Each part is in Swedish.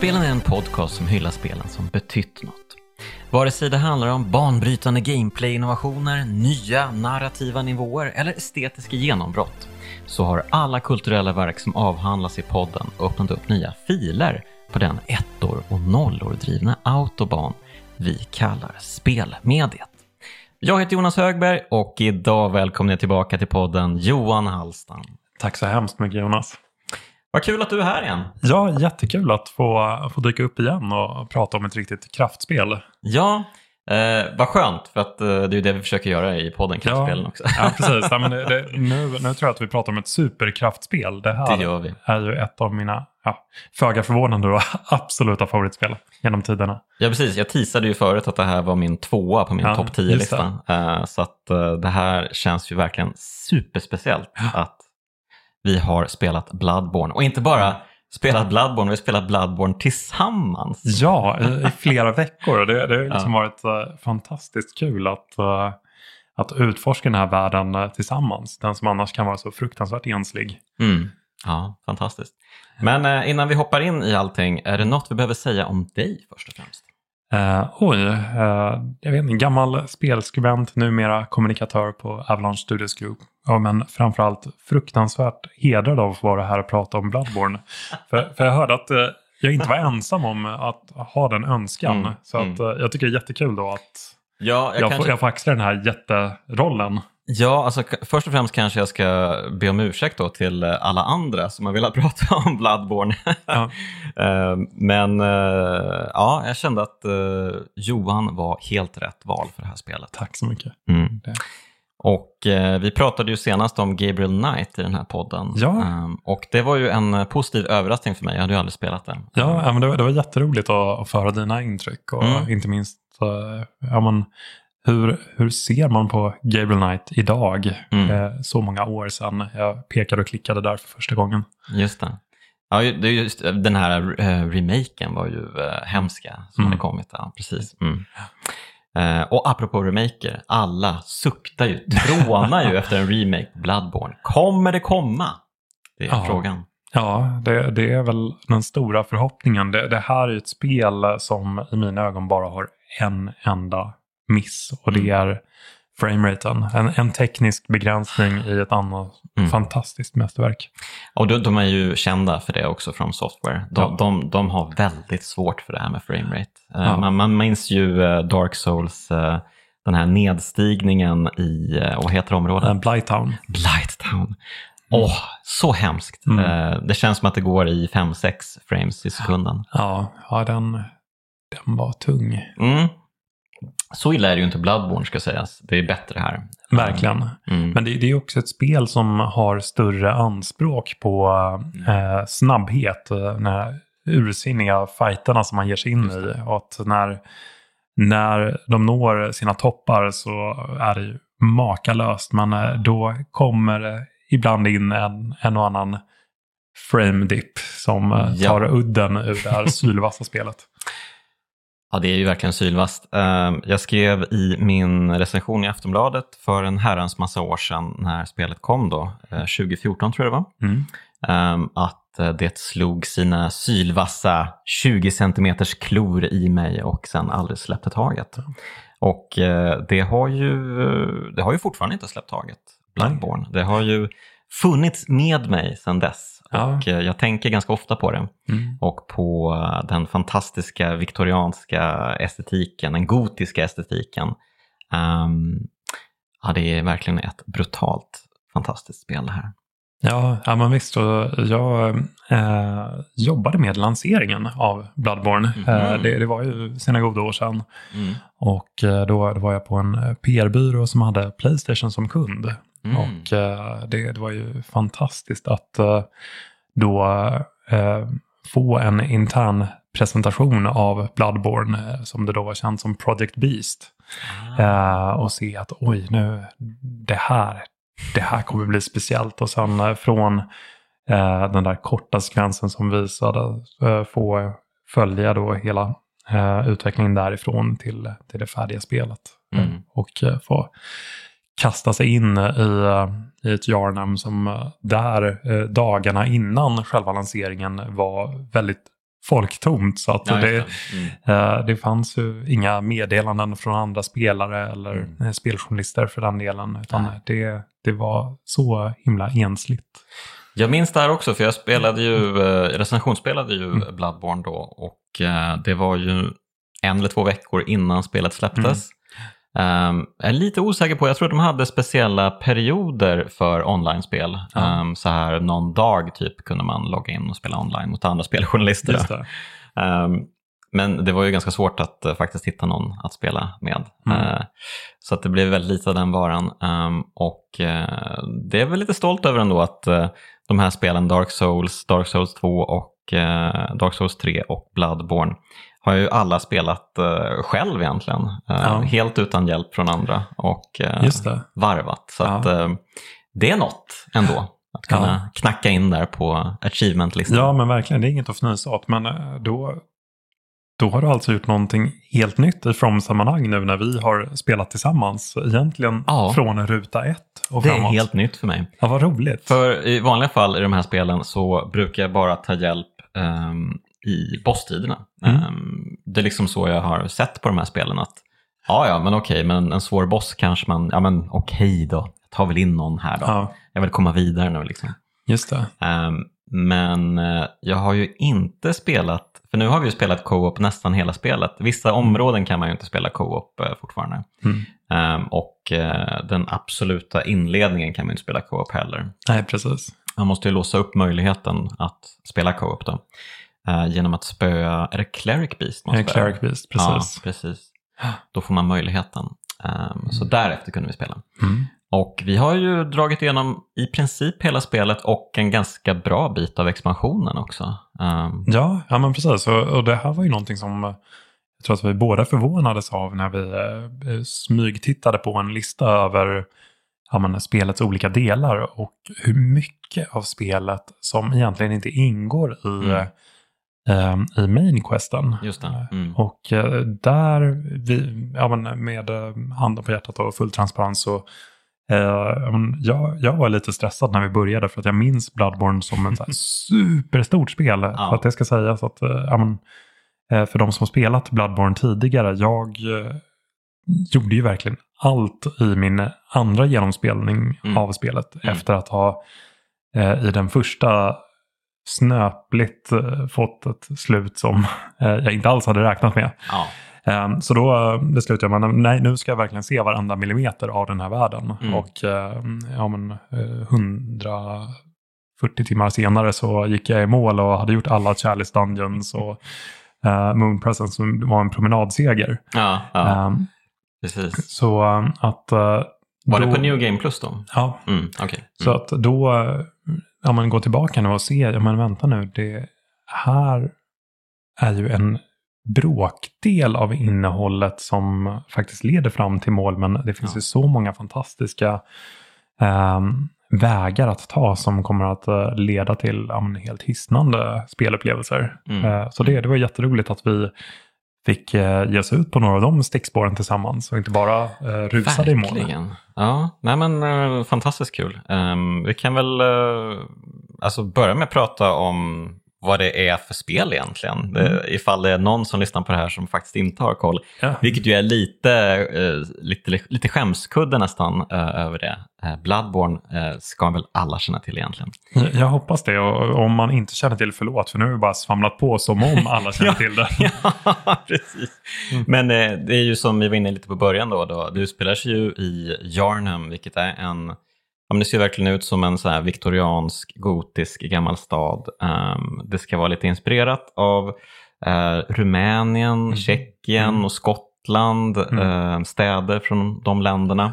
Spelen är en podcast som hyllar spelen som betytt något. Vare sig det handlar om banbrytande gameplay-innovationer, nya narrativa nivåer eller estetiska genombrott så har alla kulturella verk som avhandlas i podden öppnat upp nya filer på den ettor och nollor drivna autoban vi kallar spelmediet. Jag heter Jonas Högberg och idag välkomnar jag tillbaka till podden Johan Hallstam. Tack så hemskt mycket Jonas. Vad kul att du är här igen. Ja, jättekul att få, få dyka upp igen och prata om ett riktigt kraftspel. Ja, eh, vad skönt för att eh, det är det vi försöker göra i podden Kraftspelen ja, också. Ja, precis. Ja, men det, det, nu, nu tror jag att vi pratar om ett superkraftspel. Det här Det är ju ett av mina, ja, föga förvånande då, absoluta favoritspel genom tiderna. Ja, precis. Jag teasade ju förut att det här var min tvåa på min Ja, topp just 10-lista. Eh, så att eh, det här känns ju verkligen superspeciellt att vi har spelat Bloodborne. Och inte bara spelat Bloodborne, vi har spelat Bloodborne tillsammans. Ja, i, i flera veckor. Det, det har liksom Ja. varit eh, fantastiskt kul att, eh, att utforska den här världen eh, tillsammans. Den som annars kan vara så fruktansvärt enslig. Mm. Ja, fantastiskt. Men innan vi hoppar in i allting, är det något vi behöver säga om dig först och främst? Uh, oj, eh, jag vet inte, gammal spelskribent, numera kommunikatör på Avalanche Studios Group. Ja, men framförallt fruktansvärt hedrad av att vara här och prata om Bloodborne. för, för jag hörde att eh, jag inte var ensam om att ha den önskan. Mm, Så att, eh, jag tycker det är jättekul då att Ja, jag, får, jag får axla den här jätterollen. Ja, alltså först och främst kanske jag ska be om ursäkt då till eh, alla andra som har velat prata om Bloodborne. Ja. Eh, Men eh, ja, jag kände att Johan var helt rätt val för det här spelet. Tack så mycket. Mm. Och vi pratade ju senast om Gabriel Knight i den här podden. Ja. Eh, och det var ju en positiv överraskning för mig, jag hade ju aldrig spelat det. Ja, men det, var, det var jätteroligt att, att föra dina intryck och Mm. inte minst ja, men, hur, hur ser man på Gabriel Knight idag? Mm. Eh, så många år sedan jag pekade och klickade där för första gången. Just det. Ja, ju- det är just, den här eh, remaken var ju eh, hemska som Mm. hade kommit. Ja, precis. Mm. Eh, och apropå remaker, alla suktar ju, trånar ju efter en remake på Bloodborne. Kommer det komma? Det är Ja. frågan. Ja, det, det är väl den stora förhoppningen. Det, det här är ett spel som i mina ögon bara har en enda miss och det Mm. är frameraten. En, en teknisk begränsning i ett annat Mm. fantastiskt mästerverk. Och de, de är ju kända för det också från Software. De, Ja. de, de har väldigt svårt för det här med framerate. Eh, Ja. man, man minns ju eh, Dark Souls, eh, den här nedstigningen i, vad heter området? Blighttown. Blighttown. Åh, så hemskt. Mm. Det känns som att det går i 5-6 frames i sekunden. Ja, ja den, den var tung. Mm. Så illa är det ju inte Bloodborne ska sägas. Det är bättre här. Verkligen. Mm. Men det, det är också ett spel som har större anspråk på eh, snabbhet. eh, Den här ursinniga fighterna som man ger sig in i. Och att när, när de når sina toppar så är det ju makalöst. Men eh, då kommer det ibland in en, en och annan frame dip som eh, Ja. tar udden ur det här sylvassa spelet. Ja, det är ju verkligen sylvast. Eh, Jag skrev i min recension i Aftonbladet för en herrans massa år sedan när spelet kom då, eh, 2014 tror jag det var. Mm. Ehm, att eh, det slog sina sylvassa 20 centimeters klor i mig och sen aldrig släppte taget. Och eh, det har ju, eh, det har ju fortfarande inte släppt taget, Bloodborne. Det har ju funnits med mig sedan dess. Ja. Och eh, jag tänker ganska ofta på det. Mm. Och på eh, den fantastiska viktorianska estetiken, den gotiska estetiken. Ehm, ja, det är verkligen ett brutalt fantastiskt spel det här. Ja, ja men visst. Och jag eh, jobbade med lanseringen av Bloodborne. Mhm. Eh, det, det var ju sina goda år sedan. Mm. Och eh, då, då var jag på en PR-byrå som hade Playstation som kund. Mm. Och eh, det, det var ju fantastiskt att eh, då eh, få en intern presentation av Bloodborne eh, som det då var känt som Project Beast. Ah. Eh, och se att oj, nu, det här, det här kommer bli speciellt. Och sen eh, från den där korta sekvensen som visade få följa då hela utvecklingen därifrån till, till det färdiga spelet. Mm. Och få kasta sig in i, eh, i ett Jarnam som eh, där eh, dagarna innan själva lanseringen var väldigt folktomt. Så att Ja, det. Mm. det fanns ju inga meddelanden från andra spelare eller Mm. speljournalister för den delen. Utan Nej. det, det var så himla ensligt. Jag minns det här också, för jag spelade ju, eh, recensionsspelade ju Mm. Bloodborne då och det var ju en eller två veckor innan spelet släpptes. Mm. Um, jag är lite osäker på, jag tror de hade speciella perioder för online-spel. Ja. Um, så här någon dag typ kunde man logga in och spela online mot andra speljournalister. Um, men det var ju ganska svårt att eh, faktiskt hitta någon att spela med. Mm. Eh, så att det blev väldigt lite av den varan. Och eh, det är väl lite stolt över ändå att de här spelen Dark Souls, Dark Souls 2 och Dark Souls 3 och Bloodborne har ju alla spelat eh, själv egentligen. Eh, Ja. Helt utan hjälp från andra och eh, varvat. Så Ja. att, eh, det är något ändå. Att kunna knacka in där på achievement-listan. Ja, men verkligen. Det är inget att fnysa åt. Men eh, då, då har du alltså gjort någonting helt nytt i From-sammanhang nu när vi har spelat tillsammans. Egentligen Ja. från ruta ett och det är framåt. helt nytt för mig. Ja, vad roligt. För i vanliga fall i de här spelen så brukar jag bara ta hjälp ehm, i bosstiderna. Mm. Ehm, det är liksom så jag har sett på de här spelen att ja, ja, men okej, men en svår boss kanske man, ja men okej då, jag tar väl in någon här då. Ja, Jag vill komma vidare nu liksom. just det. Ehm, men eh, jag har ju inte spelat, för nu har vi ju spelat co-op nästan hela spelet. Vissa områden kan man ju inte spela co-op eh, fortfarande. Mm. Ehm, och eh, den absoluta inledningen kan man ju inte spela co-op heller. Nej, precis. Man måste ju låsa upp möjligheten att spela co-op då. Eh, genom att spöa, är det Cleric Beast? man Eh, spöar? Cleric Beast, precis. Ja, precis. Då får man möjligheten. Ehm, Så därefter kunde vi spela. Mm. Och vi har ju dragit igenom i princip hela spelet och en ganska bra bit av expansionen också. Ehm, Ja, ja, men precis. Och, och det här var ju någonting som eh, jag tror att vi båda förvånades av när vi eh, smygtittade på en lista över ja, men, spelets olika delar och hur mycket av spelet som egentligen inte ingår i, Mm. Eh, i main questen. Just det. Mm. Och eh, där, vi, ja, med eh, handen på hjärtat och full transparens så eh, ja, jag, jag var lite stressad när vi började för att jag minns Bloodborne som ett superstort spel. För att det ska sägas att, eh, ja, eh, för de som spelat Bloodborne tidigare, jag eh, gjorde ju verkligen allt i min andra genomspelning Mm. av spelet Mm. efter att ha eh, i den första snöpligt eh, fått ett slut som eh, jag inte alls hade räknat med. Ja. Eh, så då eh, beslutade jag mig, nej nu ska jag verkligen se varenda millimeter av den här världen. Mm. Och ja, men, eh, 140 timmar senare så gick jag i mål och hade gjort alla Chalice Dungeons och Moon Presence som var en promenadseger. Ja, ja, Eh, precis. så att... eh, Var då, det på New Game Plus då? Ja, Mm, okej. så att då, eh, ja men gå tillbaka nu och se, ja men vänta nu, det här är ju en bråkdel av innehållet som faktiskt leder fram till mål, men det finns Ja. ju så många fantastiska ehm, vägar att ta som kommer att eh, leda till ja, helt hisnande spelupplevelser. Mm. Eh, så det, det var jätteroligt att vi fick eh, ge sig ut på några av de stickspåren tillsammans och inte bara eh, rusade i mål. Ja, nej men eh, fantastiskt kul. Um, vi kan väl eh, alltså börja med att prata om vad det är för spel egentligen. Mm. ifall det är någon som lyssnar på det här som faktiskt inte har koll. Ja. Vilket ju är lite, eh, lite, lite skämskudde nästan eh, över det. Eh, Bloodborne eh, ska väl alla känna till egentligen. Jag- hoppas det. Och om man inte känner till, förlåt. För nu har vi bara svamlat på som om alla känner Ja. till det. ja, precis. Mm. Men eh, det är ju som vi var inne lite på början då, då. Det utspelar sig ju i Yarnham, vilket är en, ja, men det ser verkligen ut som en så här viktoriansk, gotisk gammal stad. Ehm, det ska vara lite inspirerat av eh, Rumänien, Mm. Tjeckien Mm. och Skottland, Mm. eh, städer från de länderna.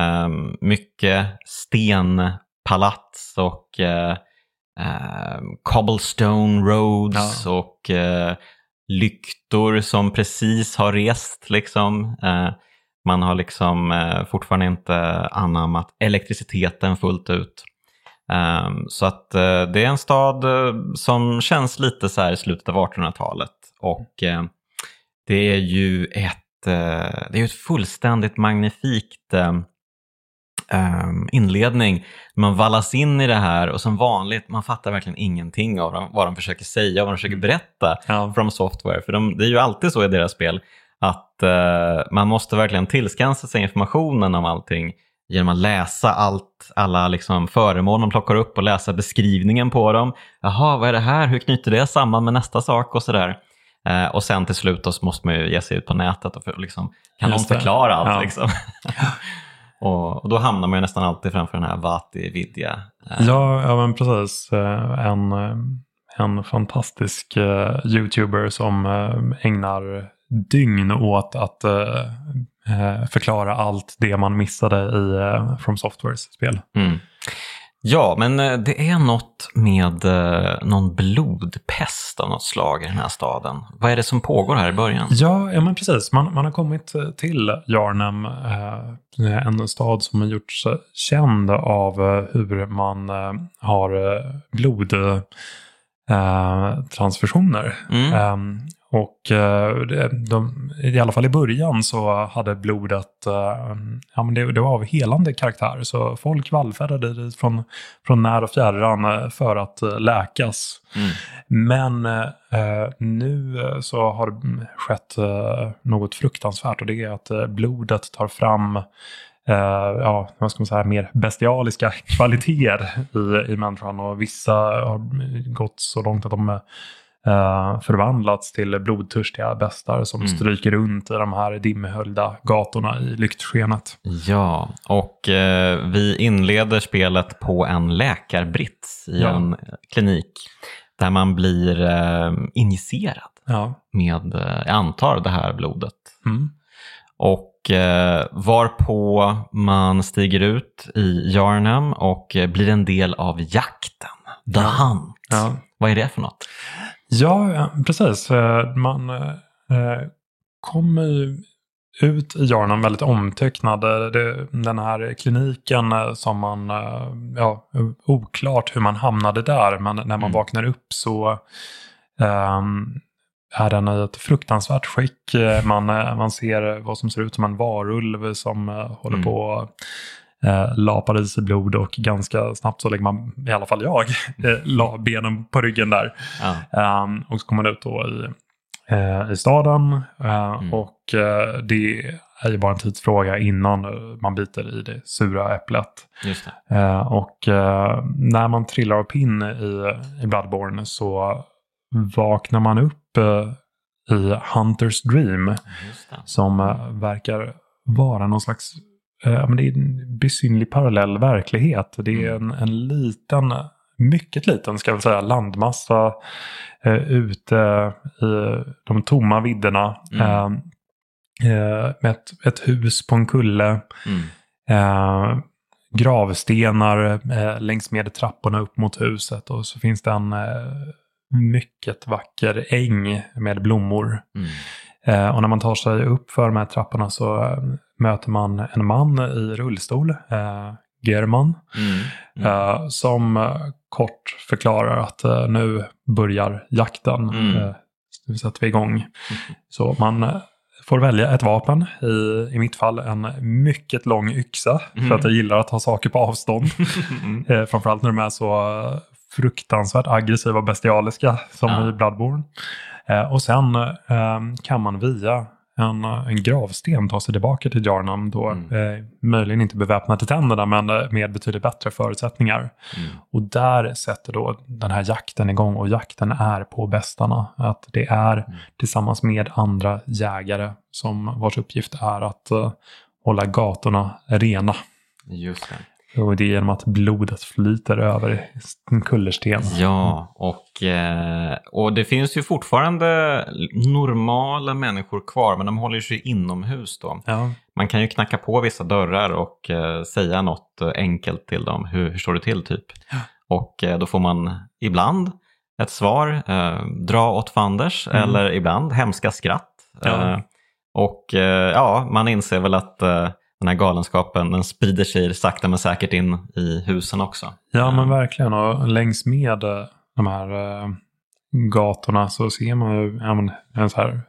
Ehm, mycket stenpalats och eh, cobblestone roads Ja. och eh, lyktor som precis har rest. Liksom. Man har liksom eh, fortfarande inte anammat elektriciteten fullt ut. Ehm, så att eh, det är en stad eh, som känns lite så här i slutet av 1800-talet. Och eh, det är ju ett, det är ett fullständigt magnifikt um, inledning. Man vallas in i det här och som vanligt, man fattar verkligen ingenting av vad de försöker säga och vad de försöker berätta Ja. från software. För de, det är ju alltid så i deras spel att eh, man måste verkligen tillskansa sig informationen om allting genom att läsa allt, alla liksom föremål man plockar upp och läsa beskrivningen på dem. Jaha, vad är det här? Hur knyter det samman med nästa sak och sådär. Eh, och sen till slut då så måste man ju ge sig ut på nätet och för, liksom, kan någon Just det. förklara allt. Ja. Liksom. och, och då hamnar man ju nästan alltid framför den här Vati Vidya. Eh, Ja, ja men precis. Eh, En, eh, en fantastisk eh, YouTuber som eh, ägnar dygn åt att eh, eh, förklara allt det man missade i eh, From Softwares spel. Mm. Ja, men eh, det är något med eh, någon blodpest av något slag i den här staden. Vad är det som pågår här i början? Ja, ja men precis. Man, man har kommit till Jarnhem, eh, en stad som har gjorts känd av hur man har blodtransfusioner. Transfusioner. Mm. Och eh, de, i alla fall i början så hade blodet, eh, ja men det, det var av helande karaktär. Så folk vallfärdade dit från, från när och fjärran eh, för att läkas. Mm. Men eh, nu så har det mm, skett något fruktansvärt och det är att blodet tar fram ja, vad ska man säga, mer bestialiska kvaliteter i, i människan och vissa har gått så långt att de eh, förvandlats till blodtörstiga bestar som Mm. stryker runt i de här dimhöljda gatorna i lyktskenet. Ja, och eh, vi inleder spelet på en läkarbrits i Ja. en klinik där man blir eh, injicerad Ja. med, eh, jag antar, det här blodet. Mm. Och eh, varpå man stiger ut i Jarnhem och blir en del av jakten. The Hunt. Ja. Vad är det för något? Ja, precis. Eh, Man eh, kommer ju ut i Jarnum väldigt omtöcknad. Eh, Det, den här kliniken eh, som man, eh, ja, oklart hur man hamnade där, men när man Mm. vaknar upp så ehm, är den i ett fruktansvärt skick. Eh, Man, eh, man ser vad som ser ut som en varulv som eh, håller Mm. på eh, lapar i sig blod och ganska snabbt så lägger man, i alla fall jag, eh, la benen på ryggen där. Ja. Ehm, och så kommer man ut då i, eh, i staden. eh, Mm. Och eh, det är ju bara en tidsfråga innan man biter i det sura äpplet. Det. Eh, och eh, när man trillar av pinn i, i Bloodborne så vaknar man upp eh, i Hunters Dream. Som verkar vara någon slags eh, men det är en besynlig parallell verklighet. Det är en, en liten, mycket liten ska väl säga, landmassa eh, ute i de tomma vidderna. Mm. Eh, eh, med ett, ett hus på en kulle. Mm. Eh, gravstenar eh, längs med trapporna upp mot huset. Och så finns det en eh, mycket vacker äng med blommor. Mm. Eh, och när man tar sig upp för de här trapporna så möter man en man i rullstol, eh, German, Mm. Mm. eh, som eh, kort förklarar att eh, nu börjar jakten. Mm. Eh, nu sätter vi igång. Så man eh, får välja ett vapen, i, i mitt fall en mycket lång yxa, Mm. för att jag gillar att ha saker på avstånd. Mm. Eh, framförallt när de är så eh, fruktansvärt aggressiva och bestialiska som Ja. i Bloodborne. Och sen kan man via en, en gravsten ta sig tillbaka till Jarnam. Då, Mm. eh, möjligen inte beväpnad till tänderna men eh, med betydligt bättre förutsättningar. Mm. Och där sätter då den här jakten igång och jakten är på bestarna. Att det är Mm. tillsammans med andra jägare som vars uppgift är att eh, hålla gatorna rena. Just det. Och det är genom att blodet flyter över en kullersten. Ja, och, eh, och det finns ju fortfarande normala människor kvar, men de håller sig inomhus då. Ja. Man kan ju knacka på vissa dörrar och eh, säga något enkelt till dem. Hur, hur står det till typ? Och eh, då får man ibland ett svar, dra åt fanders, Mm. eller ibland hemska skratt. Ja. Och ja, man inser väl att den här galenskapen den sprider sig sakta men säkert in i husen också. ja, men verkligen. Och längs med eh, de här eh, gatorna så ser man ju en, så här,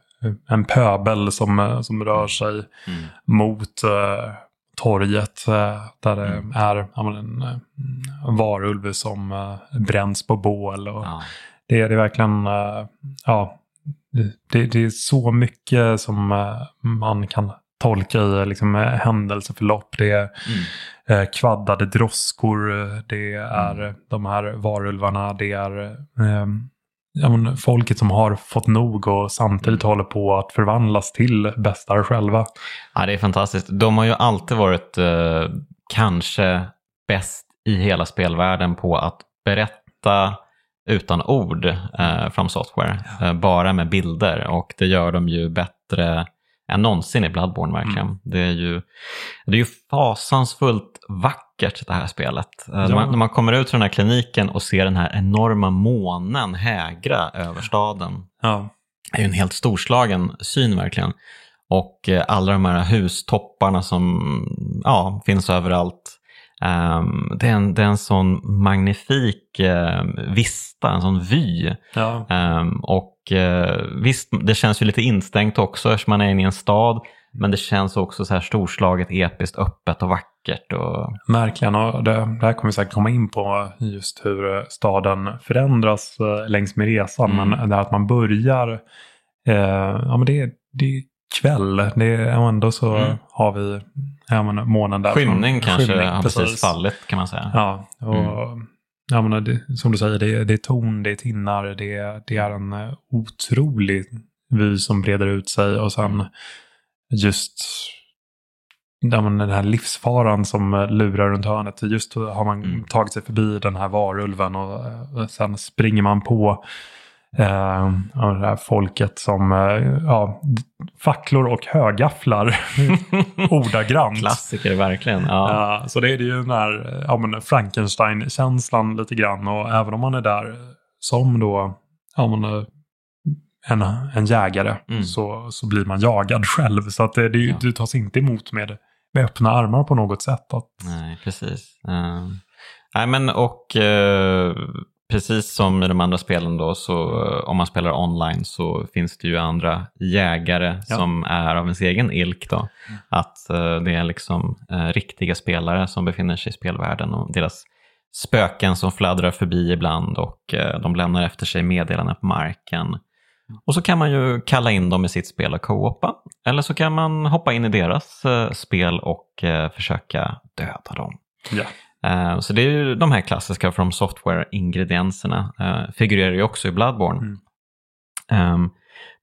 en pöbel som, eh, som rör sig Mm. mot eh, torget eh, där det Mm. är ja, men en, eh, en varulv som eh, bränns på bål. Och Ja. det, är- det är verkligen, eh, ja, det, det är så mycket som eh, man kan tolka i liksom, eh, händelseförlopp. Det är Mm. eh, kvaddade droskor, eh, det är eh, de här varulvarna, det är eh, ja, men, folket som har fått nog och samtidigt håller på att förvandlas till bästar själva. Ja, det är fantastiskt. De har ju alltid varit eh, kanske bäst i hela spelvärlden på att berätta utan ord eh, från software, eh, bara med bilder. Och det gör de ju bättre än någonsin i Bloodborne verkligen. Mm. Det, är ju, det är ju fasansfullt vackert det här spelet. Eh, när, Ja. man, när man kommer ut från den här kliniken och ser den här enorma månen hägra över staden. Ja, Det är ju en helt storslagen syn verkligen. Och eh, alla de här hustopparna som ja, finns överallt. Ehm, det, är en, det är en sån magnifik eh, vista, en sån vy. ja. Ehm, och eh, visst, det känns ju lite instängt också eftersom man är inne i en stad. Men det känns också så här storslaget, episkt, öppet och vackert. Och, Verkligen, och det, det här kommer vi säkert komma in på just hur eh, staden förändras eh, längs med resan. Mm. Men det här att man börjar, eh, ja men det, är- det kväll, det är ändå så Mm. har vi ja, men månen där. skymning som- kanske skymning, har precis fallit kan man säga. Ja, och Mm. Ja, men det, som du säger, det, det är ton, det är tinnar, det, det är en eh, otrolig vy som breder ut sig och sen just ja, men den här livsfaran som eh, lurar runt hörnet. Just har man Mm. tagit sig förbi den här varulven och eh, sen springer man på eh, det här folket som eh, ja, facklor och högafflar ordagrant. Klassiker verkligen. Ja. Ja, så det är det ju den här ja, Frankenstein-känslan lite grann. Och även om man är där som då ja, men, eh, en, en jägare Mm. så, så blir man jagad själv. Så att det, det, Ja. du tas inte emot med, med öppna armar på något sätt. Att, Nej, precis. Uh, nej, men och eh, precis som i de andra spelen då, så eh, om man spelar online så finns det ju andra jägare Ja. som är av ens egen ilk. Då. Att eh, det är liksom eh, riktiga spelare som befinner sig i spelvärlden och deras spöken som fladdrar förbi ibland och eh, de lämnar efter sig meddelanden på marken. Och så kan man ju kalla in dem i sitt spel och co-opa. Eller så kan man hoppa in i deras spel och försöka döda dem. ja. Eh, Så det är ju de här klassiska From Software-ingredienserna. eh, Figurerar ju också i Bloodborne. Mm. Ehm,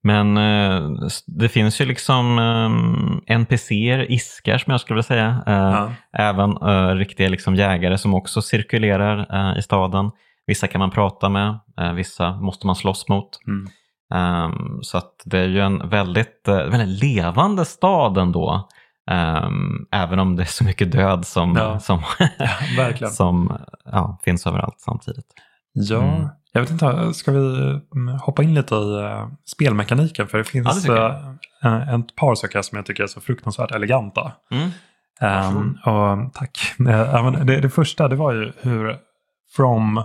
Men eh, det finns ju liksom um, NPCer, iskar som jag skulle vilja säga. Ja. Även riktiga liksom jägare som också cirkulerar i staden. Vissa kan man prata med, vissa måste man slåss mot. Mm. Ehm, så att det är ju en väldigt, väldigt levande stad ändå. Ehm, även om det är så mycket död som, Ja. som, ja, som ja, finns överallt samtidigt. Ja, Mm. jag vet inte, ska vi mm, hoppa in lite i uh, spelmekaniken? För det Ja, finns det tycker jag. uh, ett par saker som jag tycker är så fruktansvärt eleganta. Mm. Um, och, tack. Eh, ja, men det, det första det var ju hur From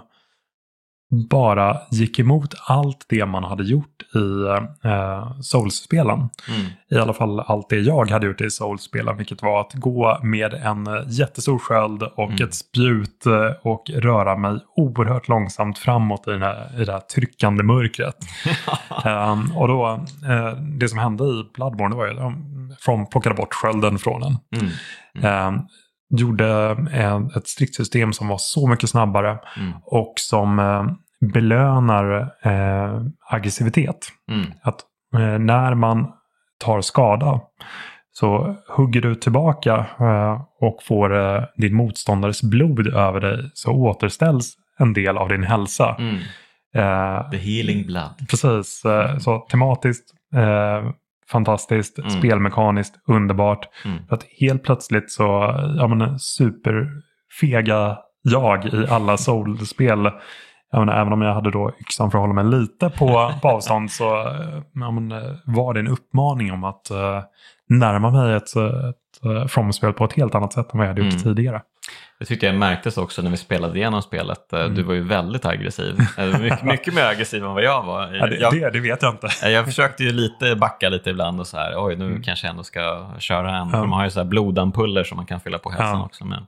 bara gick emot allt det man hade gjort i uh, Souls-spelen. Mm. I alla fall allt det jag hade gjort i Souls-spelen, vilket var att gå med en eh, jättestor sköld och Mm. ett spjut eh, och röra mig oerhört långsamt framåt i, den här, i det här tryckande mörkret. Ehm, och då, eh, det som hände i Bloodborne var ju att From plockade bort skölden från en. Mm. Ehm, gjorde ett stridssystem som var så mycket snabbare Mm. och som eh, belönar eh, aggressivitet. Mm. Att eh, när man tar skada så hugger du tillbaka eh, och får eh, din motståndares blod över dig så återställs en del av din hälsa. Mm. Eh, The healing blood. precis, eh, så tematiskt, fantastiskt, Mm. spelmekaniskt, underbart. Mm. För att helt plötsligt så, ja men superfega jag i alla soul-spel jag menar, även om jag hade då yxan för att hålla mig lite på, på avstånd så eh, ja, men, eh, var det en uppmaning om att uh, närma mig ett, ett uh, From-spel på ett helt annat sätt än vad jag hade gjort Mm. tidigare. Det tyckte jag märktes också när vi spelade igenom spelet. Eh, Mm. Du var ju väldigt aggressiv. Mycket, mycket mer aggressiv än vad jag var. Ja, det, jag, det, det vet jag inte. Jag försökte ju lite backa lite ibland och så här, oj nu Mm. kanske jag ändå ska köra en. Ja. För de har ju så här blodampuller som man kan fylla på hälsan Ja. också med.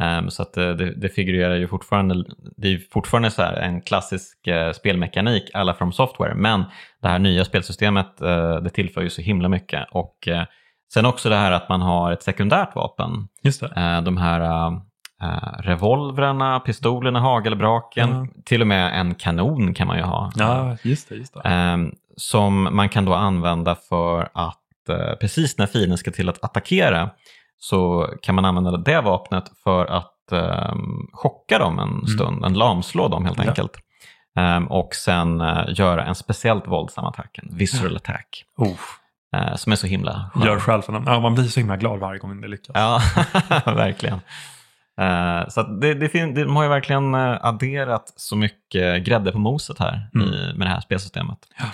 Ehm, så att eh, det, det figurerar ju fortfarande, det är fortfarande så en klassisk eh, spelmekanik alla från software. Men det här nya spelsystemet eh, det tillför ju så himla mycket. Och eh, sen också det här att man har ett sekundärt vapen. Just det. Eh, de här uh, revolvrarna, pistolerna, hagelbraken, Ja. till och med en kanon kan man ju ha. Ja, just det. Just det. Ehm, som man kan då använda för att precis när fienden ska till att attackera så kan man använda det vapnet för att um, chocka dem en stund, en lamslå dem helt Mm. Ja. enkelt. Ehm, och sen eh, göra en speciellt våldsam attack, en visceral attack, Oh, eh, som är så himla skön. gör själv för. Ja, man blir så himla glad varje gång det lyckas. Ja, verkligen. Eh, så det, det fin- de har ju verkligen eh, adderat så mycket grädde på moset här Mm. i, med det här spelsystemet. Ja.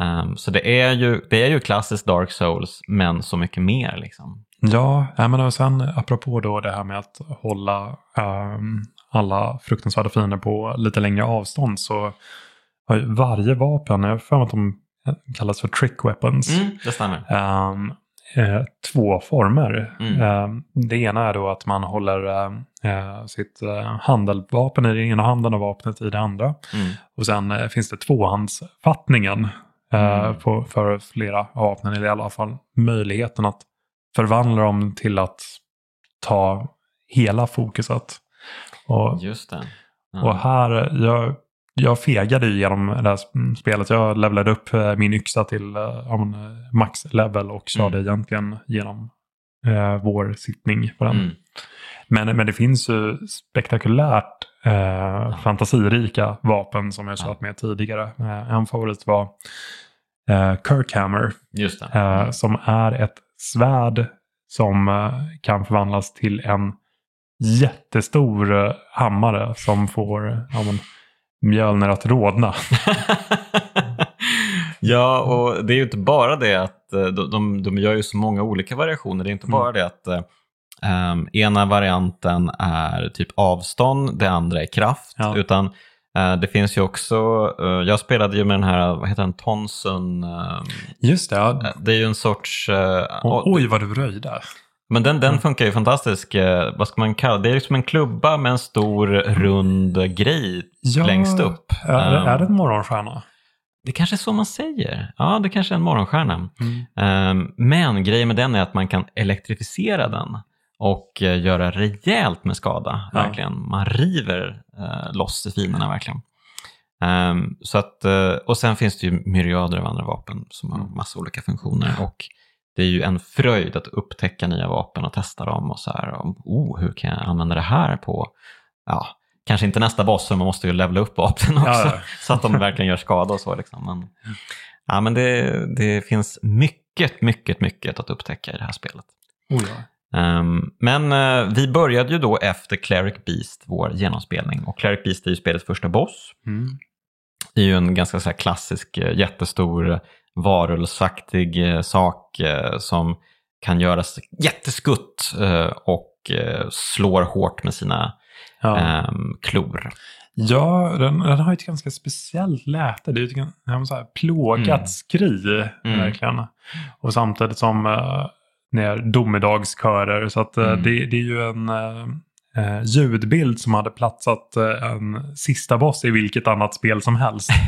Ehm, så det är, ju, det är ju klassiskt Dark Souls, men så mycket mer. Liksom. Ja, men och sen apropå då det här med att hålla ehm, alla fruktansvärda fiender på lite längre avstånd så har ju varje vapen, jag har för mig att de kallas för trick weapons, det stämmer. eh, två former. Mm. Det ena är då att man håller eh, sitt eh, handeldvapen i den ena handen och vapnet i det andra. Mm. Och sen eh, finns det tvåhandsfattningen eh, Mm. på, för flera av vapnen, eller i alla fall möjligheten att förvandla dem till att ta hela fokuset. Och, Just det. Ja. och här, jag, jag fegade ju genom det här sp- spelet. Jag levlade upp eh, min yxa till eh, ja, eh, max level och körde egentligen genom eh, vår sittning på den. Mm. Men, men det finns ju spektakulärt eh, fantasirika vapen som jag Ja. kört med tidigare. Eh, en favorit var eh, Kirkhammer eh, som är ett svärd som eh, kan förvandlas till en jättestor eh, hammare som får ja, men, mjölner att rodna. ja, och det är ju inte bara det att eh, de, de, de gör ju så många olika variationer. Det är inte Mm. bara det att ehm, ena varianten är typ avstånd, det andra är kraft. Ja. Utan eh, det finns ju också, eh, jag spelade ju med den här, vad heter den, Tonsun. ehm, Just det. Ja. eh, det är ju en sorts... och- oj vad du röjde. men den, den Mm. funkar ju fantastiskt. vad ska man kalla det? är liksom en klubba med en stor rund grej Ja, längst upp. Är, det- är det Ehm, en morgonstjärna? det kanske är så man säger. Ja, det kanske är en morgonstjärna. Mm. Ehm, Men grejen med den är att man kan elektrifiera den och eh, göra rejält med skada. Ja. Verkligen. Man river eh, loss i fienderna verkligen. Ehm, så att, eh, och sen finns det ju myriader av andra vapen som har Mm. massa olika funktioner. Och det är ju en fröjd att upptäcka nya vapen och testa dem. Och så här, och, oh, hur kan jag använda det här på, ja, kanske inte nästa boss, för man måste ju levla upp vapnen också. Ja, ja. så att de verkligen gör skada och så. Liksom. Men, ja, men det, det finns mycket, mycket, mycket att upptäcka i det här spelet. Oh, ja. Ehm, men eh, vi började ju då efter Cleric Beast, vår genomspelning. Och Cleric Beast är ju spelets första boss. Mm. Det är ju en ganska så klassisk, eh, jättestor eh, varulvsaktig eh, sak eh, som kan göras jätteskutt och slår hårt med sina Ja. ehm, klor. Ja, den, den har ju ett ganska speciellt läte. Det är ju ett så här plågat Mm. skri, Mm. verkligen. Och samtidigt som uh, det är domedagskörer. Så att, eh, Mm. det, det är ju en eh, eh, ljudbild som hade platsat eh, en sista boss i vilket annat spel som helst.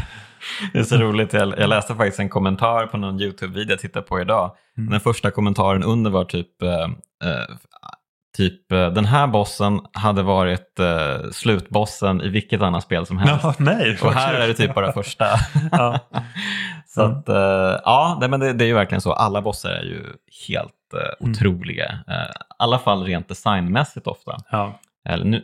Det är så roligt, jag, jag läste faktiskt en kommentar på någon YouTube-video jag tittade på idag. Mm. Den första kommentaren under var typ, eh, typ eh, den här bossen hade varit eh, slutbossen i vilket annat spel som helst. Ja, nej. Och här är det typ bara första. Ja. så Mm. att, eh, ja, nej, men det, det är ju verkligen så. Alla bossar är ju helt eh, Mm. otroliga. Eh, I alla fall rent designmässigt ofta. Ja. Eller nu,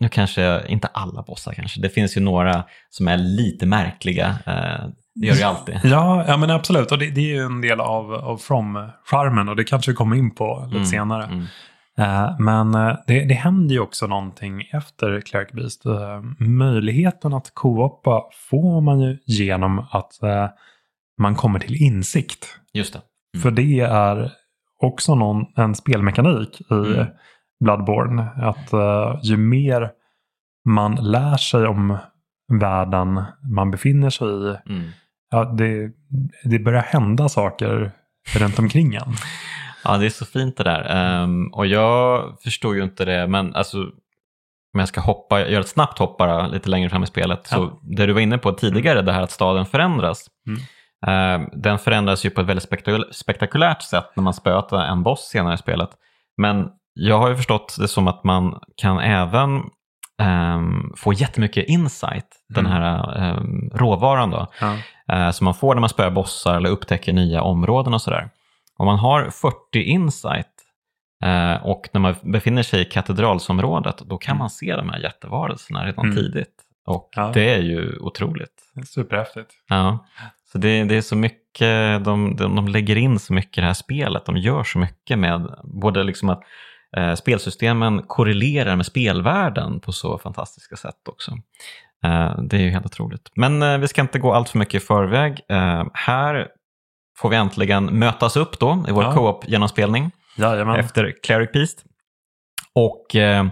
nu kanske, inte alla bossar kanske. Det finns ju några som är lite märkliga. Eh, det gör det ju alltid. Ja, ja, men absolut. Och det, det är ju en del av, av From-charmen och det kanske vi kommer in på lite Mm, senare. mm. Eh, men eh, det, det händer ju också någonting efter Cleric Beast. Eh, möjligheten att co-opa får man ju genom att man kommer till insikt. Just det. Mm. För det är också någon, en spelmekanik i Mm. Bloodborne. Att ju mer man lär sig om världen man befinner sig i, Mm. ja, det, det börjar hända saker runt omkring en. Ja, det är så fint det där. Ehm, och jag förstår ju inte det, men alltså om jag ska hoppa, göra ett snabbt hopp bara lite längre fram i spelet. Ja. Så det du var inne på tidigare, det här att staden förändras. Mm. ehm, den förändras ju på ett väldigt spektakul- spektakulärt sätt när man spöar en boss senare i spelet. Men jag har ju förstått det som att man kan även ehm, få jättemycket insight, den Mm. här ehm, råvaran då. Ja. eh, som man får när man spöar bossar eller upptäcker nya områden och sådär. Om man har 40 insight eh, och när man befinner sig i katedralsområdet, då kan Mm. man se de här jättevarelserna redan Mm. tidigt. Och Ja. det är ju otroligt. Superhäftigt. Ja. Så det, det är så mycket, de, de, de lägger in så mycket i det här spelet, de gör så mycket med både liksom att eh, spelsystemen korrelerar med spelvärlden på så fantastiska sätt också. Eh, det är ju helt otroligt. Men eh, vi ska inte gå allt för mycket i förväg. Eh, här får vi äntligen mötas upp då i vår Ja. co-op-genomspelning Jajamän. efter Cleric Beast. Och eh,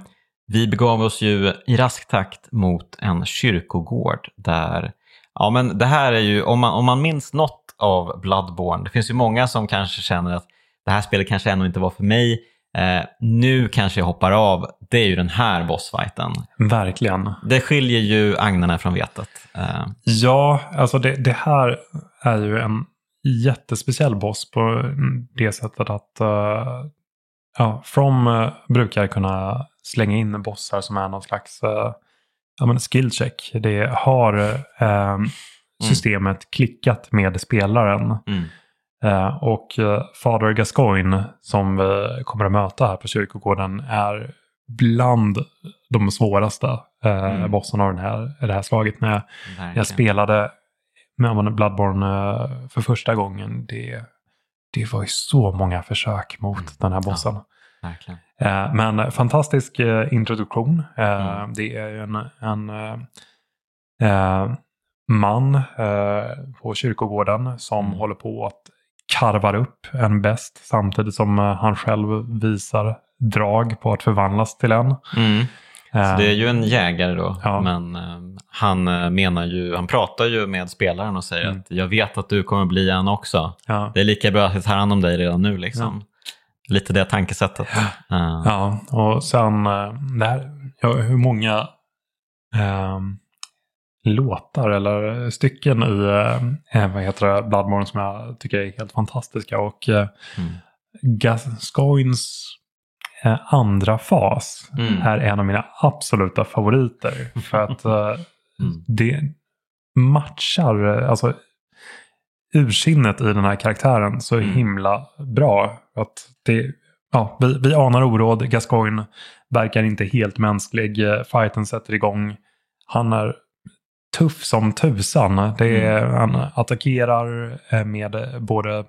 vi begav oss ju i rask takt mot en kyrkogård där, ja men det här är ju, om man, om man minns något av Bloodborne, det finns ju många som kanske känner att det här spelet kanske ändå inte var för mig, eh, nu kanske jag hoppar av, det är ju den här bossfighten. Verkligen. Det skiljer ju agnarna från vetet. Eh, Ja, alltså det, det här är ju en jättespeciell boss på det sättet att uh, ja, From eh, brukar kunna slänga in bossar som är någon slags uh, ja, men skill check. Det har eh, systemet klickat med spelaren. mm, och Fader Gascoigne som vi kommer att möta här på kyrkogården är bland de svåraste Mm. bossarna av den här, det här slaget. När jag, när jag spelade med ja, Bloodborne eh, för första gången, det, det var ju så många försök mot Mm. den här bossen. Verkligen. Eh, men fantastisk eh, introduktion. Mm. Det är ju en, en eh, man eh, på kyrkogården som Mm. håller på att karvar upp en bäst samtidigt som han själv visar drag på att förvandlas till en. Mm. Så Eh, det är ju en jägare då, Ja. men eh, han eh, menar ju, han pratar ju med spelaren och säger Mm. att jag vet att du kommer bli en också. ja. Det är lika bra att jag tar hand om dig redan nu liksom. Lite det tankesättet. Eh, Ja, och sen eh, det här, ja, hur många ehm, låtar eller stycken i eh, vad heter det, Bloodborne som jag tycker är helt fantastiska. Och eh, Mm. Gascoins eh, andra fas Mm. är en av mina absoluta favoriter. För att eh, Mm. det matchar, eh, alltså ursinnet i den här karaktären så Mm. himla bra. Att det, ja, vi, vi anar oråd, Gascoigne verkar inte helt mänsklig, eh, fighten sätter igång. Han är tuff som tusan. Det är, Mm. Han attackerar eh, med både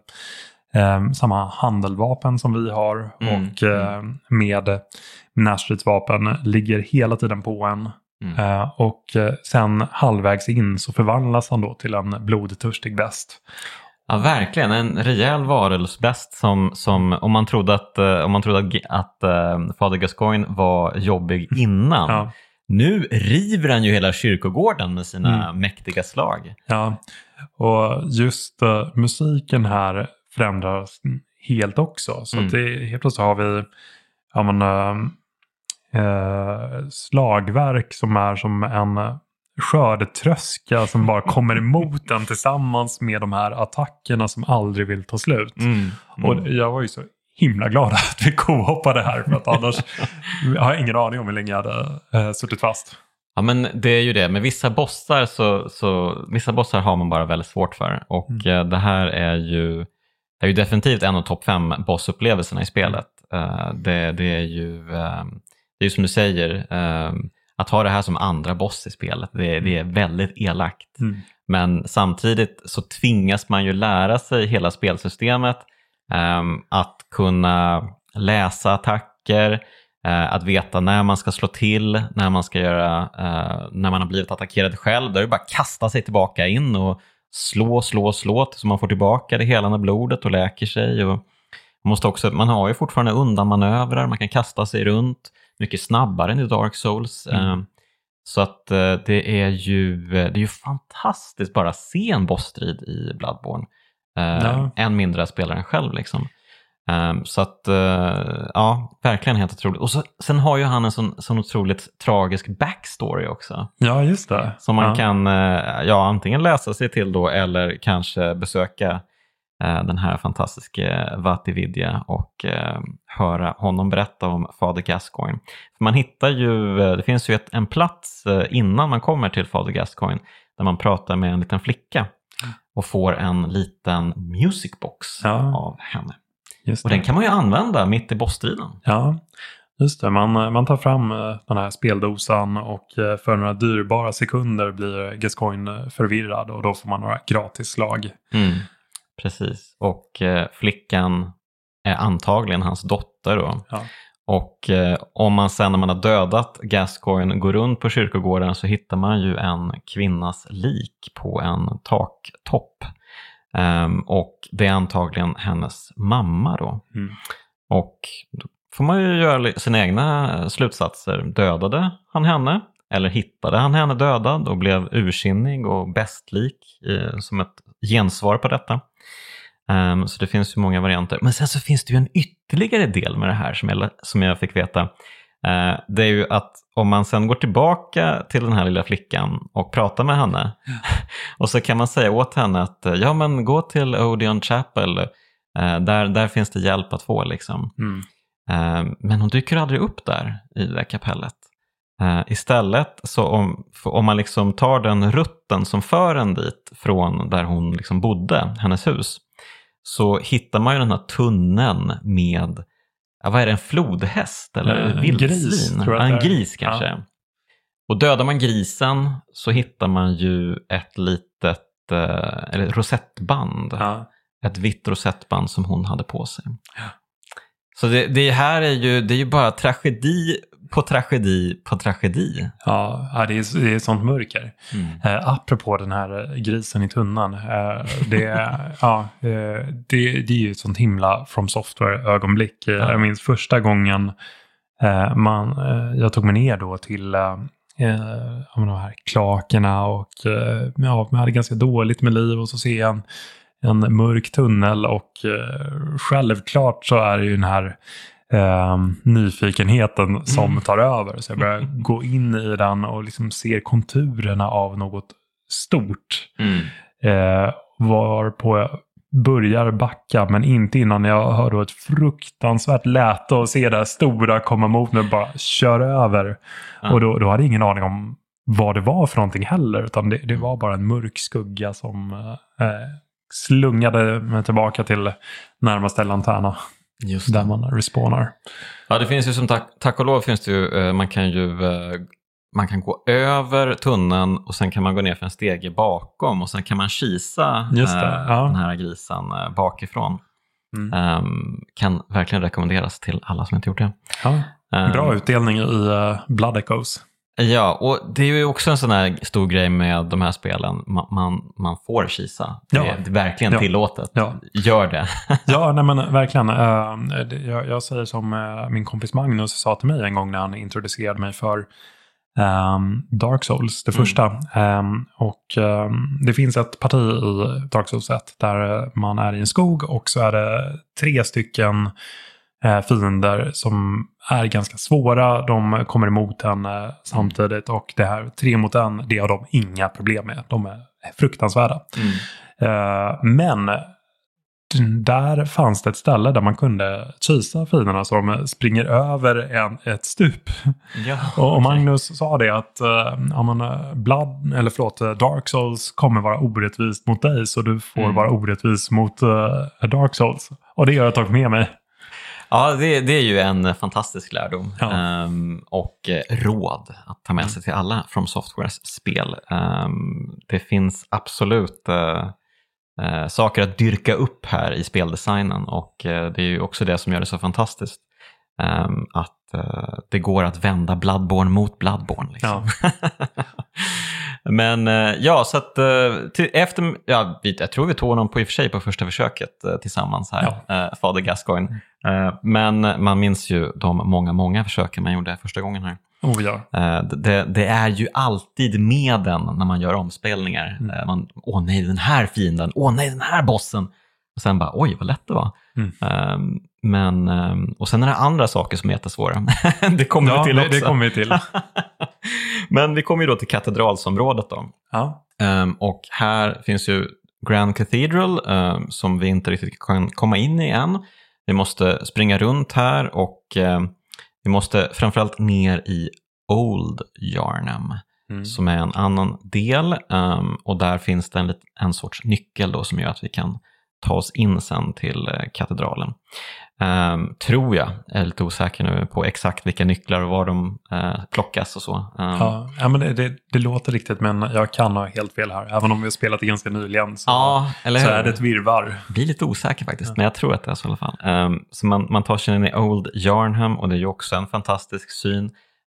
eh, samma handeldvapen som vi har Mm. och eh, med närstridsvapen ligger hela tiden på en. Mm. Eh, och sen halvvägs in så förvandlas han då till en blodtörstig bäst. Ja, verkligen. En rejäl varulvsbäst som, som om man trodde att, eh, om man trodde att, att eh, Fader Gascoigne var jobbig innan. Ja, Nu river han ju hela kyrkogården med sina Mm. mäktiga slag. ja. Och just eh, musiken här förändras helt också. Så Mm. att det, helt plötsligt har vi ja, men, eh, slagverk som är som en skördetröska som bara kommer emot den tillsammans med de här attackerna som aldrig vill ta slut. Mm. Och jag var ju så himla glad att vi co-hoppade här för att annars har jag ingen aning om hur länge jag hade eh, suttit fast. Ja men det är ju det, med vissa bossar så, så vissa bossar har man bara väldigt svårt för. Och Mm. eh, det här är ju, är ju definitivt en av topp fem bossupplevelserna i spelet. Eh, det, det är ju, eh, det är som du säger, eh, att ha det här som andra boss i spelet, det, det är väldigt elakt. Mm. Men samtidigt så tvingas man ju lära sig hela spelsystemet. ehm, att kunna läsa attacker, attacker, eh, att veta när man ska slå till, när man ska göra, eh, när man har blivit attackerad själv. Där är det bara att kasta sig tillbaka in och slå, slå, slå tills man får tillbaka det helande blodet och läker sig. Och man, måste också, man har ju fortfarande undanmanövrar, man kan kasta sig runt mycket snabbare än i Dark Souls. Mm. Eh, Så att eh, det är ju, det är ju fantastiskt bara att se en bossstrid i Bloodborne. Eh, Ja. Än mindre att spela den själv liksom. Ehm, så att, eh, ja, verkligen helt otroligt. Och så, sen har ju han en sån, sån otroligt tragisk backstory också. Ja, just det. Som man ja. kan eh, ja, antingen läsa sig till då eller kanske besöka eh, den här fantastiska Vatividya och höra honom berätta om Fader Gascoigne. För man hittar ju, det finns ju ett, en plats innan man kommer till Fader Gascoigne där man pratar med en liten flicka och får en liten musicbox Ja. av henne. Just Och den kan man ju använda mitt i bossstriden. Ja, just det. Man, man tar fram eh, den här speldosan och eh, för några dyrbara sekunder blir Gascoigne förvirrad och då får man några gratisslag. Mm. Precis, och eh, flickan är antagligen hans dotter då. Ja. Och eh, om man sen när man har dödat Gascoigne går runt på kyrkogården så hittar man ju en kvinnas lik på en taktopp. Ehm, och det är antagligen hennes mamma då. Mm. Och då får man ju göra sina egna eh, slutsatser. Dödade han henne? Eller hittade han henne dödad och blev ursinnig och bästlik eh, som ett gensvar på detta? Ehm, så det finns ju många varianter. Men sen så finns det ju en ytterligare del med det här som jag, som jag fick veta. Eh, det är ju att om man sen går tillbaka till den här lilla flickan och pratar med henne och så kan man säga åt henne att eh, ja men gå till Odeon Chapel, eh, där, där finns det hjälp att få liksom. Mm. Men hon dyker aldrig upp där i det där kapellet. Istället så om, om man liksom tar den rutten som för en dit från där hon liksom bodde, hennes hus, så hittar man ju den här tunneln med, ja, vad är det, en flodhäst eller Eh, en vildsvin? gris, tror jag Ja, en gris kanske. Och dödar man grisen så hittar man ju ett litet eh, eller rosettband Ja. ett vitt rosettband som hon hade på sig. Så det, det här är ju, det är ju bara tragedi på tragedi på tragedi. Ja, det är, det är sånt mörker. Eh, apropå den här grisen i tunnan. Eh, det, ja, eh, det, det är ju ett sånt himla From Software-ögonblick. Ja. Jag minns första gången man, jag tog mig ner då till de här klakerna och ja, jag hade ganska dåligt med liv och så ser jag en, en mörk tunnel och självklart så är det ju den här eh, nyfikenheten som Mm. tar över. Så jag börjar gå in i den och liksom ser konturerna av något stort. Mm. Eh, varpå jag börjar backa, men inte innan jag hör då ett fruktansvärt läte och ser det här stora komma mot mig och bara kör över. Ja. Och då, då hade jag ingen aning om vad det var för någonting heller, utan det, det var bara en mörk skugga som eh, slungade mig tillbaka till närmaste lanterna Just där man respawnar. Ja, det finns ju som tack, tack och lov finns det ju, eh, man kan ju eh, man kan gå över tunneln och sen kan man gå ner för en stege bakom och sen kan man kisa Just det, eh, ja. den här grisen bakifrån. Mm. Ehm, kan verkligen rekommenderas till alla som inte gjort det. Ja, Ehm, bra utdelning i uh, Blood Echoes. Ja, och det är ju också en sån här stor grej med de här spelen. Man, man, man får kisa. Det Ja. det är verkligen Ja. tillåtet. Ja. Gör det. Ja, nej men verkligen. Eh, jag, jag säger som eh, min kompis Magnus sa till mig en gång när han introducerade mig för ehm, Dark Souls, det Mm. första. Ehm, och ehm, det finns ett parti i Dark Souls 1 där eh, man är i en skog och så är det tre stycken eh, fiender som är ganska svåra. De kommer emot en eh, samtidigt och det här tre mot en, det har de inga problem med. De är fruktansvärda. Eh, men där fanns det ett ställe där man kunde kisa fienderna så de springer över en, ett stup. Ja, Och. Magnus sa det att uh, ja, eh, Blood, eller förlåt, eh, Dark Souls kommer vara orättvist mot dig så du får Mm. vara orättvis mot eh, Dark Souls. Och det har jag tagit med mig. Ja, det, det är ju en fantastisk lärdom Ja. Ehm, och eh, råd att ta med sig till alla From Softwares spel. Ehm, det finns absolut eh, eh, saker att dyrka upp här i speldesignen och eh, det är ju också det som gör det så fantastiskt. ehm, att det går att vända Bloodborne mot Bloodborne. Liksom. Men eh, ja, så att eh, till, efter, ja, jag tror vi tog honom på i och för sig på första försöket eh, tillsammans här, eh, Fader Gascoigne. Eh, men man minns ju de många, många försöken man gjorde första gången här. Oh, ja. Det, det är ju alltid med den när man gör omspelningar. Mm. Man, åh nej, den här fienden, åh nej, den här bossen. Och sen bara, oj vad lätt det var. Mm. Ehm, men, ehm, och sen är det andra saker som är jättesvåra. det kommer ja vi till också. det kommer vi till. men vi kommer ju då till katedralsområdet då. Ja. Ehm, och här finns ju Grand Cathedral ehm, som vi inte riktigt kan komma in i än. Vi måste springa runt här och vi måste framförallt ner i Old Yarnham Mm. som är en annan del och där finns det en, en sorts nyckel då som gör att vi kan ta oss in sen till eh, katedralen. Ehm, tror jag, jag är lite osäker nu på exakt vilka nycklar och var de eh, plockas och så. Ehm, Ja, ja, men det, det, det låter riktigt men jag kan ha helt fel här. Även om vi har spelat det ganska nyligen så, ja, eller så är det ett virrvarr. blir lite osäker faktiskt, men jag tror att det är så i alla fall. Ehm, så man, man tar sig in i Old Yarnham och det är ju också en fantastisk syn.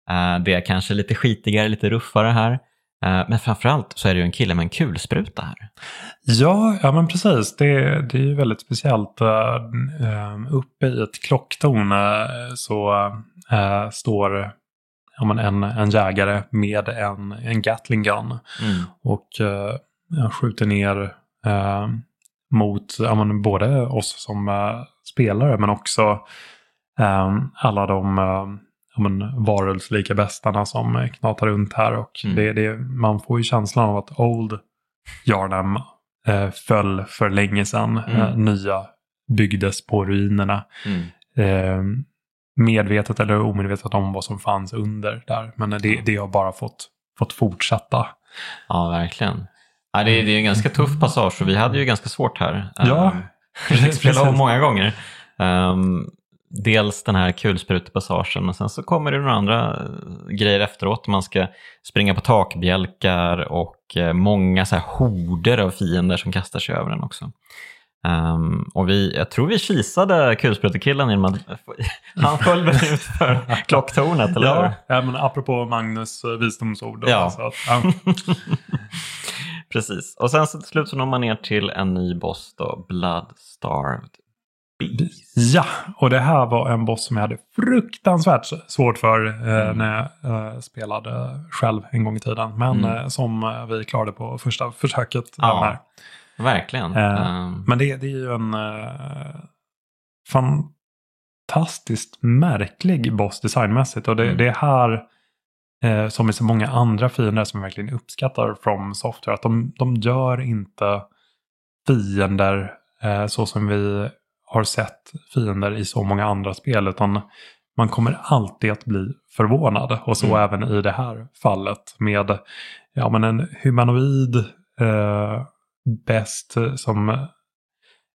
Eh, det är kanske lite skitigare, lite ruffare här. Eh, men framförallt så är det ju en kille med en kulspruta här. Ja, ja men precis. Det, det är ju väldigt speciellt. Uh, uppe i ett klocktorn eh, så eh, står ja, men en, en jägare med en, en Gatling gun Mm. och uh, skjuter ner eh, mot ja, men både oss som eh, spelare men också eh, alla de men varelselika bestarna som eh, knatar runt här. Och Mm. det, det, man får ju känslan av att Old Yarnham eh, föll för länge sedan. Mm. Eh, nya byggdes på ruinerna. Mm. Eh, medvetet eller omedvetet om vad som fanns under där. Men det, det har bara fått, fått fortsätta. Ja, verkligen. Ja, det, är- det är en ganska tuff passage och vi hade ju ganska svårt här. Ja, Ehm, vi fick spela om precis. många gånger. Ehm, dels den här kulsprutepassagen men sen så kommer det några andra eh, grejer efteråt. Man ska springa på takbjälkar och eh, många så här horder av fiender som kastar sig över den också. Ehm, och vi, jag tror vi kisade kulsprutekillen genom att han föll väl ut för klocktornet, eller hur? Ja, men apropå Magnus eh, visdomsord. Ja. Så att, ja. Precis. Och sen så till slut så når man ner till en ny boss då, Bloodstarved Beast. Ja, och det här var en boss som jag hade fruktansvärt svårt för eh, Mm. när jag eh, spelade själv en gång i tiden. Men Mm. eh, som eh, vi klarade på första försöket. Ja. Verkligen. Ehm, Men det, det är ju en eh, fantastiskt märklig boss designmässigt. Och det, Mm. det är här, som i så många andra fiender som jag verkligen uppskattar från Software, att de, de gör inte fiender så som vi har sett fiender i så många andra spel, utan man kommer alltid att bli förvånad. Och så Mm. även i det här fallet med ja, men en humanoid eh, bäst som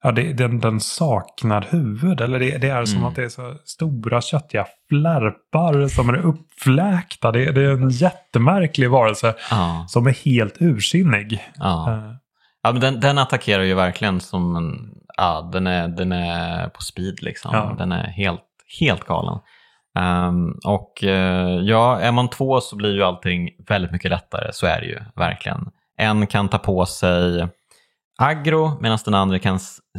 Ja, det, den, den saknar huvud. Eller det, det är som Mm. att det är så stora köttiga flärpar som är uppfläkta. Det, det är en jättemärklig varelse ja, som är helt ursinnig. ja. Eh, ja men den, den attackerar ju verkligen som en, ja, den är, den är på speed liksom. Ja. Den är helt, helt galen. Ehm, och eh, ja, är man två så blir ju allting väldigt mycket lättare, så är det ju verkligen. En kan ta på sig aggro medan den andra kan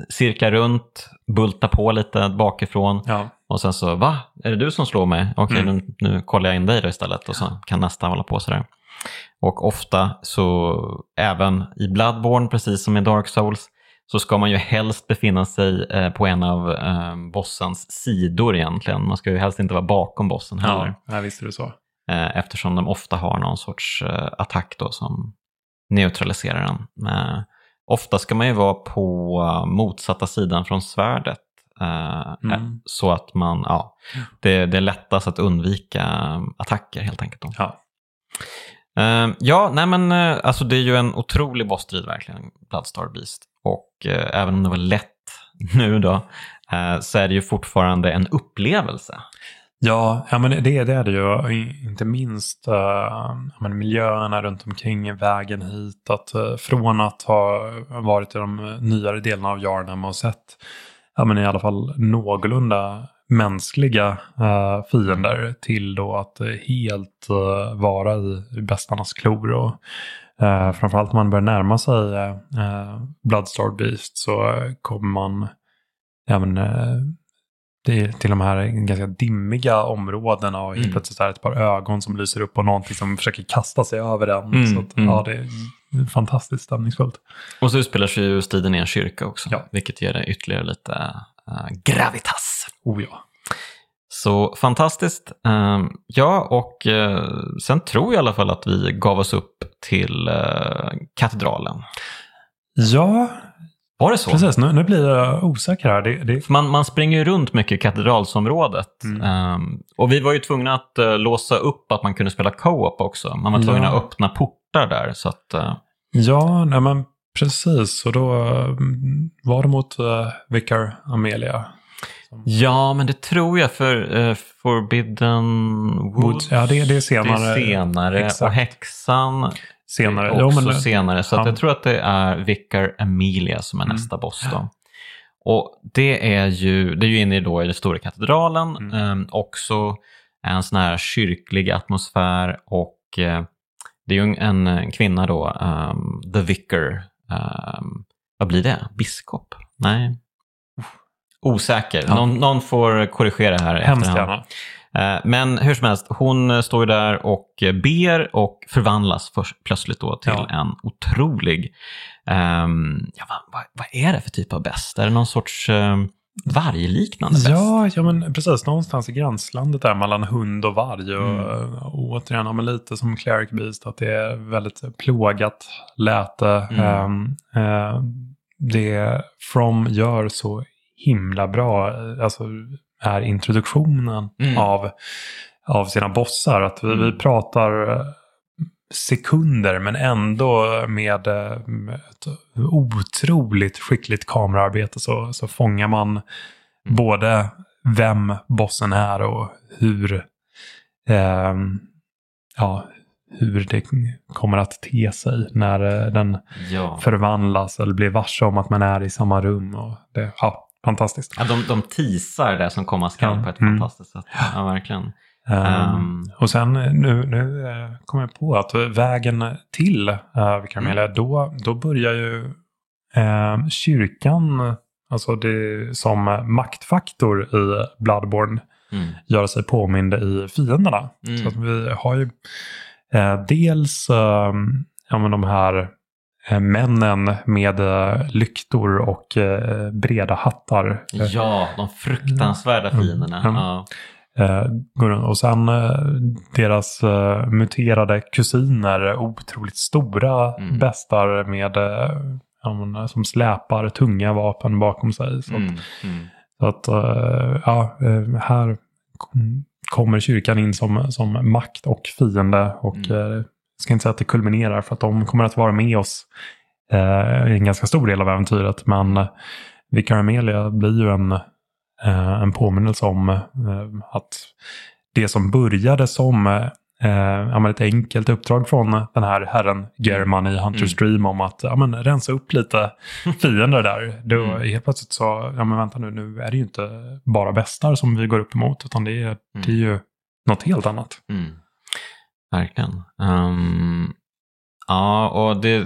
cirkla runt, bulta på lite bakifrån ja. och sen så, va? Är det du som slår mig? Okej, Mm. nu, nu kollar jag in dig då istället och så kan nästa hålla på sådär. Och ofta så, även i Bloodborne, precis som i Dark Souls, så ska man ju helst befinna sig eh, på en av eh, bossens sidor egentligen. Man ska ju helst inte vara bakom bossen heller. Ja, visst är det så. Eh, eftersom de ofta har någon sorts attack då som neutraliserar den. Ofta ska man ju vara på motsatta sidan från svärdet. Mm. Så att man, ja, det, det är lättast att undvika attacker helt enkelt. Då. Ja. Uh, ja, nej men uh, alltså det är ju en otrolig bossstrid verkligen, Bloodstar Beast. Och uh, även om det var lätt nu då, eh, så är det ju fortfarande en upplevelse. Ja, ja men det, det är det ju. Inte minst uh, men miljöerna runt omkring vägen hit. Att, från att ha varit i de nyare delarna av Yarnham och sett ja, men i alla fall någorlunda mänskliga uh, fiender till då att helt uh, vara i, i bästarnas klor. Och, uh, framförallt när man börjar närma sig uh, Bloodstarred Beast så kommer man även det är till de här ganska dimmiga områdena och helt mm. plötsligt är ett par ögon som lyser upp och någonting som försöker kasta sig över den. Mm, så att, mm. ja, det är fantastiskt stämningsfullt. Och så utspelar sig ju striden i en kyrka också, ja. vilket ger det ytterligare lite gravitas. Oh ja. Så fantastiskt. Uh, ja, och uh, sen tror jag i alla fall att vi gav oss upp till katedralen. Ja, var det så? Precis, nu, nu blir jag osäker här. Det, det... Man, man springer ju runt mycket i katedralsområdet. Mm. Um, och vi var ju tvungna att uh, låsa upp att man kunde spela co-op också. Man var tvungen ja. att öppna portar där. Så att, uh... Ja, nej, men precis. Och då uh, var det mot uh, Vicar Amelia. Ja, men det tror jag för uh, Forbidden Woods. Ja, det, det är senare. Det är senare. Exakt. Och häxan senare. Också jo, men, senare. Så han... jag tror att det är Vicar Emilia som är mm. nästa boss. Då. Och det är ju, det är ju inne då i den stora katedralen. Mm. Eh, också en sån här kyrklig atmosfär och eh, det är ju en, en kvinna då, um, the vicar. Um, vad blir det? Biskop? Nej. Osäker. Ja. Någon, någon, får korrigera här Hemskt gärna. Eh, men hur som helst, hon står ju där och ber och förvandlas plötsligt då till ja. en otrolig, um, ja, vad, vad, vad, är det för typ av bäst? Är det någon sorts um, vargliknande? Ja, ja, men precis. Någonstans i gränslandet där mellan hund och varg. Och, mm. och återigen, ja, lite som Cleric Beast, att det är väldigt plågat läte. Mm. Um, uh, det From gör så himla bra. Alltså, är introduktionen mm. av, av sina bossar. Att vi, mm. vi pratar eh, sekunder men ändå med eh, ett otroligt skickligt kameraarbete så, så fångar man mm. både vem bossen är och hur, eh, ja, hur det kommer att te sig när eh, den ja. förvandlas eller blir varse om att man är i samma rum. Och det, ja, fantastiskt. Ja, de, de teasar det som komma skall ja. på ett mm. fantastiskt sätt. Ja, verkligen. Um, och sen nu, nu uh, kom jag på att vägen till uh, Vikarmelia, mm. då, då börjar ju uh, kyrkan, alltså det som maktfaktor i Bloodborne, mm. göra sig påmind i fienderna. Mm. Så att vi har ju uh, dels ja, men de här Eh, männen med eh, lyktor och eh, breda hattar. Ja, de fruktansvärda mm. fienderna. Mm. Ja. Och sen deras muterade kusiner, otroligt stora mm. bestar med, som släpar tunga vapen bakom sig. Så att, mm. mm. Så att ja, här kommer kyrkan in som, som makt och fiende och mm ska inte säga att det kulminerar för att de kommer att vara med oss eh, i en ganska stor del av äventyret. Men eh, Vicar Amelia blir ju en, eh, en påminnelse om eh, att det som började som eh, ett enkelt uppdrag från den här herren German i Hunters mm. Dream om att ja, men, rensa upp lite fiender där. Då mm. helt plötsligt så, ja men vänta nu, nu är det ju inte bara bästar som vi går upp emot utan det är, mm. det är ju något helt annat. Mm. Verkligen. Um, ja, och det,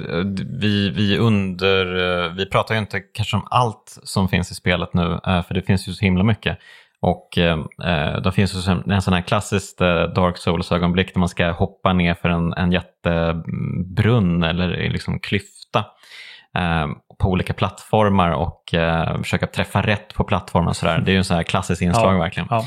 vi, vi under, vi pratar ju inte kanske om allt som finns i spelet nu, eh, för det finns ju så himla mycket. Och eh, då finns ju en sån här klassisk eh, Dark Souls-ögonblick där man ska hoppa ner för en, en jättebrunn eller liksom klyfta eh, på olika plattformar och eh, försöka träffa rätt på plattformar. Och sådär. Det är ju en sån här klassisk inslag ja, verkligen. Ja.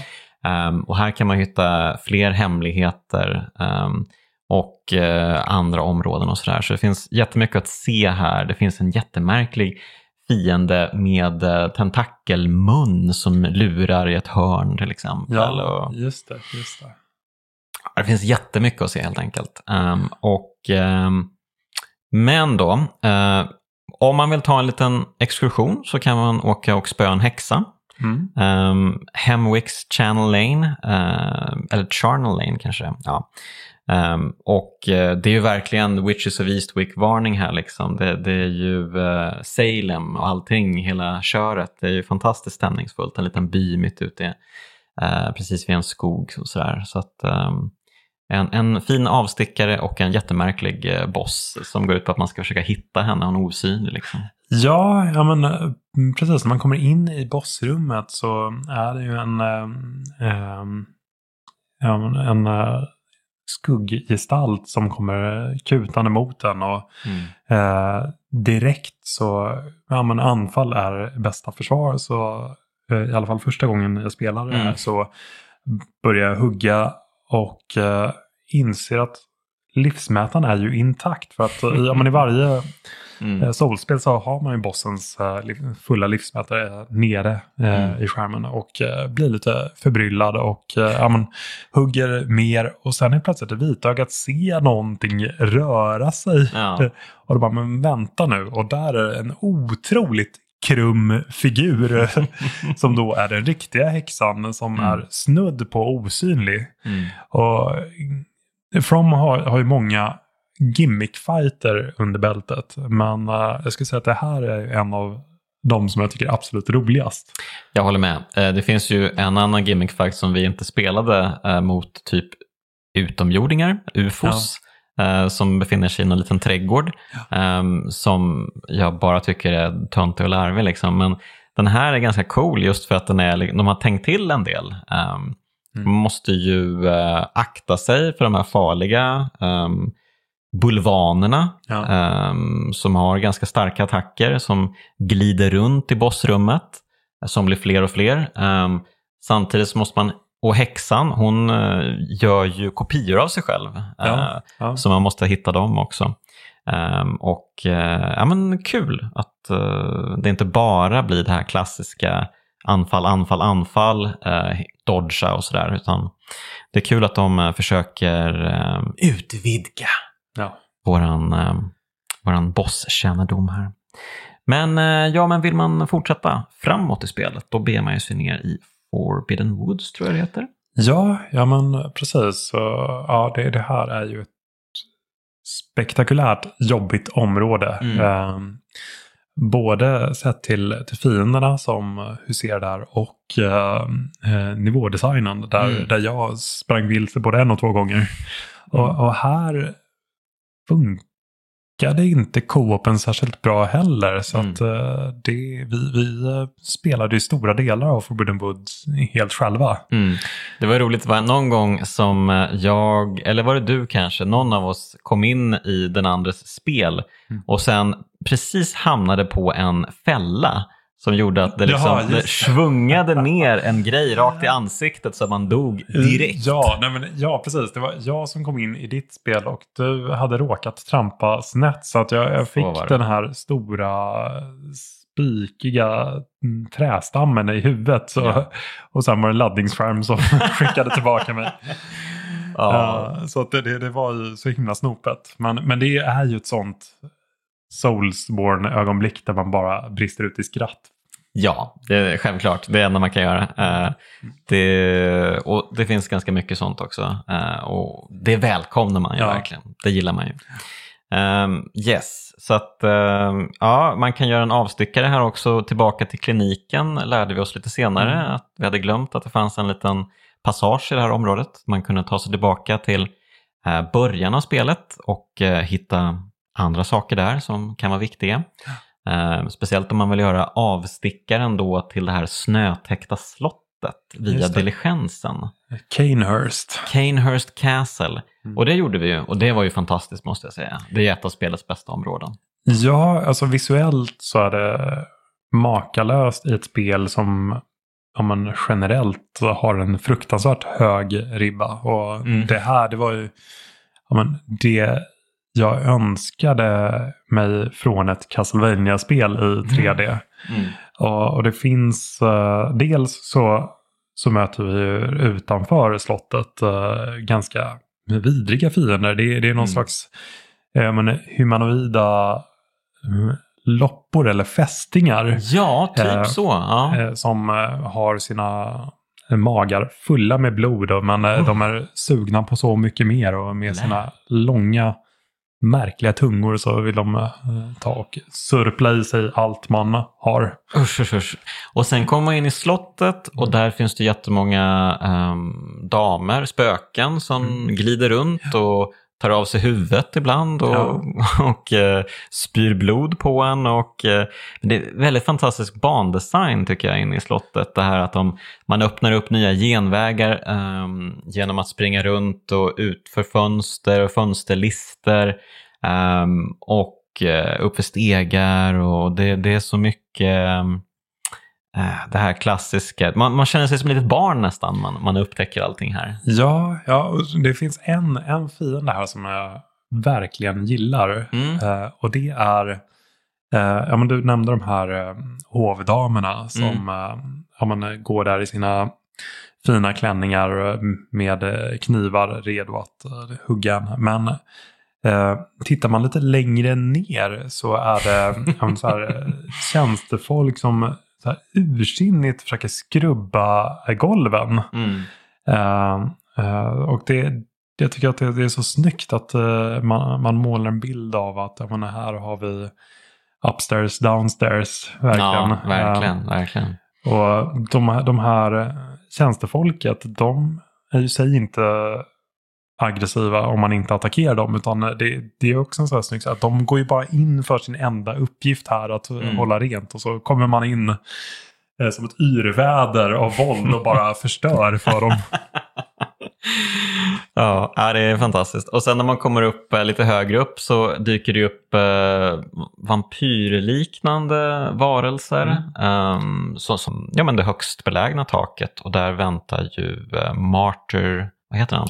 Um, och här kan man hitta fler hemligheter um, och uh, andra områden och sådär. Så det finns jättemycket att se här. Det finns en jättemärklig fiende med uh, tentakelmun som lurar i ett hörn till exempel. Ja, just det. Just det. det finns jättemycket att se helt enkelt. Um, och, men då, uh, om man vill ta en liten exkursion så kan man åka och spöa en häxa. Mm. Um, Hemwicks Channel Lane, uh, eller Charnel Lane kanske. Ja. Um, och uh, det är ju verkligen Witches of Eastwick-varning här. Liksom. Det, det är ju uh, Salem och allting, hela köret. Det är ju fantastiskt stämningsfullt. En liten by mitt ute, uh, precis vid en skog och sådär. Så att, um, en, en fin avstickare och en jättemärklig boss som går ut på att man ska försöka hitta henne, hon är osynlig. Liksom. Ja, ja men mm, precis. När man kommer in i bossrummet så är det ju en, um, um, en skugggestalt som kommer kutande mot den. Och, mm. eh, direkt så, ja men anfall är bästa försvar. Så eh, i alla fall första gången jag spelade mm. så börjar jag hugga och eh, inser att livsmätaren är ju intakt. För att ja, men i varje Mm. Eh, Soulspel så har man ju bossens uh, fulla livsmätare nere uh, mm. i skärmen och blir lite förbryllad och ja, man hugger mer och sen är plötsligt vitögat ser någonting röra sig. Ja. och då bara, men vänta nu och där är en otroligt krum figur som då är den riktiga häxan som mm. är snudd på osynlig. Mm. Och From har, har ju många gimmickfighter under bältet. Men uh, jag skulle säga att det här är en av de som jag tycker är absolut roligast. Jag håller med. Uh, det finns ju en annan gimmickfight som vi inte spelade uh, mot typ utomjordingar, ufos. Ja. som befinner sig i en liten trädgård. Ja. Um, som jag bara tycker är töntig och larvig. Liksom. Men den här är ganska cool just för att den är, de har tänkt till en del. Um, mm. Man måste ju akta sig för de här farliga um, bulvanerna ja. um, som har ganska starka attacker som glider runt i bossrummet som blir fler och fler. Um, samtidigt måste man, och häxan hon uh, gör ju kopior av sig själv ja. Uh, ja. så man måste hitta dem också. Um, och uh, ja men kul att det inte bara blir det här klassiska anfall, anfall, anfall, dodga och sådär utan det är kul att de försöker utvidga ja. våran, eh, våran bosskännedom här. Men eh, ja, men vill man fortsätta framåt i spelet, då ber man ju sig ner i Forbidden Woods, tror jag det heter. Ja, ja men precis. Så, ja, det, det här är ju ett spektakulärt jobbigt område. Mm. Eh, både sett till, till fienderna som huserar där och eh, nivådesignen där, mm. där jag sprang vilse både en och två gånger. Mm. Och, och, här funkade inte co-open särskilt bra heller. Så mm. att uh, det, vi, vi uh, spelade ju stora delar av Forbidden Woods helt själva. Mm. Det var roligt, var någon gång som eh, jag, eller var det du kanske, någon av oss kom in i den andres spel mm. och sen precis hamnade på en fälla som gjorde att det, liksom, Jaha, det svungade ner en grej rakt i ansiktet så att man dog direkt. Ja, nej men, ja, precis. Det var jag som kom in i ditt spel och du hade råkat trampa snett. Så att jag, jag fick den här stora spikiga mm, trästammen i huvudet. Så, ja. Och sen var det en laddningsskärm som skickade tillbaka mig. Ja. Uh, så att det, det, det, var ju så himla snopet. Men, men det är ju ett sånt Soulsborne-ögonblick där man bara brister ut i skratt. Ja, det är självklart. Det är det enda man kan göra. Uh, det, och det finns ganska mycket sånt också. Uh, och det välkomnar man ju ja. verkligen. Det gillar man ju. Um, yes, så att um, ja, man kan göra en avstyckare här också. Tillbaka till kliniken lärde vi oss lite senare mm. att vi hade glömt att det fanns en liten passage i det här området. Man kunde ta sig tillbaka till uh, början av spelet och hitta andra saker där som kan vara viktiga. Eh, speciellt om man vill göra avstickaren då till det här snötäckta slottet via diligensen. Canehurst. Canehurst Castle. Mm. Och det gjorde vi ju och det var ju fantastiskt måste jag säga. Det är ett av spelets bästa områden. Ja, alltså visuellt så är det makalöst i ett spel som om man generellt har en fruktansvärt hög ribba. Och mm. det här, det var ju, ja, men det jag önskade mig från ett Castlevania-spel i 3D. Mm. Mm. Och, och, det finns, uh, dels så, så möter vi utanför slottet uh, ganska vidriga fiender. Det, det är någon mm. slags uh, men, humanoida loppor eller fästingar. Ja, typ så. Ja. som har sina magar fulla med blod och man, oh. de är sugna på så mycket mer och med sina långa märkliga tungor så vill de eh, ta och surpla i sig allt man har. Usch, usch, usch. Och sen kommer man in i slottet och mm. där finns det jättemånga um, damer, spöken som mm. glider runt och tar av sig huvudet ibland och, ja. och uh, spyr blod på en. Och, uh, det är väldigt fantastisk bandesign tycker jag inne i slottet. Det här att de, man öppnar upp nya genvägar um, genom att springa runt och ut för fönster och fönsterlister um, och uh, uppför stegar och det, det är så mycket um, det här klassiska, man, man känner sig som ett litet barn nästan, man, man upptäcker allting här. Ja, ja det finns en, en fiende här som jag verkligen gillar. Mm. Uh, och det är, uh, ja men du nämnde de här uh, hovdamerna som mm. uh, ja, man går där i sina fina klänningar med knivar redo att hugga en. Men Eh, tittar man lite längre ner så är det så här, tjänstefolk som så här, ursinnigt försöker skrubba golven. Mm. Uh, uh, och det, jag tycker att det, det är så snyggt att uh, man, man målar en bild av att menar, här har vi upstairs, downstairs. Verkligen. Ja, verkligen, verkligen. Och de, de här tjänstefolket, de är ju sig inte aggressiva om man inte attackerar dem. Utan det, det är också en sån här snygg att de går ju bara in för sin enda uppgift här att mm. hålla rent. Och så kommer man in eh, som ett yrväder av våld och bara förstör för dem. Ja, det är fantastiskt. Och sen när man kommer upp eh, lite högre upp så dyker det upp eh, vampyrliknande varelser. Mm. Så, som ja, men det högst belägna taket och där väntar ju uh, Martyr, vad heter han?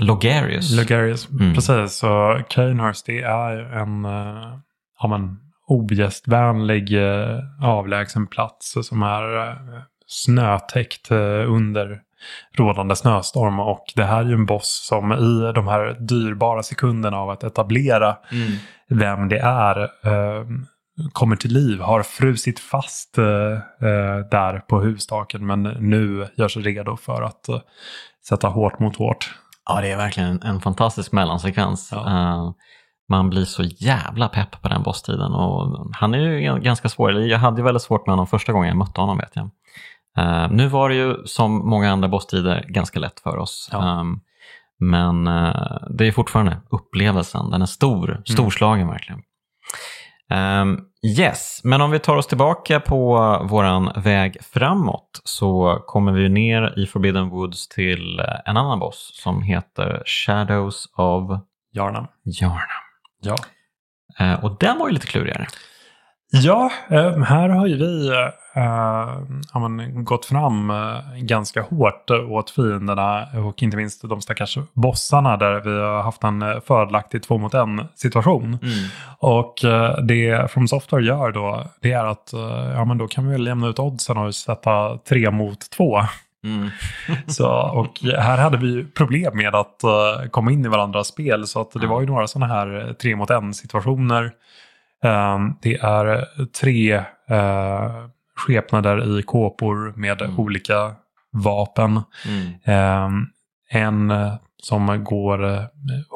Logarius. Logarius, mm. precis. Så Canehurst det är en uh, ja, men, ogästvänlig uh, avlägsen plats som är uh, snötäckt under rådande snöstorm. Och det här är ju en boss som i de här dyrbara sekunderna av att etablera mm. vem det är kommer till liv, har frusit fast där på hustaken men nu gör sig redo för att sätta hårt mot hårt. Ja, det är verkligen en fantastisk mellansekvens. Ja. Uh, man blir så jävla pepp på den bosstiden och han är ju ganska svår. Jag hade ju väldigt svårt med honom första gången jag mötte honom vet jag. Uh, nu var det ju som många andra bosstider ganska lätt för oss. Ja. Um, men uh, det är fortfarande upplevelsen, den är stor, mm. storslagen mm. verkligen. Um, yes, men om vi tar oss tillbaka på våran väg framåt så kommer vi ner i Forbidden Woods till en annan boss som heter Shadows of Yarnam. Yarnam. Ja. Uh, och den var ju lite klurigare. Ja, uh, här har ju vi ja, men, gått fram ganska hårt åt fienderna och inte minst de stackars bossarna där vi har haft en fördelaktig två mot en situation. Mm. Och det From Software gör då det är att ja, men då kan vi väl lämna ut oddsen och sätta tre mot två. Mm. så, och här hade vi problem med att uh, komma in i varandras spel så att det var ju några sådana här tre mot en situationer. Um, det är tre uh, skepnader i kåpor med mm. olika vapen. Mm. Um, en eh, som går uh,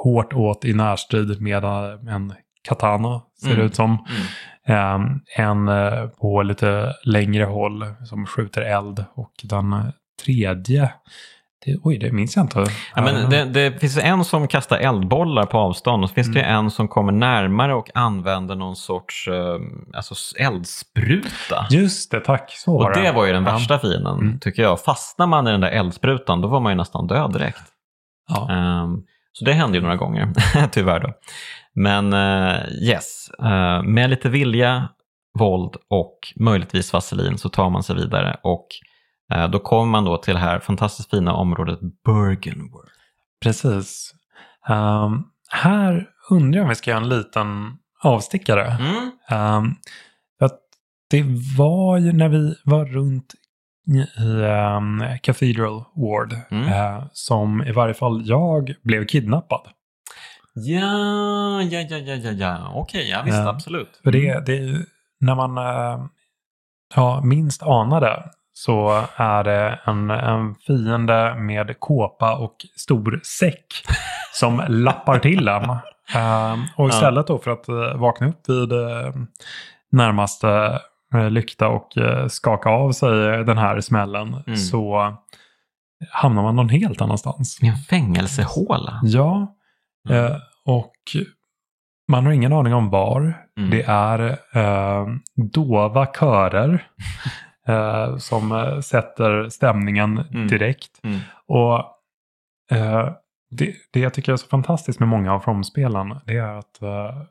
hårt åt i närstrid med uh, en katana, ser det mm. ut som. Um, en uh, på lite längre håll som skjuter eld och den tredje det, oj, det minns jag inte. Ja, men det, det, finns en som kastar eldbollar på avstånd och så finns mm. det en som kommer närmare och använder någon sorts uh, alltså eldspruta. Just det, tack. Så och det var ju den värsta fienden, mm. tycker jag. Fastnar man i den där eldsprutan, då var man ju nästan död direkt. Ja. Um, så det hände ju några gånger, tyvärr då. Men uh, yes, uh, med lite vilja, våld och möjligtvis vaselin så tar man sig vidare. och Eh, då kommer man då till det här fantastiskt fina området Bergenworth. Precis. Um, här undrar jag om vi ska göra en liten avstickare. Mm. Um, att det var ju när vi var runt i um, Cathedral Ward mm. uh, som i varje fall jag blev kidnappad. Ja, ja, ja, ja, ja, ja. okej, okay, ja visst, uh, absolut. För det, det är ju när man uh, ja, minst anade så är det en, en fiende med kåpa och stor säck som lappar till en. Eh, och istället då för att eh, vakna upp vid eh, närmaste eh, lykta och skaka av sig den här smällen Mm. så hamnar man någon helt annanstans. I en fängelsehåla. Ja, Mm. och man har ingen aning om var. Mm. Det är eh, dova körer eh, som eh, sätter stämningen Mm. direkt. Mm. Och eh, det, det jag tycker är så fantastiskt med många av From-spelen det är att eh,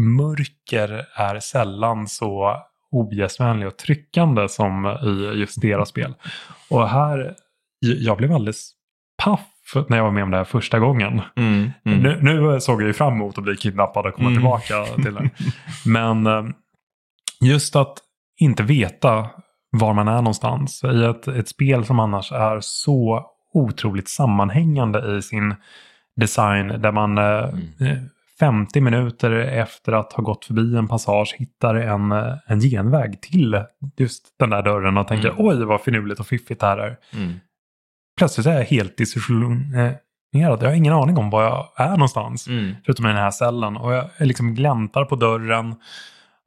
mörker är sällan så ogästvänlig och tryckande som i just deras spel. Och här, jag blev alldeles paff när jag var med om det här första gången. Mm. Mm. Nu, nu såg jag ju fram emot att bli kidnappad och komma Mm. tillbaka till det. Men eh, just att inte veta var man är någonstans i ett, ett spel som annars är så otroligt sammanhängande i sin design där man eh, eh, 50 minuter efter att ha gått förbi en passage hittar en, eh, en genväg till just den där dörren och tänker Mm. oj vad finurligt och fiffigt det här är Mm. plötsligt är jag helt disillusionerad. Jag har ingen aning om var jag är någonstans. Mm. Förutom i den här cellen. Och jag liksom gläntar på dörren.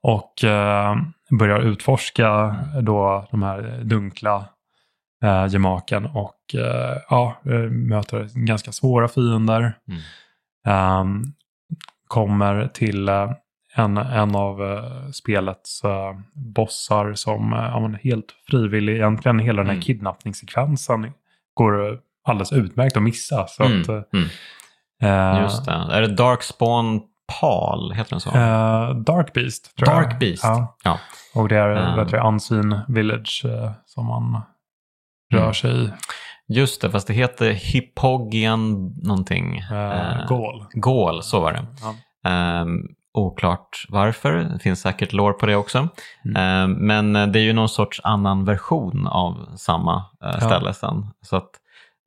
Och eh, börjar utforska då de här dunkla eh, gemaken. Och eh, ja, eh, möter ganska svåra fiender. Mm. Ehm, kommer till eh, en, en av eh, spelets bossar som ja, helt frivillig, egentligen hela den här Mm. kidnappningssekvensen går alldeles utmärkt att missa. Så Mm. att, Mm. Just det. Är det Darkspawn Pal? Heter den så? eh, Dark Beast. Tror jag. Dark Beast. Ja. Ja. Och det är jag, Unseen Village eh, som man rör Mm. sig i. Just det, fast det heter Hippogian någonting. Eh, Gaul. Gaul, så var det. Ja. Ehm, oklart varför, det finns säkert lore på det också. Mm. Ehm, men det är ju någon sorts annan version av samma eh, ställe sen. Så att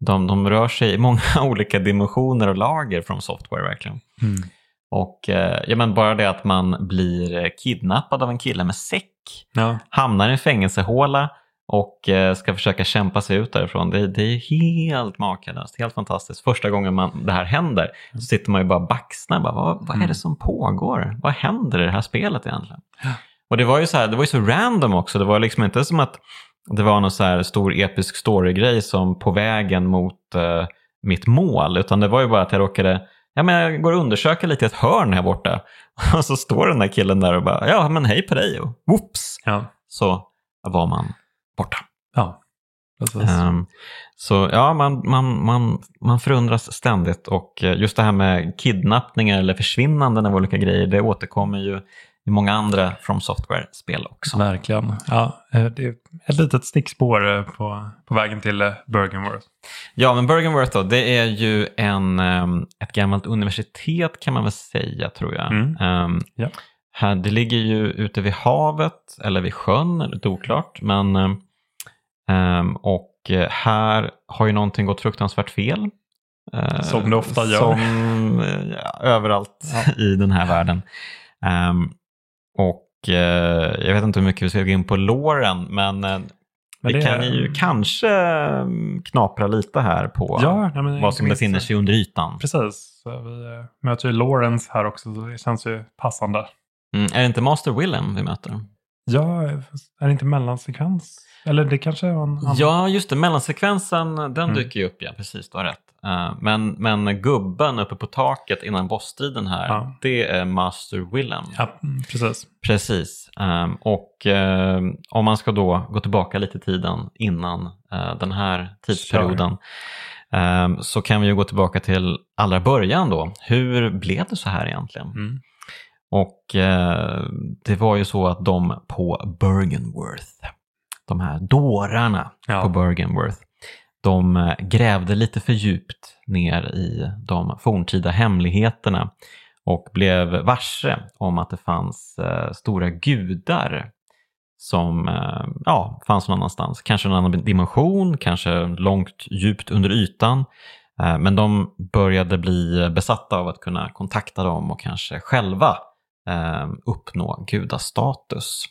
de, de rör sig i många olika dimensioner och lager från software verkligen. Mm. Och eh, ja, men bara det att man blir kidnappad av en kille med säck, Ja. hamnar i en fängelsehåla och eh, ska försöka kämpa sig ut därifrån. Det, det är helt makalöst, helt fantastiskt. Första gången man, det här händer så sitter man ju bara och baxnar. Bara, vad, vad är Mm. det som pågår? Vad händer i det här spelet egentligen? Ja. Och det var ju så här, det var ju så random också. Det var liksom inte som att det var någon så stor episk storygrej som på vägen mot eh, mitt mål. Utan det var ju bara att jag råkade, ja men jag går och undersöker lite i ett hörn här borta. Och så står den där killen där och bara, ja men hej på dig och whoops. Ja. Så var man borta. ja. Ehm, så ja, man, man, man, man förundras ständigt och eh, just det här med kidnappningar eller försvinnanden av olika grejer, det återkommer ju i många andra From Software-spel också. Verkligen. Ja, eh, det är ett litet stickspår eh, på, på vägen till eh, Bergenworth. Ja, men Bergenworth då, det är ju en, ehm, ett gammalt universitet kan man väl säga tror jag. Mm. Ehm, Ja. här, det ligger ju ute vid havet eller vid sjön, lite oklart. Men, ehm, och här har ju någonting gått fruktansvärt fel. Eh, Som det ofta gör. Som ja, överallt Ja. i den här världen. Ehm, och eh, jag vet inte hur mycket vi ska gå in på låren, men, eh, Men vi kan är- ju kanske mm, knapra lite här på Ja, nej, vad som befinner sig under ytan. Precis. Så vi eh, möter ju Lawrence här också, så det känns ju passande. Mm, är det inte Master Willem vi möter? Ja, är det inte mellansekvens? Eller det kanske är en annan... Ja, just det. Mellansekvensen, den Mm. dyker ju upp, ja. Precis, du har rätt. Eh, men, men gubben uppe på taket innan bossstriden här, Ja. det är Master Willem. Ja, mm, precis. Precis. Ehm, och ehm, om man ska då gå tillbaka lite i tiden innan eh, den här tidsperioden ehm, så kan vi ju gå tillbaka till allra början då. Hur blev det så här egentligen? Mm. Och eh, det var ju så att de på Bergenworth, de här dårarna Ja. på Bergenworth, de eh, grävde lite för djupt ner i de forntida hemligheterna och blev varse om att det fanns eh, stora gudar som eh, ja, fanns någon annanstans. Kanske någon annan dimension, kanske långt djupt under ytan. Men de började bli besatta av att kunna kontakta dem och kanske själva uppnå gudastatus.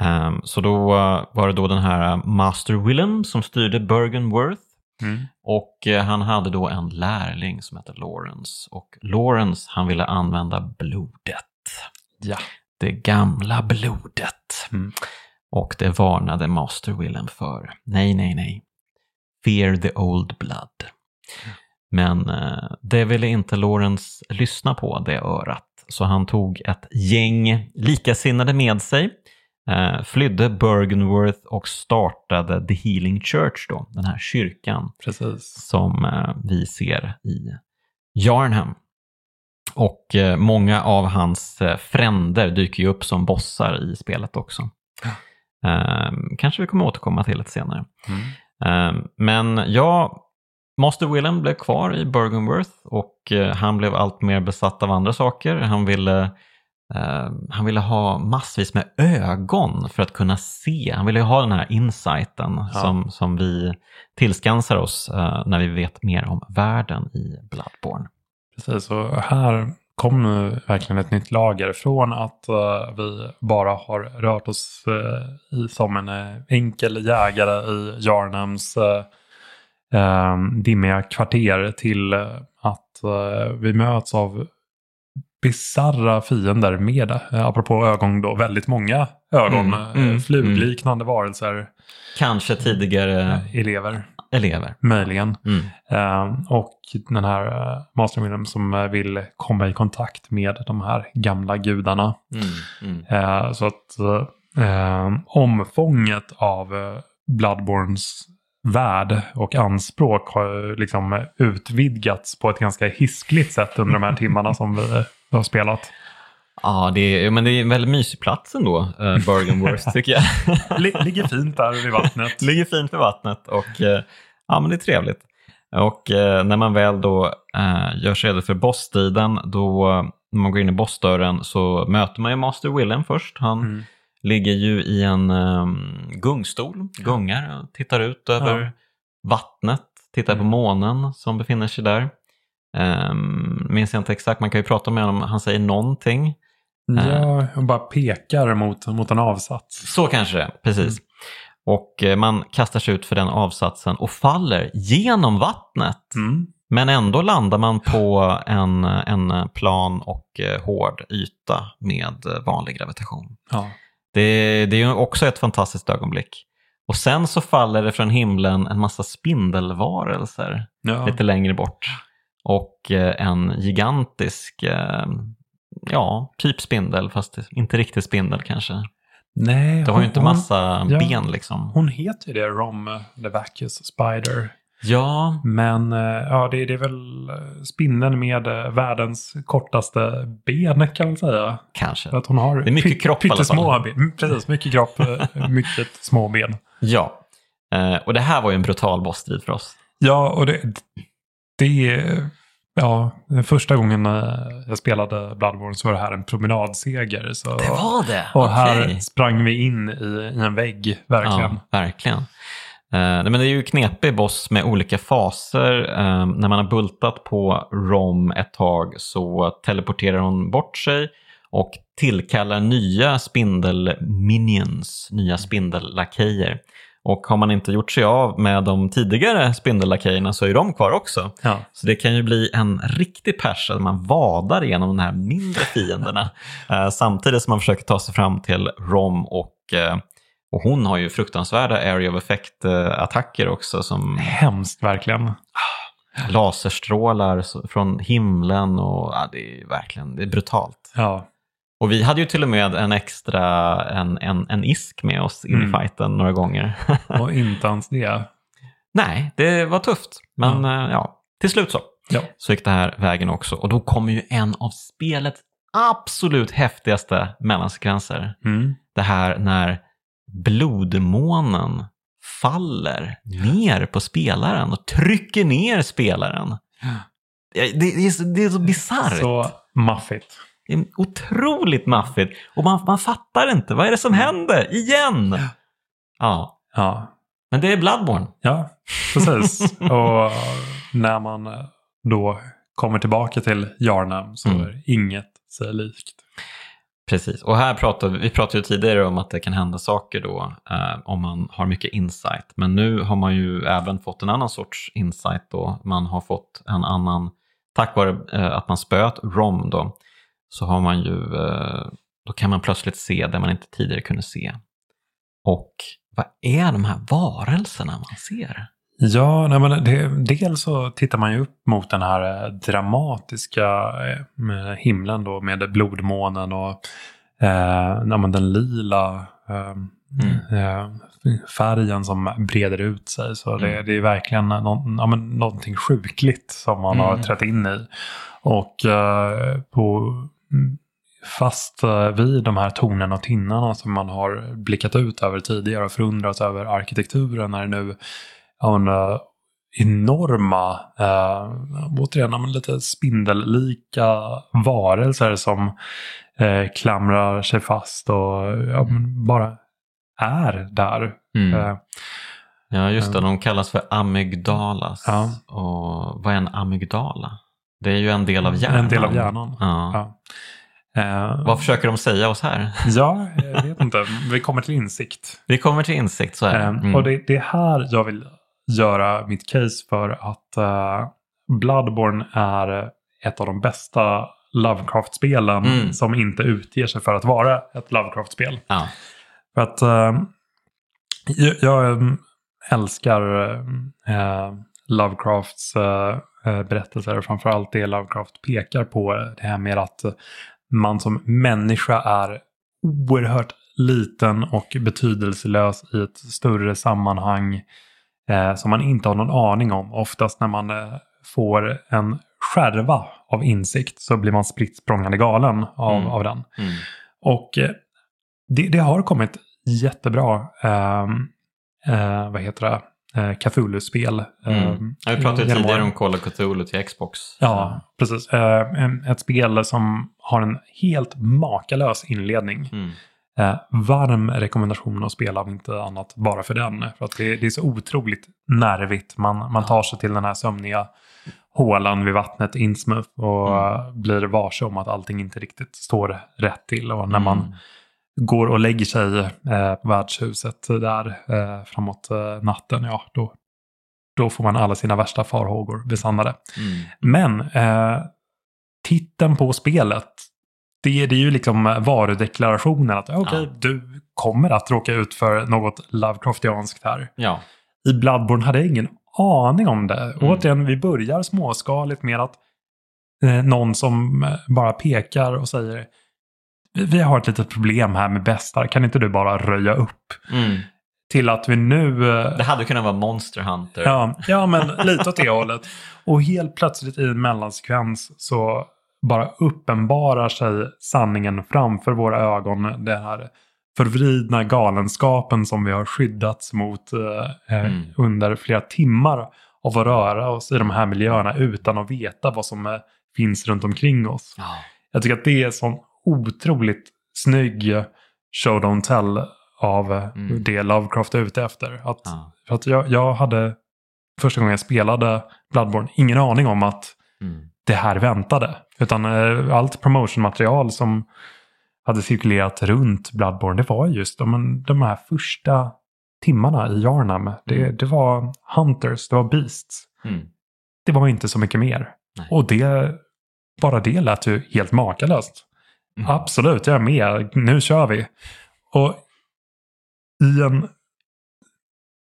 Ehm, så då eh, var det då den här eh, Master Willem som styrde Bergenworth Mm. och eh, han hade då en lärling som hette Lawrence. Och Lawrence han ville använda blodet. Ja. Det gamla blodet. Mm. Och det varnade Master Willem för. Nej, nej, nej. Fear the old blood. Men eh, det ville inte Lawrence lyssna på, det örat. Så han tog ett gäng likasinnade med sig, eh, flydde Bergenworth och startade The Healing Church, då, den här kyrkan Precis. som eh, vi ser i Yarnham. Och eh, många av hans eh, fränder dyker ju upp som bossar i spelet också. Eh, kanske vi kommer återkomma till lite senare. Mm. Eh, men ja, Master Willem blev kvar i Bergenworth och eh, han blev allt mer besatt av andra saker. Han ville, han ville ha massvis med ögon för att kunna se. Han ville ha den här insighten som, som vi tillskansar oss eh, när vi vet mer om världen i Bloodborne. Precis, och här kom nu verkligen ett nytt lager. Från att eh, vi bara har rört oss eh, i, som en enkel jägare i Jarnams uh, dimmiga kvarter till att vi möts av bizarra fiender med, uh, apropå ögon då, väldigt många ögon. Mm, mm, eh, flugliknande varelser, Kanske tidigare eh, elever, elever. möjligen. Mm. Eh, och den här Master William som eh, vill komma i kontakt med de här gamla gudarna. Mm, mm. Eh, så att eh, omfånget av Bloodborns värld och anspråk har liksom utvidgats på ett ganska hiskligt sätt under de här timmarna som vi uh, har spelat. Ja, det är, men det är en väldigt mysig plats ändå, eh, Bergenworth tycker jag. Li- ligger fint där vid vattnet. Ligger fint vid vattnet och eh, ja, men det är trevligt. Och eh, när man väl då eh, gör sig redo för bossstriden, då när man går in i bossdörren så möter man ju Master Willem först. Han Mm. ligger ju i en um, gungstol, gungar och tittar ut över Ja. vattnet, tittar på Mm. månen som befinner sig där. Um, minns jag inte exakt, man kan ju prata med honom, han säger någonting. Ja, och bara pekar mot, mot en avsats. Så kanske det precis. Och eh, man kastar sig ut för den avsatsen och faller genom vattnet. Mm. Men ändå landar man på en, en plan och eh, hård yta med vanlig gravitation. Ja. Det, det är ju också ett fantastiskt ögonblick. Och sen så faller det från himlen en massa spindelvarelser Ja. lite längre bort. Och eh, en gigantisk, eh, ja, typ spindel, fast inte riktigt spindel kanske. Nej, Det har ju inte hon- massa ja. ben liksom. Hon heter ju det, Rom the Vacuous Spider. Ja, Men eh, ja, det, det är väl spindeln med världens kortaste ben kan man säga. kanske. För att hon har Det är mycket kropp i alla pyttesmå fall. ben. Mm, Precis, mycket kropp, mycket små ben. Ja. Och det här var ju en brutal bossstrid för oss. Ja, och det, det är... Ja, den första gången eh, jag spelade Bloodborne så var det här en promenadseger. Så, Det var det? och här Okej. sprang vi in i, i en vägg, verkligen. Ja, verkligen. Eh, men det är ju knepig boss med olika faser. Eh, när man har bultat på Rom ett tag så teleporterar hon bort sig och tillkallar nya spindel-minions, nya spindellakejer. Och har man inte gjort sig av med de tidigare spindellakejerna så är de kvar också. Ja. Så det kan ju bli en riktig persa där man vadar igenom de här mindre fienderna eh, samtidigt som man försöker ta sig fram till Rom och, eh, och hon har ju fruktansvärda area of effect-attacker också som Hemskt verkligen. laserstrålar så- från himlen och ja, det är verkligen det är brutalt. Ja. Och vi hade ju till och med en extra, en, en, en isk med oss in i Mm. fighten några gånger. Och inte ens det. Nej, det var tufft. Men eh, ja, till slut så. Ja. så gick det här vägen också. Och då kommer ju en av spelets absolut häftigaste mellansekvenser. Mm. Det här när blodmånen faller ner på spelaren och trycker ner spelaren. Ja, Det, det, är så, det är så bisarrt. Så maffigt. Det är otroligt maffigt. Och man, man fattar inte. Vad är det som händer? Igen! Ja, Ja, men det är Bloodborne. ja precis. och när man eh, då kommer tillbaka till Jarnam så Mm. är inget sig likt. Precis, och här pratade vi pratade ju tidigare om att det kan hända saker då eh, om man har mycket insight. Men nu har man ju även fått en annan sorts insight då. Man har fått en annan, tack vare eh, att man spöt ROM då, så har man ju, eh, då kan man plötsligt se det man inte tidigare kunde se. Och vad är de här varelserna man ser? Ja, nej, men det, dels så tittar man ju upp mot den här eh, dramatiska eh, himlen då med blodmånen och eh, den lila eh, Mm. eh, färgen som breder ut sig. Så det, Mm. det är verkligen någon, ja, någonting sjukligt som man har Mm. trätt in i. Och eh, på, mm, fast eh, vid de här tornen och tinnarna som man har blickat ut över tidigare och förundrats över arkitekturen är det nu ja, men, eh, enorma, eh, återigen lite spindellika varelser som eh, klamrar sig fast och ja, bara är där. Mm. Eh, Ja, just det. De kallas för amygdalas. Ja. Och vad är en amygdala? Det är ju en del av hjärnan. En del av hjärnan. Ja. Eh, Vad försöker de säga oss här? Ja, jag vet inte. Vi kommer till insikt. Vi kommer till insikt, så är det. Eh, Mm. Och det, det är här jag vill göra mitt case för att eh, Bloodborne är ett av de bästa Lovecraft-spelen Mm. som inte utger sig för att vara ett Lovecraft-spel. Ja. För att eh, jag, jag älskar Lovecrafts eh, eh, berättelser. Framförallt det Lovecraft pekar på. Det här med att man som människa är oerhört liten och betydelselös i ett större sammanhang eh, som man inte har någon aning om. Oftast när man eh, får en skärva av insikt så blir man spritt språngande galen av, Mm. av den. Mm. Och eh, det, det har kommit jättebra, ehm, eh, vad heter det, eh, Cthulhu-spel. Mm. Ja, vi pratade tidigare om Call of Cthulhu till Xbox. Ja, precis. Eh, ett spel som har en helt makalös inledning. Mm. Eh, varm rekommendation att spela om inte annat bara för den. För att det, det är så otroligt nervigt. Man, man tar sig till den här sömniga hålan vid vattnet Innsmouth och Mm. eh, blir varse om att allting inte riktigt står rätt till. Och när man Mm. Går och lägger sig eh, på värdshuset där eh, framåt eh, natten, ja då, då får man alla sina värsta farhågor besannade. Mm. Men eh, titeln på spelet, det, det är ju liksom varudeklarationen att okej, Ja. du kommer att råka ut för något Lovecraftianskt här. Ja. I Bloodborne hade jag ingen aning om det. Mm. Återigen, vi börjar småskaligt med att eh, någon som eh, bara pekar och säger "Vi- har ett litet problem här med bästar, kan inte du bara röja upp? Mm. Till att vi nu... eh, Det hade kunnat vara Monster Hunter. Ja, ja, men lite åt det hållet. Och helt plötsligt i en mellansekvens så bara uppenbarar sig sanningen framför våra ögon. Den här förvridna galenskapen som vi har skyddats mot eh, eh, Mm. under flera timmar av att röra oss i de här miljöerna utan att veta vad som eh, finns runt omkring oss. Ja. Jag tycker att det är en sån otroligt snygg show don't tell av eh, Mm. det Lovecraft är ute efter. Att Ja. för att jag, jag hade första gången jag spelade Bloodborne ingen aning om att Mm. det här väntade. Utan eh, allt promotionmaterial som hade cirkulerat runt Bloodborne det var just men, de här första timmarna i Yarnam. Det, Mm. det var Hunters, det var Beasts. Mm. Det var inte så mycket mer. Nej. Och det, bara det lät ju helt makalöst. Mm. Absolut, jag är med. Nu kör vi. Och i en,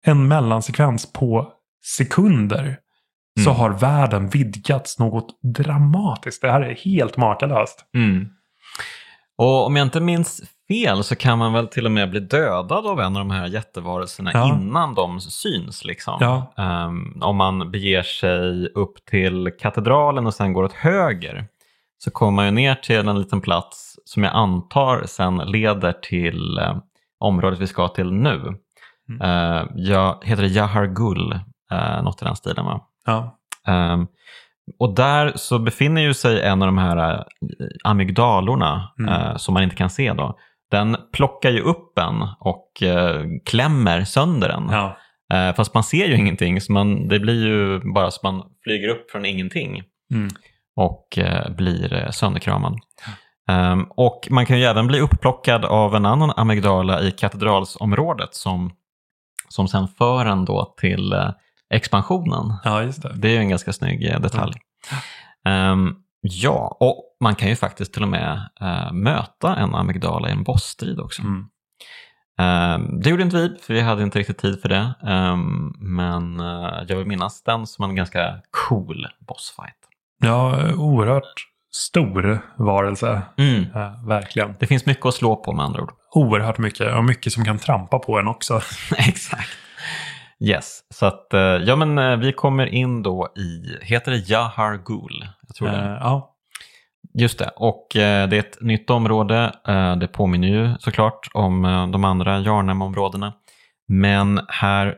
en mellansekvens på sekunder så Mm. har världen vidgats något dramatiskt. Det här är helt makalöst. Mm. Och om jag inte minns fel så kan man väl till och med bli dödad av en av de här jättevarelserna Ja. innan de syns. Liksom. Ja. Ehm, om man beger sig upp till katedralen och sen går åt höger så kommer man ju ner till en liten plats som jag antar sen leder till eh, området vi ska till nu. Mm. Eh, jag, heter det Jahar Gull? Uh, något i den stilen va? Ja. Ehm, och där så befinner ju sig en av de här eh, amygdalorna Mm. eh, som man inte kan se då. Den plockar ju upp en och eh, klämmer sönder den. Ja. Eh, fast man ser ju ingenting, så man, det blir ju bara så man flyger upp från ingenting Mm. Och eh, blir eh, sönderkramad. Um, och man kan ju även bli upplockad av en annan amygdala i katedralsområdet som, som sen för en då till uh, expansionen. Ja, just det. Det är ju en ganska snygg detalj. Mm. Um, ja, och man kan ju faktiskt till och med uh, möta en amygdala i en bossstrid också. Mm. Um, det gjorde inte vi, för vi hade inte riktigt tid för det. Um, men uh, jag vill minnas den som en ganska cool bossfight. Ja, oerhört stor varelse. Mm. Uh, verkligen. Det finns mycket att slå på med andra ord. Oerhört mycket och mycket som kan trampa på en också. Exakt. Yes, så att uh, ja men vi kommer in då i, heter det Jahar Ghul? Jag tror det. ja. Just det, och det är ett nytt område. Det påminner ju såklart om de andra Jarnem-områdena. Men här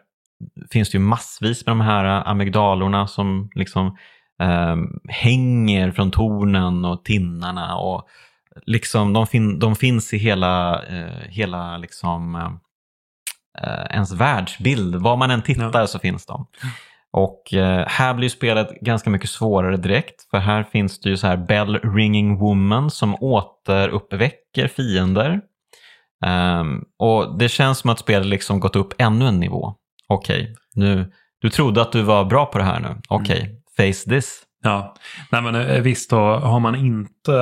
finns det ju massvis med de här amygdalorna som liksom eh, hänger från tornen och tinnarna. Och liksom de, fin de finns i hela, eh, hela liksom, eh, ens världsbild. Var man än tittar ja. så finns de. Och eh, här blir spelet ganska mycket svårare direkt. För här finns det ju så här Bell Ringing Woman som återuppväcker fiender. Um, och Det känns som att spelet liksom gått upp ännu en nivå. Okej, okay, nu, du trodde att du var bra på det här nu. Okej, okay, mm. Face this. Ja, Nej, men eh, visst då har man inte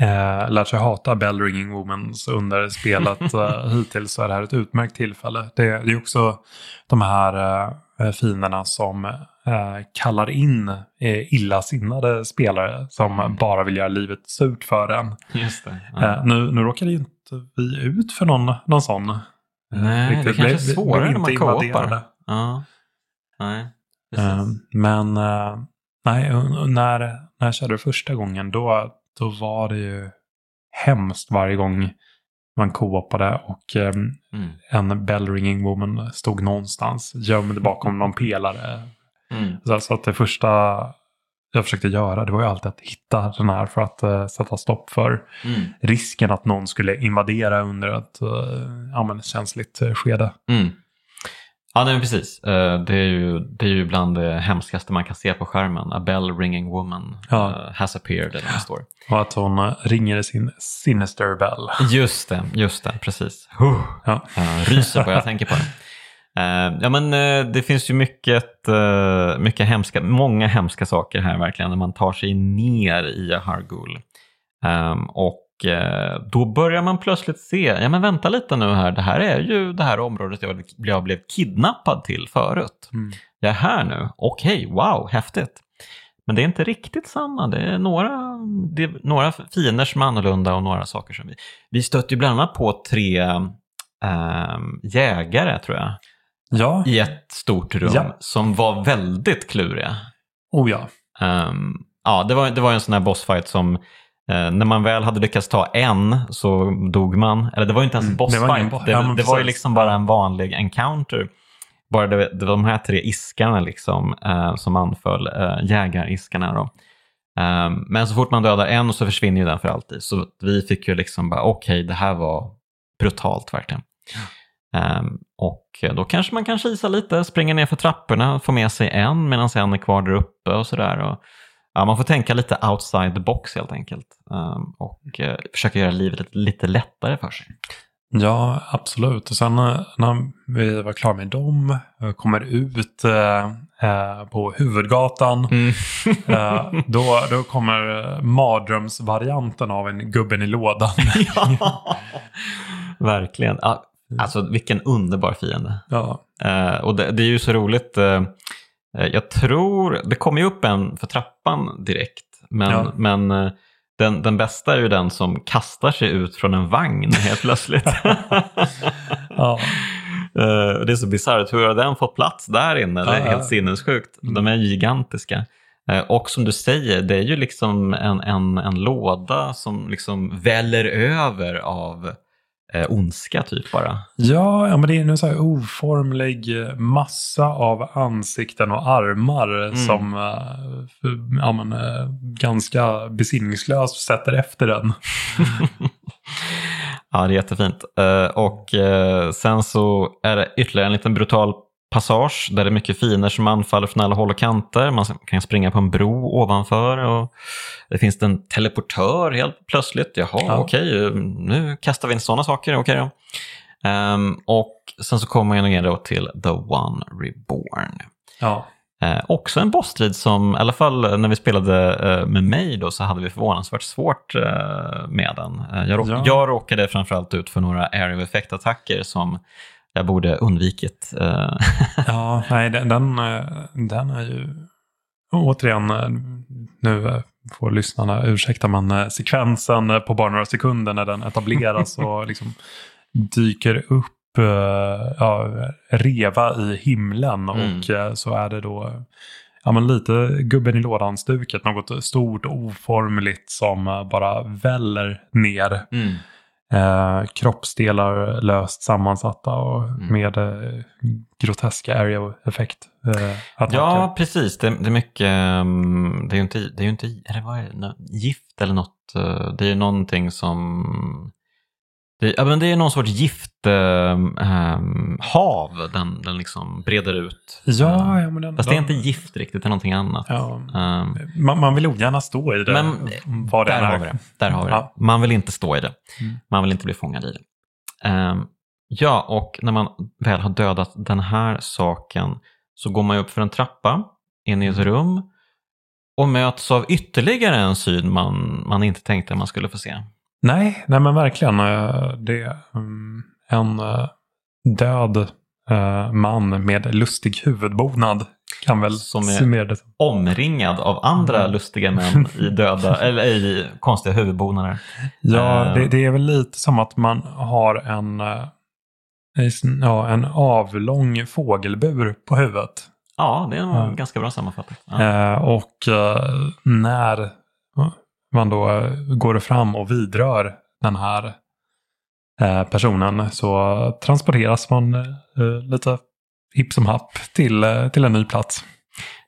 eh, lärt sig hata Bell Ringing Womans under spelet eh, hittills så är det här ett utmärkt tillfälle. Det, det är också de här eh, finerna som eh, kallar in eh, illasinnade spelare som mm. bara vill göra livet surt för en. Just det. Ja. Eh, nu, nu råkade ju inte vi ut för någon, någon sån. Nej, Riktigt. det kanske är svårare när man kåpar. Ja. Nej, men Nej, när, när jag körde första gången då, då var det ju hemskt varje gång man co-opade och um, mm. en bell ringing woman stod någonstans gömd bakom någon pelare. Mm. Så, så, att det första jag försökte göra det var ju alltid att hitta den här för att uh, sätta stopp för mm. risken att någon skulle invadera under ett uh, ja, känsligt uh, skede. Mm. Ja, nej, precis. Eh, det är, ju, det är ju bland det hemskaste man kan se på skärmen. A bell ringing woman ja. uh, has appeared, eller står. Och att hon eh, ringer sin sinister bell. Just det, just det, precis. Uh, ja. ryser bara jag tänker på det. Ja, men det finns ju mycket, mycket hemska, många hemska saker här verkligen när man tar sig ner i Hargul. Um, och Eh, då börjar man plötsligt se, ja men vänta lite nu här, det här är ju det här området jag, jag blev kidnappad till förut. Mm. Jag är här nu, okej, okay, wow, häftigt. Men det är inte riktigt samma, det är några, det är några fiender som är annorlunda och några saker som vi... Vi stötte ju bland annat på tre äh, jägare tror jag. Ja. I ett stort rum ja. som var väldigt kluriga. Oh ja. Um, ja, det var, det var en sån här bossfight som Eh, när man väl hade lyckats ta en så dog man. Eller det var ju inte ens en bossfight. Mm, det, var, det, ja, det var ju liksom bara en vanlig encounter. Bara det, det var de här tre iskarna liksom, eh, som anföll, eh, jägariskarna. Då. Um, men så fort man dödar en så försvinner ju den för alltid. Så vi fick ju liksom bara, okej, okay, det här var brutalt verkligen. Um, och då kanske man kan kisa lite, springa ner för trapporna, få med sig en medan en är kvar där uppe och sådär ja, man får tänka lite outside the box helt enkelt um, och uh, försöka göra livet lite, lite lättare för sig. Ja, absolut. Och sen eh, när vi var klara med dem, eh, kommer ut eh, på huvudgatan, mm. eh, då, då kommer mardrömsvarianten av en gubben i lådan. ja, verkligen. Alltså vilken underbar fiende. Ja. Eh, och det, det, är ju så roligt. Eh, jag tror, det kommer ju upp en för trappan direkt, men, ja. men eh, den, den bästa är ju den som kastar sig ut från en vagn helt plötsligt. ja. Eh, det är så bisarrt, hur har den fått plats där inne? Det är helt sinnessjukt. De är ju gigantiska. Och som du säger, det är ju liksom en, en, en låda som liksom väller över av eh, ondska typ bara. Ja, ja men det är en så här oformlig massa av ansikten och armar mm. som eh, ja, men, eh, ganska besinningslöst sätter efter den. ja, det är jättefint. Eh, och sen så är det ytterligare en liten brutal passage där det är mycket fiender som anfaller från alla håll och kanter. Man kan springa på en bro ovanför och det finns en teleportör helt plötsligt. Jaha, Ja. okej, nu kastar vi in sådana saker. Okej då. Ehm, och sen så kommer man ner då till The One Reborn. Ja. Eh, också en bossstrid som, i alla fall när vi spelade eh, med mig då, så hade vi förvånansvärt svårt eh, med den. Eh, jag, råk- Ja. jag råkade framförallt ut för några area of effect-attacker som jag borde undvikit. Eh, Ja, nej, den, den, eh, den är ju... Återigen, eh, nu får lyssnarna ursäkta, men sekvensen på bara några sekunder när den etableras och liksom dyker upp ja, reva i himlen Mm. och så är det då ja, men lite gubben i lådan-stuket. Något stort oformligt som bara väller ner. Eh, kroppsdelar löst sammansatta och Mm. med eh, groteska area of effect eh. Ja, precis. Det, det är mycket, ehm, det är ju inte, det är ju inte eller vad är det, gift eller något. eh, Det är ju någonting som, det, ja, men det är någon sorts gifthav hav den, den liksom breder ut. Ja, ja, men den, Fast det är inte gift riktigt, det är någonting annat. Ja, Ehm, man, man vill ogärna stå i det. Men det där är. har vi det. Där har vi det. Ja. Man vill inte stå i det. Mm. Man vill inte bli fångad i det. Ehm, ja, och när man väl har dödat den här saken så går man upp för en trappa in i ett Mm. rum och möts av ytterligare en syn man, man inte tänkte man skulle få se. Nej, nej men verkligen. eh, Det är mm, en eh, död eh, man med lustig huvudbonad. Kan väl Som är- det. Omringad av andra Mm. lustiga män i döda, eller i konstiga huvudbonader. Ja, det, det är väl lite som att man har en, ja, en avlång fågelbur på huvudet. Ja, det är nog Ja. ganska bra sammanfattat. Ja. Och när man då eh, går fram och vidrör den här eh, personen så transporteras man eh, lite hipp som happ till, till en ny plats.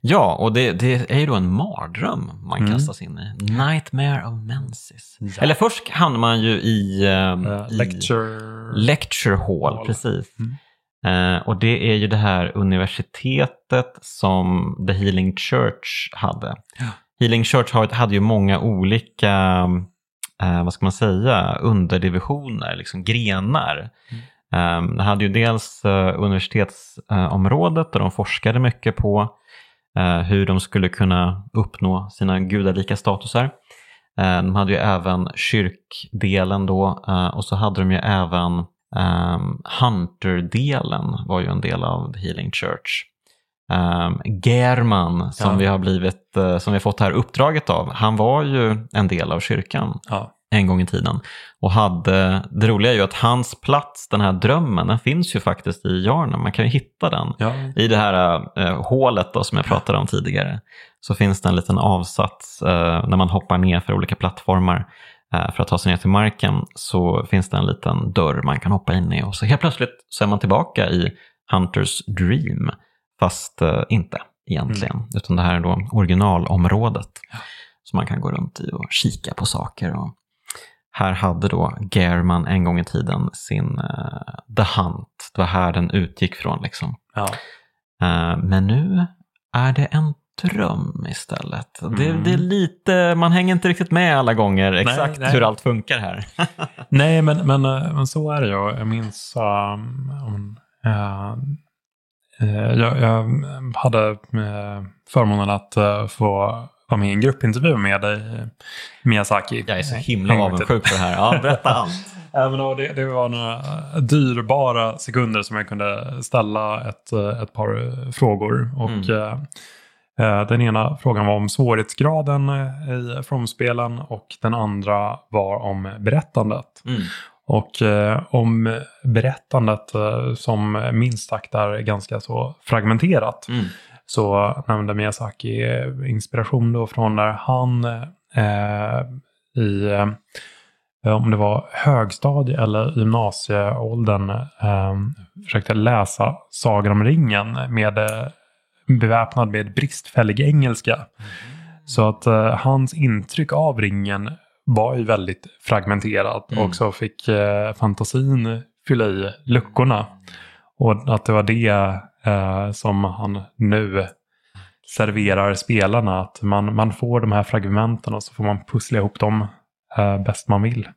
Ja, och det, det är ju då en mardröm man Mm. kastas in i. Nightmare of Mensis. Ja. Eller först hamnar man ju i, Eh, i lecture... lecture hall, Hall. precis. Mm. Eh, och det är ju det här universitetet som The Healing Church hade. Ja. Healing Church hade ju många olika, eh, vad ska man säga, underdivisioner, liksom grenar. Mm. Um, det hade ju dels uh, universitetsområdet där de forskade mycket på eh, hur de skulle kunna uppnå sina gudalika statusar. Eh, de hade ju även kyrkdelen då eh, och så hade de ju även um, Hunter-delen var ju en del av Healing Church. Um, German som Ja. vi har blivit, eh, som vi fått här uppdraget av, han var ju en del av kyrkan Ja. en gång i tiden. Och hade, det roliga är ju att hans plats, den här drömmen, den finns ju faktiskt i Jarnen. Man kan ju hitta den. Ja. I det här eh, hålet då, som jag pratade om tidigare så finns det en liten avsats eh, när man hoppar ner för olika plattformar för att ta sig ner till marken så finns det en liten dörr man kan hoppa in i och så helt plötsligt så är man tillbaka i Hunters Dream fast eh, inte egentligen utan det här är då originalområdet som man kan gå runt i och kika på saker. Och här hade då German en gång i tiden sin eh, The Hunt. Det var här den utgick från. Liksom. Ja. Eh, men nu är det en dröm istället. Det, Mm. det är lite, man hänger inte riktigt med alla gånger exakt nej. hur allt funkar här. Nej, men, men, men så är det ju. Jag minns... Um, um, eh, jag, jag hade eh, förmånen att eh, få vara med i en gruppintervju med dig, eh, Miyazaki. Jag är så himla avundsjuk på det här. Ja, berätta allt. Även det, det var några dyrbara sekunder som jag kunde ställa ett, eh, ett par eh, frågor. Och Mm. eh, eh, Den ena frågan var om svårighetsgraden eh, i From-spelen och den andra var om berättandet. Mm. Och eh, om berättandet eh, som minst sagt är ganska så fragmenterat Mm. så nämnde Miyazaki eh, inspiration då från när han eh, i, eh, om det var högstadie eller gymnasieåldern, eh, försökte läsa Sagan om ringen med beväpnad med bristfällig engelska. Så att hans intryck av ringen var ju väldigt fragmenterat Mm. och så fick eh, fantasin fylla i luckorna. Och att det var det eh, som han nu serverar spelarna. Att man, man får de här fragmenten och så får man pussla ihop dem eh, bäst man vill.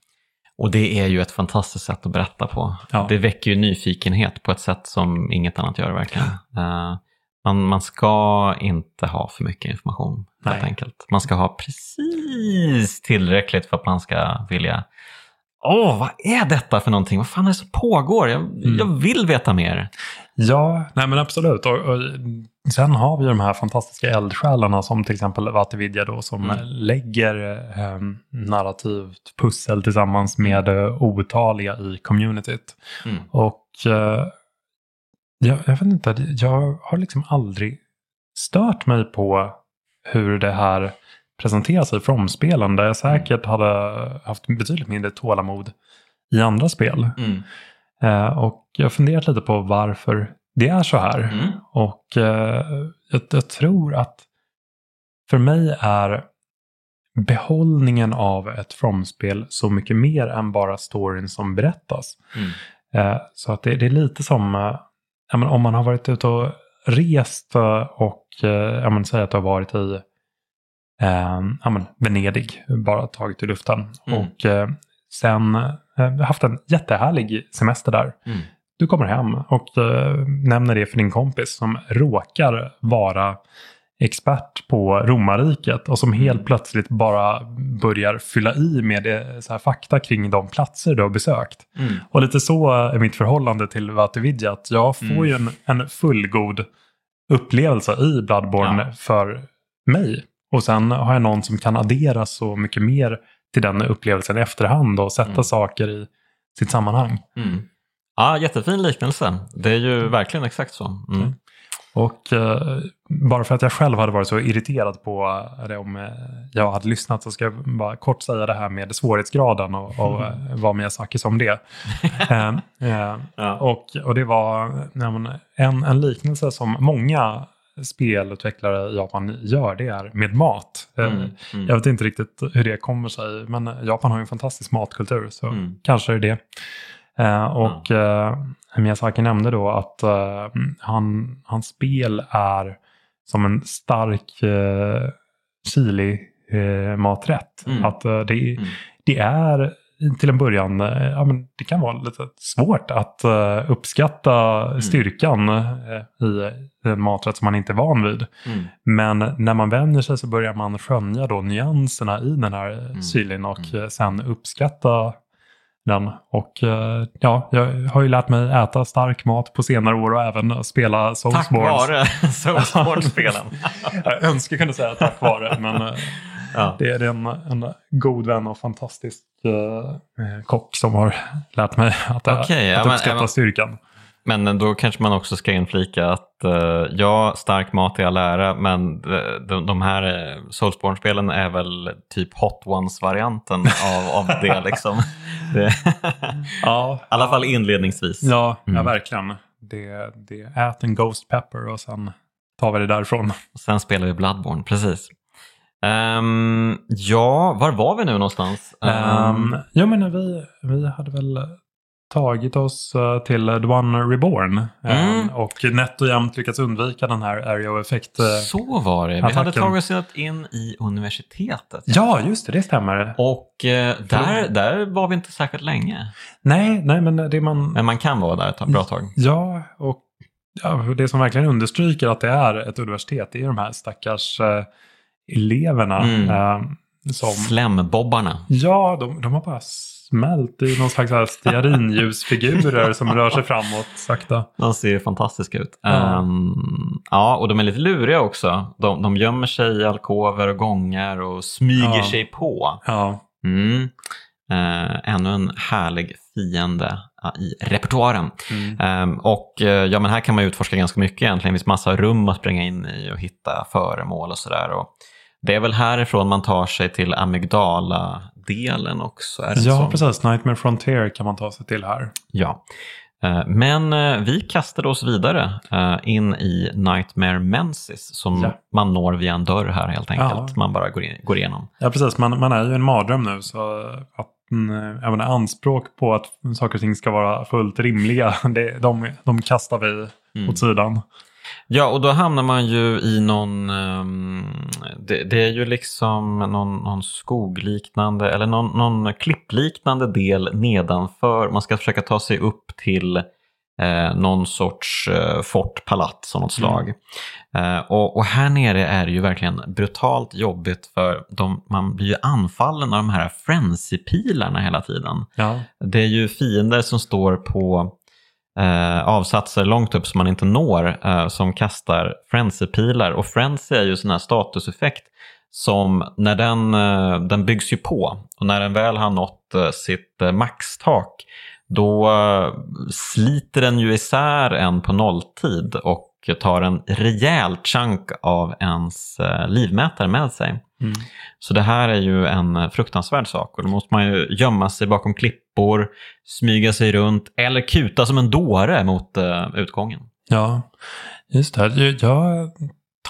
Och det är ju ett fantastiskt sätt att berätta på. Ja. Det väcker ju nyfikenhet på ett sätt som inget annat gör verkligen. Eh, man, man ska inte ha för mycket information helt Nej. enkelt. Man ska ha precis tillräckligt för att man ska vilja Åh, vad är detta för någonting? Vad fan är det som pågår? Jag, Mm. jag vill veta mer. Ja, nej men absolut. Och, och, sen har vi de här fantastiska eldsjälarna som till exempel Vatividya då som Mm. lägger eh, narrativt pussel tillsammans med eh, otaliga i communityt. Mm. Och eh, jag, jag vet inte, jag har liksom aldrig stört mig på hur det här presenteras i From-spelen där jag säkert hade haft betydligt mindre tålamod i andra spel. Mm. Eh, och jag har funderat lite på varför det är så här. Mm. Och eh, jag, jag tror att för mig är behållningen av ett From-spel så mycket mer än bara storyn som berättas. Mm. Eh, så att det, det är lite som eh, ja, men om man har varit ute och rest och eh, ja, men, säg att du har varit i eh, ja, men, Venedig, bara tagit i luften. Mm. Och eh, sen eh, haft en jättehärlig semester där. Mm. Du kommer hem och eh, nämner det för din kompis som råkar vara expert på romarriket och som Mm. helt plötsligt bara börjar fylla i med så här fakta kring de platser du har besökt. Mm. Och lite så är mitt förhållande till Vatividja. Att jag får Mm. ju en, en fullgod upplevelse i Bloodborne Ja. för mig. Och sen har jag någon som kan addera så mycket mer till den upplevelsen i efterhand och sätta Mm. saker i sitt sammanhang. Mm. Ja, jättefin liknelse. Det är ju verkligen exakt så. Mm. Mm. Och eh, bara för att jag själv hade varit så irriterad på det om eh, jag hade lyssnat så ska jag bara kort säga det här med svårighetsgraden och, och eh, vad Miyazaki sa om det. eh, eh, Ja. och, och det var ja, men, en, en liknelse som många spelutvecklare i Japan gör, det är med mat. Eh, Mm. Mm. Jag vet inte riktigt hur det kommer sig, men Japan har ju en fantastisk matkultur, så Mm. kanske är det. Eh, och eh, Miyazaki nämnde då att eh, han, hans spel är som en stark eh, chili-maträtt. Mm. Att eh, det, Mm. det är till en början, eh, ja, men det kan vara lite svårt att eh, uppskatta Mm. styrkan eh, i en maträtt som man inte är van vid. Mm. Men när man vänjer sig så börjar man skönja då nyanserna i den här Mm. chilin och eh, sen uppskatta den. Och eh, ja, jag har ju lärt mig äta stark mat på senare år och även spela Tack Soulsborns. vare Soulsborne-spelen. Jag önskar jag kunde säga tack vare, men eh, ja. det är en, en god vän och fantastisk eh, kock som har lärt mig att, ja, att men- uppskatta ja, men- styrkan. Men då kanske man också ska inflika att eh, ja, stark mat är all ära, men de, de, de här uh, Soulsborne-spelen är väl typ Hot Ones-varianten av, av det. Liksom. det I Ja, alla fall inledningsvis. ja, ja Mm. verkligen. Det, det ät en Ghost Pepper och sen tar vi det därifrån. Sen spelar vi Bloodborne, precis. Ehm, ja, var var vi nu någonstans? Ehm, Um, ja, men vi, vi hade väl tagit oss eh, till The One Reborn. eh, Mm. och nätt och jämnt lyckats undvika den här area of effect. eh, så var det. Vi hade tagit oss in i universitetet. Ja, just det, det stämmer. Och eh, där, där var vi inte särskilt länge. Nej, nej, men det man... Men man kan vara där ett bra tag. Ja, och ja, det som verkligen understryker att det är ett universitet det är de här stackars eh, eleverna. Mm. eh, som, Slembobbarna. ja, de, de har bara smält i någon slags stearinljusfigurer som rör sig framåt sakta. De ser fantastiska ut. Ja. Ehm, ja, och de är lite luriga också. De, de gömmer sig i alkover och gångar och smyger Ja. sig på. Ja, Mm. Eh, ännu en härlig fiende i repertoaren. mm. Ehm, och eh, ja, men här kan man utforska ganska mycket egentligen. Det finns massa rum att springa in i och hitta föremål och sådär. Det är väl härifrån man tar sig till amygdala-delen också? Är det ja så? precis. Nightmare Frontier kan man ta sig till här. Ja. Eh, Men eh, vi kastade oss vidare eh, in i Nightmare Mensis som Ja. man når via en dörr här helt enkelt. Ja. Man bara går, in, går igenom. Ja, precis. Man, man är ju en mardröm nu. Så att, mm, jag menar, anspråk på att saker och ting ska vara fullt rimliga, det, de, de kastar vi Mm. åt sidan. Ja, och då hamnar man ju i någon... ehm, det, det är ju liksom någon, någon skogliknande eller någon, någon klippliknande del nedanför. Man ska försöka ta sig upp till eh, någon sorts eh, fort, palats av något slag. Eh, och, och här nere är det ju verkligen brutalt jobbigt för de, man blir ju anfallen av de här frenzy-pilarna hela tiden. Ja. Det är ju fiender som står på eh, avsatser långt upp som man inte når eh, som kastar frenzy-pilar. Och frenzy är ju en sån här statuseffekt som när den, eh, den byggs ju på och när den väl har nått eh, sitt eh, maxtak då eh, sliter den ju isär en på nolltid och tar en rejäl chunk av ens eh, livmätare med sig. Mm. Så det här är ju en fruktansvärd sak och då måste man ju gömma sig bakom klippor, smyga sig runt eller kuta som en dåre mot uh, utgången. ja, just det. Jag, jag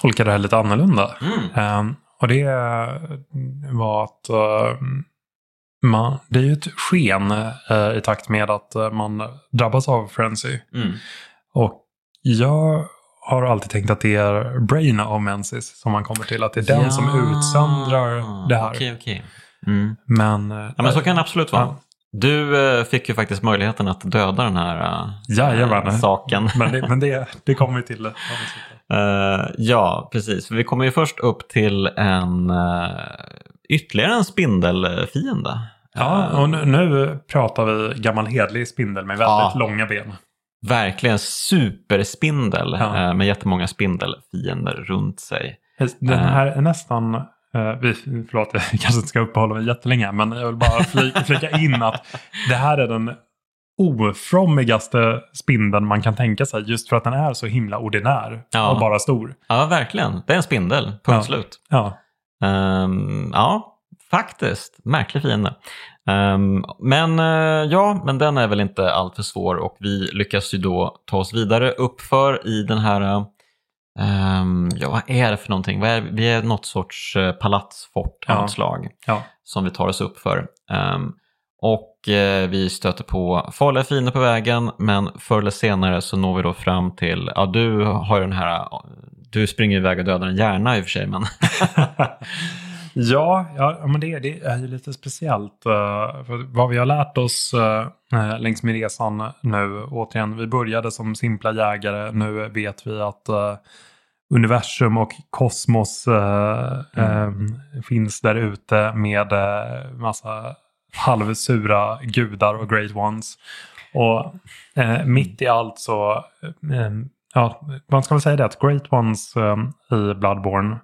tolkar det här lite annorlunda. Ehm, och det var att eh, man, det är ju ett sken eh, i takt med att eh, man drabbas av frenzy. Mm. Och jag har alltid tänkt att det är Brain of Mensis som man kommer till. Att det är den som utsöndrar det här. Okej, okej. Mm. Men, eh, Ja, men så kan det absolut vara. Ja. Du eh, fick ju faktiskt möjligheten att döda den här uh, Jajamän. saken. men, det, men det, det kommer vi till. Eh, ja, precis. Vi kommer ju först upp till en uh, ytterligare en spindelfiende. Ja, Eh, och nu, nu pratar vi gammal hedlig spindel med väldigt Ja. långa ben. Verkligen superspindel Ja. eh, med jättemånga spindelfiender runt sig. Den Eh. här är nästan, eh, förlåt jag kanske inte ska uppehålla mig jättelänge, men jag vill bara flika, flika in att det här är den ofrommigaste spindeln man kan tänka sig. Just för att den är så himla ordinär Ja. och bara stor. Ja, verkligen. Det är en spindel. Punkt Ja. slut. Ja, Ehm, ja, faktiskt. Märklig fiende. Ehm, men eh, ja, men den är väl inte alltför svår och vi lyckas ju då ta oss vidare uppför i den här ehm, ja, vad är det för någonting? Vad är, vi är något sorts uh, palatsfort av Ja. slag ja. som vi tar oss upp för. Ehm, och eh, vi stöter på farliga fiender på vägen men förr eller senare så når vi då fram till, ja du har ju den här, du springer iväg och dödar en hjärna i och för sig men Ja, ja men det, det är ju lite speciellt. eh, för vad vi har lärt oss eh, eh, längs med resan nu, återigen, vi började som simpla jägare. Nu vet vi att universum och kosmos eh, finns där ute med massa halvsura gudar och great ones. Och mitt i allt så, ja, man ska väl säga det att great ones eh, i Bloodborne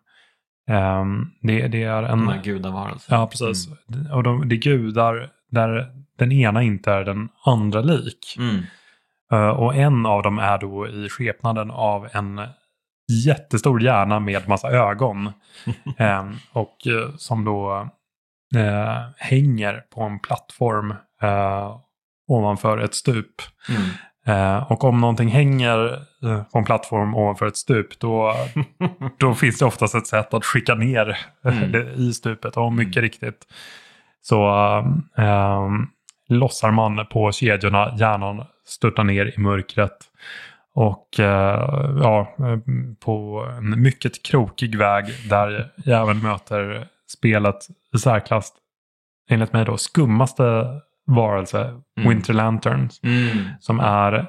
eh, det, det är en... de här gudavarelserna. Ja, precis. Och de, det är gudar där den ena inte är den andra lik. Mm. Eh, och en av dem är då i skepnaden av en jättestor hjärna med massa ögon. Eh, och eh, som då eh, hänger på en plattform eh, ovanför ett stup. Mm. Och om någonting hänger på en plattform ovanför ett stup då, då finns det oftast ett sätt att skicka ner Mm. i stupet. Och mycket riktigt så eh, lossar man på kedjorna, hjärnan störtar ner i mörkret. Och eh, ja, på en mycket krokig väg där jag även möter spelet i särklass, enligt mig då, skummaste varelse, Mm. Winter Lanterns. Mm. Som är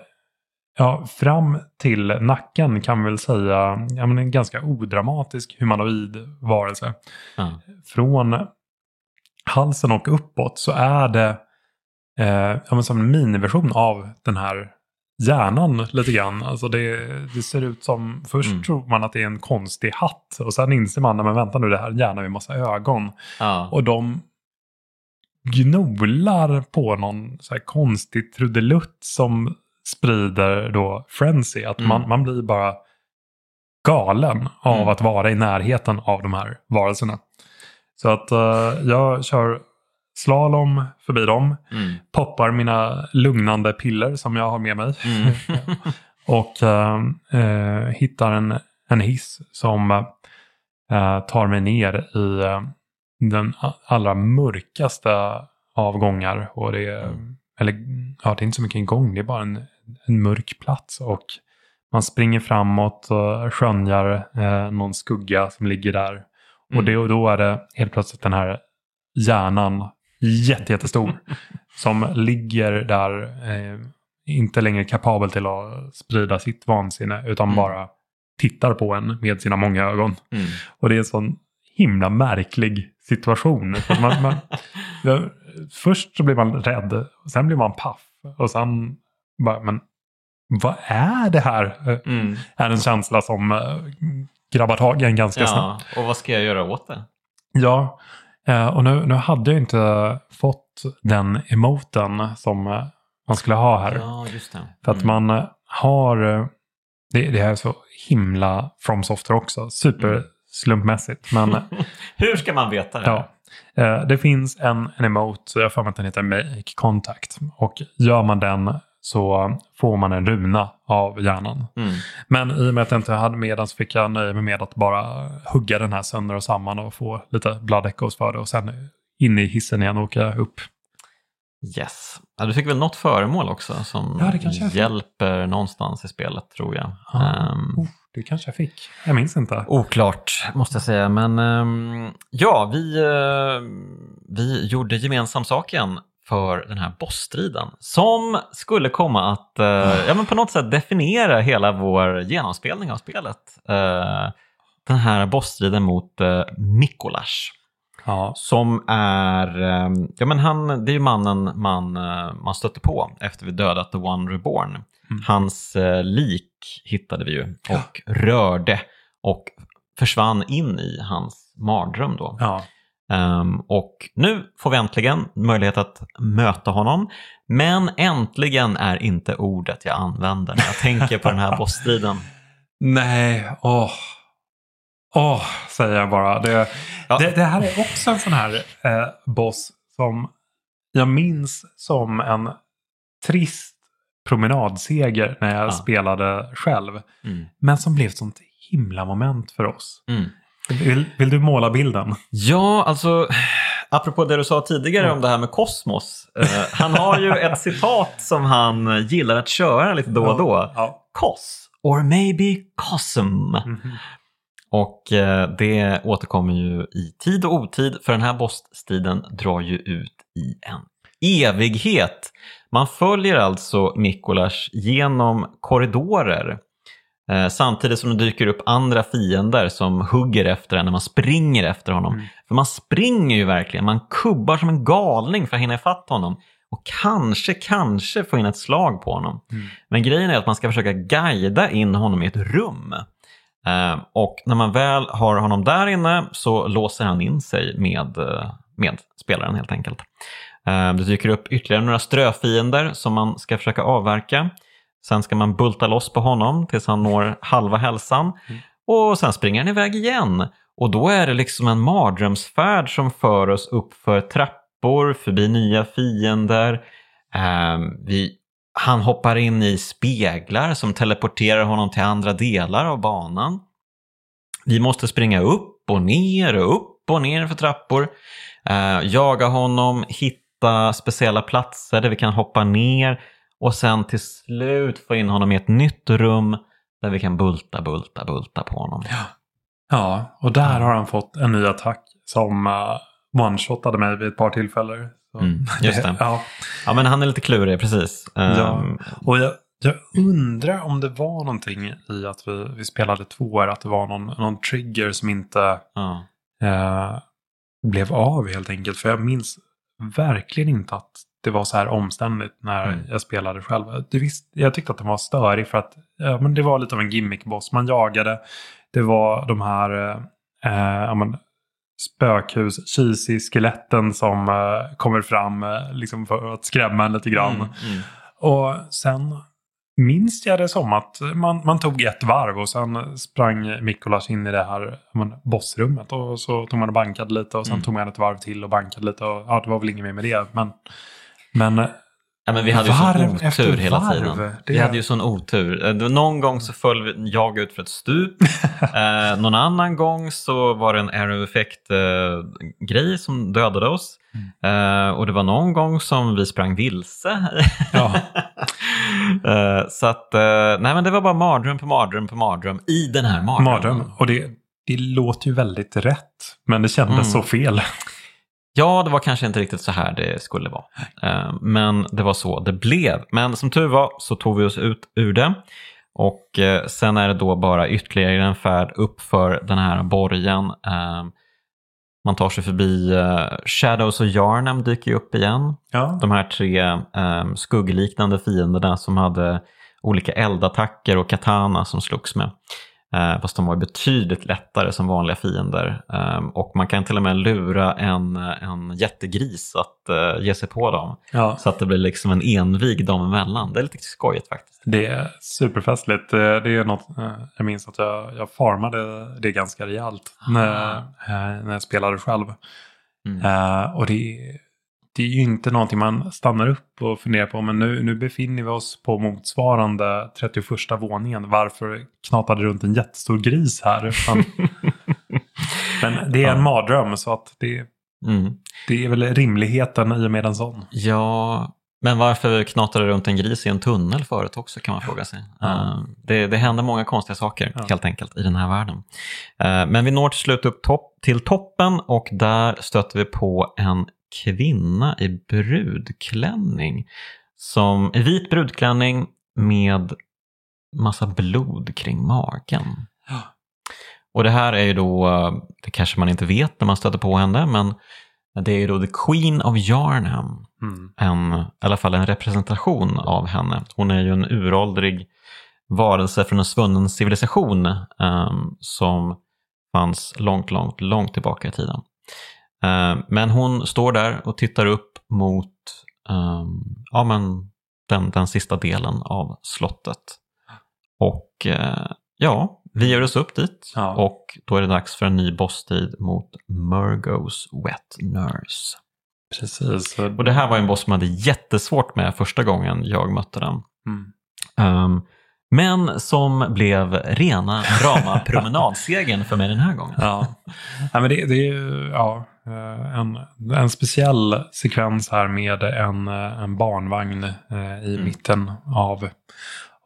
ja, fram till nacken kan vi väl säga ja, men en ganska odramatisk humanoid varelse. Ja. Från halsen och uppåt så är det eh, ja, men som en miniversion av den här hjärnan lite grann. Alltså det, det ser ut som, först Mm. tror man att det är en konstig hatt och sen inser man, men vänta nu, det här är en hjärna med massa ögon. Ja. Och de gnolar på någon så här konstig trudelutt som sprider då frenzy. Att man, Mm. man blir bara galen av Mm. att vara i närheten av de här varelserna. Så att eh, jag kör slalom förbi dem, Mm. poppar mina lugnande piller som jag har med mig Mm. och eh, eh, hittar en, en hiss som tar mig ner i den allra mörkaste av gångar. Och det är, Mm. eller, ja, det är inte så mycket en gång, det är bara en, en mörk plats. Och man springer framåt och skönjar eh, någon skugga som ligger där. Och, Mm. det, och då är det helt plötsligt den här hjärnan, jätte, jättestor, som ligger där, eh, inte längre kapabel till att sprida sitt vansinne, utan Mm. bara tittar på en med sina många ögon. Mm. Och det är en sån himla märklig situation. Man, man, först så blir man rädd, och sen blir man paff. Och sen bara, men vad är det här? Mm. Är en känsla som eh, grabbar tag i en ganska snabbt. Ja, och vad ska jag göra åt det? Ja, eh, och nu, nu hade jag inte fått den emoten som eh, man skulle ha här. Ja, just det. För att Mm. man eh, har, eh, det, det är så himla from software också, superslumpmässigt. Men Hur ska man veta det? ja, eh, det finns en, en emote, jag har för mig att den heter Make Contact. Och gör man den så får man en runa av hjärnan. Mm. Men i och med att jag inte hade med den så fick jag nöja mig med att bara hugga den här sönder och samman och få lite blood echoes för det. Och sen in i hissen igen och åka upp. Yes. Ja, du fick väl något föremål också som Ja, hjälper någonstans i spelet tror jag. Ehm, Oh, det kanske jag fick. Jag minns inte. Oklart måste jag säga, men ehm, ja, vi, eh, vi gjorde gemensam sak igen för den här bossstriden som skulle komma att eh, ja, men på något sätt definiera hela vår genomspelning av spelet. Eh, den här bossstriden mot uh, Mikolas. Ja. Som är, eh, ja men han, det är ju mannen man, eh, man stötte på efter vi dödat The One Reborn. Mm. Hans eh, lik hittade vi ju och rörde och försvann in i hans mardröm då. Ja. Ehm, och nu får vi äntligen möjlighet att möta honom. Men äntligen är inte ordet jag använder när jag tänker på den här bossstriden. Nej, åh. Åh, säger jag bara. Det, Ja. det, det här är också en sån här eh, boss som jag minns som en trist promenadseger när jag Ja. spelade själv. Mm. Men som blev ett sånt himla moment för oss. Mm. Vill, vill du måla bilden? Ja, alltså apropå det du sa tidigare om det här med kosmos. Eh, han har ju ett citat som han gillar att köra lite då och då. Ja. Kos, or maybe cosm. Mhm. Och eh, det återkommer ju i tid och otid för den här bossstriden drar ju ut i en evighet. Man följer alltså Mikolas genom korridorer samtidigt som det dyker upp andra fiender som hugger efter en när man springer efter honom. Mm. För man springer ju verkligen, man kubbar som en galning för att hinna ifatt honom och kanske, kanske få in ett slag på honom. Mm. Men grejen är att man ska försöka guida in honom i ett rum. Eh, och när man väl har honom där inne så låser han in sig med, eh, med spelaren helt enkelt. Eh, det dyker upp ytterligare några ströfiender som man ska försöka avverka. Sen ska man bulta loss på honom tills han når halva hälsan. Mm. Och sen springer han iväg igen. Och då är det liksom en mardrömsfärd som för oss upp för trappor, förbi nya fiender. Eh, vi han hoppar in i speglar som teleporterar honom till andra delar av banan. Vi måste springa upp och ner och upp och ner för trappor. Eh, jaga honom, hitta speciella platser där vi kan hoppa ner och sen till slut få in honom i ett nytt rum där vi kan bulta, bulta, bulta på honom. Ja, och där har han fått en ny attack som uh, one-shotade mig vid ett par tillfällen. Mm, just det. ja. Ja, men han är lite klurig, precis. Ja. Ehm, Och jag, jag undrar om det var någonting i att vi, vi spelade två att det var någon, någon trigger som inte ja. eh, blev av helt enkelt. För jag minns verkligen inte att det var så här omständigt när Mm. jag spelade själv. Det visst, jag tyckte att den var störig för att ja, men det var lite av en gimmick-boss. Man jagade, det var de här eh, eh, ja, men, spökhus, cheesy skeletten som eh, kommer fram eh, liksom för att skrämma en lite grann. Mm, mm. Och sen minns jag det som att man, man tog ett varv och sen sprang Mikolas in i det här men, bossrummet. Och så tog man och bankade lite och sen Mm. tog man ett varv till och bankade lite. Och, ja, det var väl inget mer med det. Men, men Ja, men vi hade ju Varv sån efter otur hela varv. tiden. Det Vi är- hade ju sån otur. Eh, Någon gång så föll jag ut för ett stup. eh, någon annan gång så var det en aero effect-grej som dödade oss. Mm. Eh, och det var någon gång som vi sprang vilse. Ja. eh, så att, eh, nej men det var bara mardröm på mardröm på mardröm i den här mardrömmen. Mardröm. Och det, det låter ju väldigt rätt. Men det kändes Mm. så fel. Ja, det var kanske inte riktigt så här det skulle vara. Eh, Men det var så det blev. Men som tur var så tog vi oss ut ur det. Och eh, sen är det då bara ytterligare en färd upp för den här borgen. Eh, Man tar sig förbi eh, Shadows och Yarnam dyker ju upp igen. Ja. De här tre eh, skuggliknande fienderna som hade olika eldattacker och katana som slogs med. Eh, fast de var betydligt lättare som vanliga fiender. Eh, och man kan till och med lura en, en jättegris att eh, ge sig på dem. ja. Så att det blir liksom en envig dem emellan. Det är lite skojigt faktiskt. Det är superfestligt. Eh, Det är något, eh, jag minns att jag, jag farmade det ganska rejält när, eh, när jag spelade själv. Mm. Och det, det är ju inte någonting man stannar upp och funderar på. Men nu, nu befinner vi oss på motsvarande 31 våningen. Varför knatade runt en jättestor gris här? Men, men det är en Ja. mardröm så att det, Mm. det är väl rimligheten i och med en sån. Ja, men varför knatade runt en gris i en tunnel förut också kan man fråga sig. Ja. Eh, Det, det händer många konstiga saker Ja. helt enkelt i den här världen. Eh, Men vi når till slut upp topp, till toppen och där stöter vi på en kvinna i brudklänning. Som, I vit brudklänning med massa blod kring magen. Ja. Och det här är ju då, det kanske man inte vet när man stöter på henne, men det är ju då The Queen of Yarnham Mm. en, i alla fall en representation av henne. Hon är ju en uråldrig varelse från en svunnen civilisation ehm, som fanns långt, långt, långt tillbaka i tiden. Ehm, men hon står där och tittar upp mot ehm, ja, men den, den sista delen av slottet. Och eh, ja, vi ger oss upp dit Ja. och då är det dags för en ny bosstid mot Murgos Wet Nurse. Precis. Och det här var en boss som hade jättesvårt med första gången jag mötte den. Mm. Ehm, men som blev rena rama promenadsegern för mig den här gången. Ja, Nej, men det, det är ju ja, eh, en, en speciell sekvens här med en, eh, en barnvagn eh, i Mm. mitten av,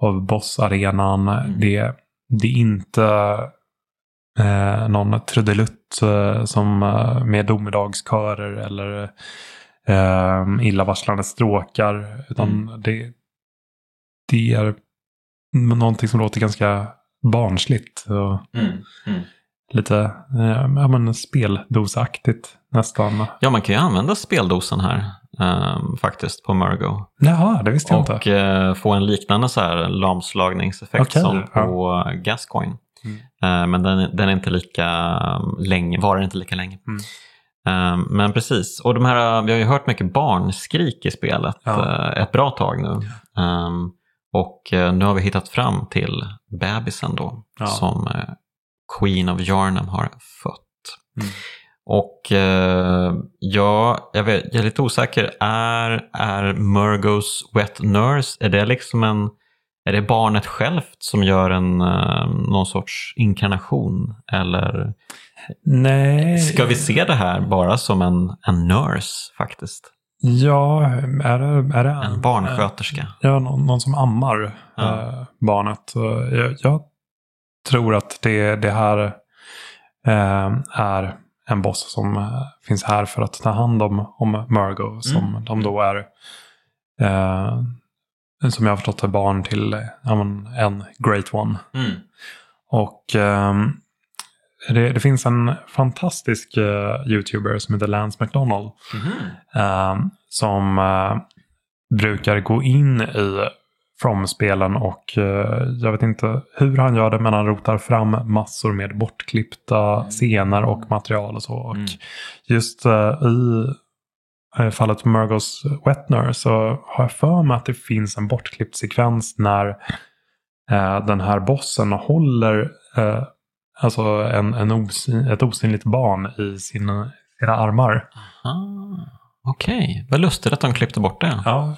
av bossarenan. Mm. Det, det är inte eh, någon trudelutt eh, som eh, med domedagskörer eller eh, illavarslande stråkar. Utan Mm. det, det är någonting som låter ganska barnsligt. Och, Mm, mm. Lite eh, ja, men speldosaktigt nästan. Ja, man kan ju använda speldosen här ehm, faktiskt på Murgo. Jaha, det visste jag Och inte. eh, få en liknande så här lamslagningseffekt Okej, som ja. på Gascoin. Mm. Eh, men den, den är inte lika um, länge, varar inte lika länge. Mm. Eh, men precis, och de här, vi har ju hört mycket barnskrik i spelet Ja. eh, ett bra tag nu. Ehm, och eh, nu har vi hittat fram till bebisen då, Ja. som eh, Queen of Yarnam har fött. Mm. Och eh, ja, jag, vet, jag är lite osäker. Är, är Murgos Wet Nurse, är det liksom en är det barnet självt som gör en, eh, någon sorts inkarnation? Eller Nej. ska vi se det här bara som en, en nurse faktiskt? Ja, är det, är det En barnsköterska? Ja, någon, någon som ammar Ja. eh, barnet. Jag, jag tror att det, det här eh, är en boss som eh, finns här för att ta hand om, om Murgo. Som Mm. de då är, eh, som jag har förstått är barn till eh, en Great One. Mm. Och ehm, det, det finns en fantastisk eh, YouTuber som heter Lance McDonald. Ehm, som eh, brukar gå in i From-spelen och eh, jag vet inte hur han gör det men han rotar fram massor med bortklippta scener och material och så. Och Mm. just eh, i eh, fallet Murgos Wetner så har jag för mig att det finns en bortklippt sekvens när den här bossen håller alltså en, en osyn, ett osynligt barn i sina, sina armar. Okej, vad lustigt att de klippte bort det. Ja,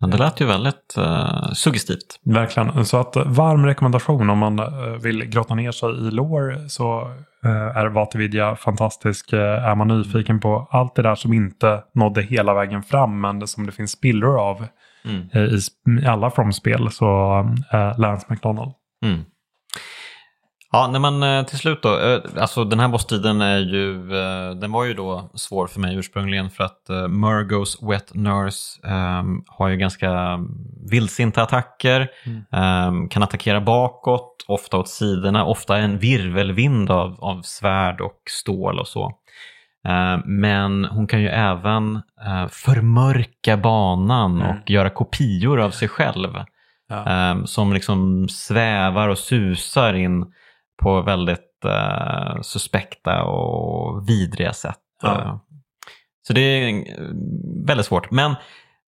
Men det lät ju väldigt uh, suggestivt. Verkligen. Så att varm rekommendation om man uh, vill grotta ner sig i lore så uh, är Vatividja fantastisk. är man nyfiken på allt det där som inte nådde hela vägen fram men som det finns spillror av mm. i, i, alla From-spel så uh, Lance McDonald. Mm. Ja, när man eh, till slut då, eh, alltså den här bosstiden är ju, eh, den var ju då svår för mig ursprungligen för att Murgos Wet Nurse um, har ju ganska vildsinta attacker, mm. um, kan attackera bakåt, ofta åt sidorna, ofta en virvelvind av, av svärd och stål och så. Uh, men hon kan ju även uh, förmörka banan mm. och göra kopior av sig själv. Ja. Um, som liksom svävar och susar in på väldigt uh, suspekta och vidriga sätt. Ja. Eh, så det är eh, väldigt svårt. Men,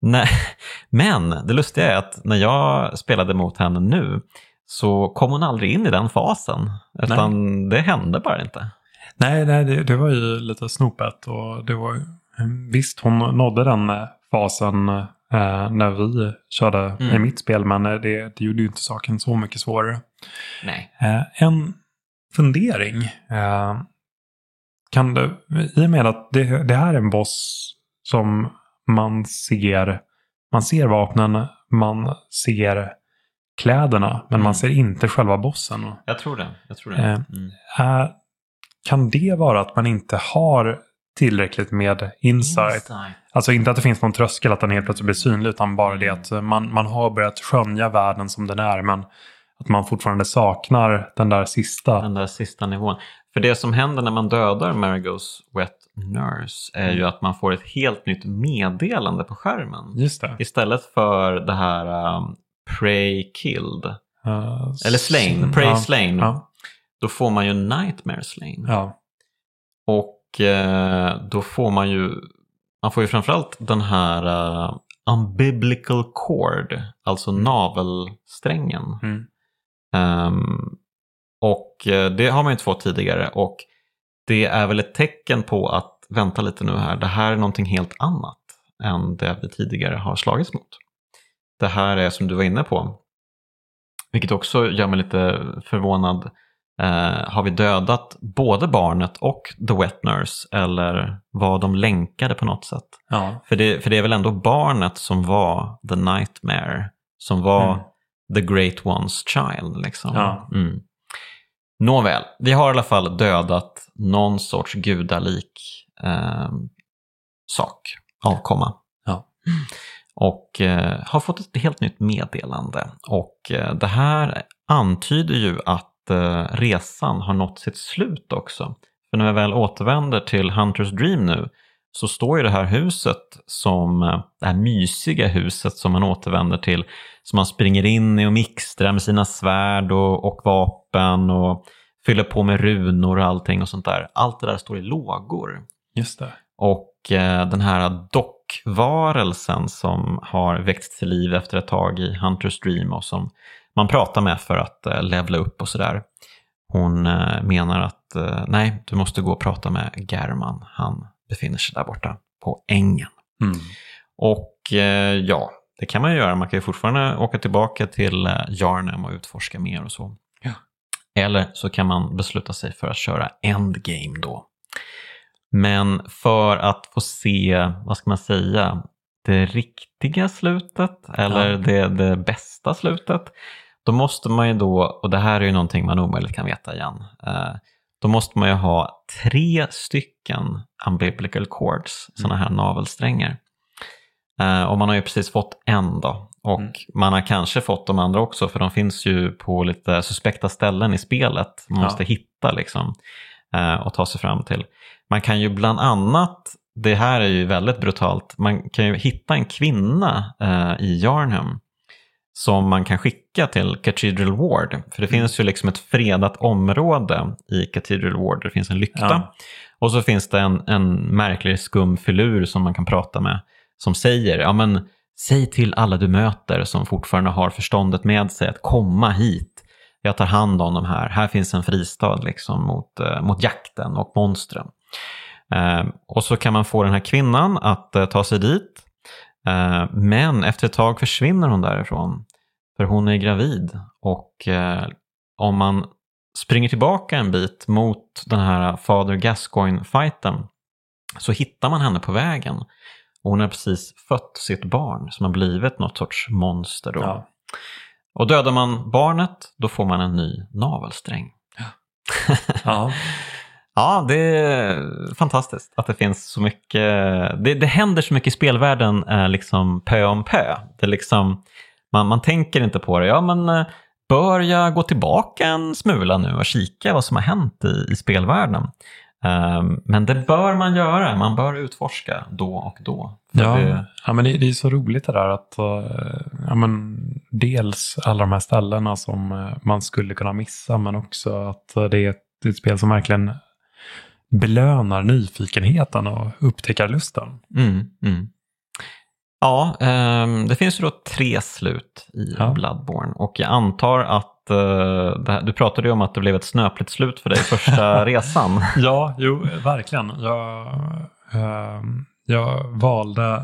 när, men det lustiga är att när jag spelade mot henne nu så kom hon aldrig in i den fasen. Utan nej. det hände bara inte. Nej, nej det, det var ju lite snopet. Och det var, visst, hon nådde den fasen eh, när vi körde mm. i mitt spel. Men det, det gjorde ju inte saken så mycket svårare. Nej. Eh, en fundering. Eh, kan det, I och med att det, det här är en boss som man ser, man ser vapnen, man ser kläderna, men mm. man ser inte själva bossen. Jag tror det. Jag tror det. Eh, mm. Eh, kan det vara att man inte har tillräckligt med insight? insight? Alltså inte att det finns någon tröskel att den helt plötsligt blir synlig, utan bara det mm. att man, man har börjat skönja världen som den är, men att man fortfarande saknar den där sista. Den där sista nivån. För det som händer när man dödar Marigos Wet Nurse är mm. ju att man får ett helt nytt meddelande på skärmen. Just det. Istället för det här um, Pray Killed. Uh, Eller Slain, Pray ja, Slain. Ja. Då får man ju Nightmare Slain. Ja. Och eh, då får man ju, man får ju framförallt den här uh, Unbiblical Cord, alltså mm. navelsträngen. Mm. Um, och eh, det har man inte fått tidigare och det är väl ett tecken på att vänta lite nu här, det här är någonting helt annat än det vi tidigare har slagits mot. Det här är som du var inne på, vilket också gör mig lite förvånad. Eh, har vi dödat både barnet och The Wet Nurse eller var de länkade på något sätt? Ja. För, det, för det är väl ändå barnet som var The Nightmare, som var mm the great one's child. Liksom. Ja. Mm. Nåväl, vi har i alla fall dödat någon sorts gudalik eh, sak, avkomma. Ja. Och eh, har fått ett helt nytt meddelande. Och eh, det här antyder ju att eh, resan har nått sitt slut också. För när vi väl återvänder till Hunters Dream nu så står ju det här huset som, eh, det här mysiga huset som man återvänder till, som man springer in i och mixtrar med sina svärd och, och vapen och fyller på med runor och allting och sånt där. Allt det där står i lågor. Just det. Och eh, den här dockvarelsen som har växt till liv efter ett tag i Hunters Dream och som man pratar med för att eh, levla upp och sådär. Hon eh, menar att eh, nej, du måste gå och prata med German. Han befinner sig där borta på ängen. Mm. Och eh, ja, det kan man ju göra. Man kan ju fortfarande åka tillbaka till eh, Jarnhem och utforska mer och så. Ja. Eller så kan man besluta sig för att köra Endgame då. Men för att få se, vad ska man säga, det riktiga slutet eller ja. det, det bästa slutet. Då måste man ju då, och det här är ju någonting man omöjligt kan veta igen, eh, då måste man ju ha tre stycken umbilical cords, sådana här navelsträngar. Uh, och man har ju precis fått en då. Och mm. man har kanske fått de andra också för de finns ju på lite suspekta ställen i spelet. Man måste hitta liksom uh, och ta sig fram till. Man kan ju bland annat, det här är ju väldigt brutalt, man kan ju hitta en kvinna uh, i Jarnhem som man kan skicka till Cathedral Ward. För det mm. finns ju liksom ett fredat område i Cathedral Ward. Det finns en lykta. Ja. Och så finns det en, en märklig skum filur som man kan prata med. Som säger, ja men säg till alla du möter som fortfarande har förståndet med sig att komma hit. Jag tar hand om de här. Här finns en fristad liksom mot, uh, mot jakten och monstren. Uh, och så kan man få den här kvinnan att uh, ta sig dit Eh, men efter ett tag försvinner hon därifrån. För hon är gravid och eh, om man springer tillbaka en bit mot den här Father Gascoigne-fighten så hittar man henne på vägen. Och hon har precis fött sitt barn som har blivit något sorts monster. Då. Ja. Och dödar man barnet, då får man en ny navelsträng. Ja. Ja, det är fantastiskt att det finns så mycket. Det, det händer så mycket i spelvärlden eh, liksom pö om pö. Det liksom, man, man tänker inte på det. Ja, men eh, bör jag gå tillbaka en smula nu och kika vad som har hänt i, i spelvärlden? Um, men det bör man göra. Man bör utforska då och då. Ja, det, ja men det, det är så roligt det där att eh, ja, men dels alla de här ställena som man skulle kunna missa men också att det är ett, det är ett spel som verkligen belönar nyfikenheten och upptäckarlusten. mm, mm. Ja, ehm, det finns ju då tre slut i Ja. Bloodborne och jag antar att det här, du pratade ju om att det blev ett snöpligt slut för dig första resan. Ja, jo, verkligen. Jag, ehm, jag valde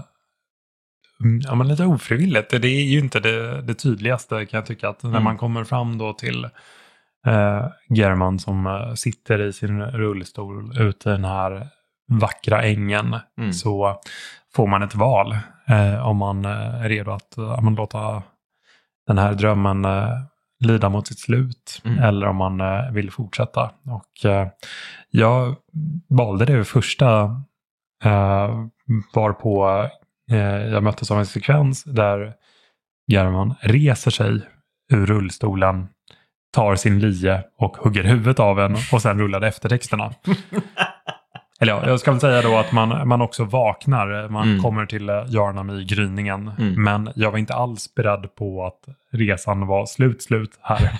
mm, ja, men lite ofrivilligt. Det är ju inte det, det tydligaste kan jag tycka. Att när Mm. man kommer fram då till eh, German som eh, sitter i sin rullstol ute i den här vackra ängen Mm. så får man ett val eh, om man eh, är redo att eh, man låta den här drömmen eh, lida mot sitt slut Mm. eller om man eh, vill fortsätta. Och eh, jag valde det första eh, varpå jag möttes av en sekvens där German reser sig ur rullstolen, tar sin lie och hugger huvudet av en och sen rullar eftertexterna. Eller ja, jag ska väl säga då att man, man också vaknar. Man Mm. kommer till eh, Jarnami-gryningen. Mm. Men jag var inte alls beredd på att resan var slut, slut här.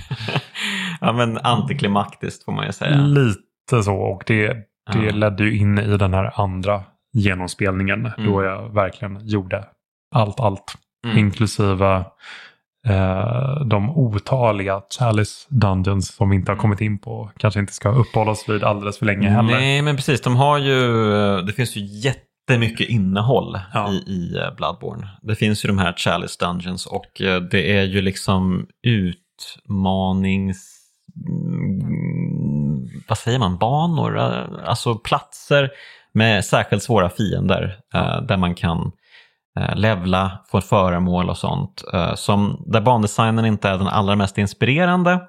ja, men antiklimaktiskt får man ju säga. Lite så. Och det, det Ja. ledde ju in i den här andra genomspelningen. Mm. Då jag verkligen gjorde allt, allt. Mm. Inklusive eh, de otaliga Chalice Dungeons som vi inte har Mm. kommit in på. Kanske inte ska uppehålla oss vid alldeles för länge heller. Nej, men precis. De har ju, det finns ju jättemycket innehåll Ja. i, i eh, Bloodborne. Det finns ju de här Chalice Dungeons och eh, det är ju liksom utmanings... mm, Vad säger man? Banor? eh, Alltså platser med särskilt svåra fiender eh, där man kan eh, levla, få föremål och sånt. eh, som, där bandesignen inte är den allra mest inspirerande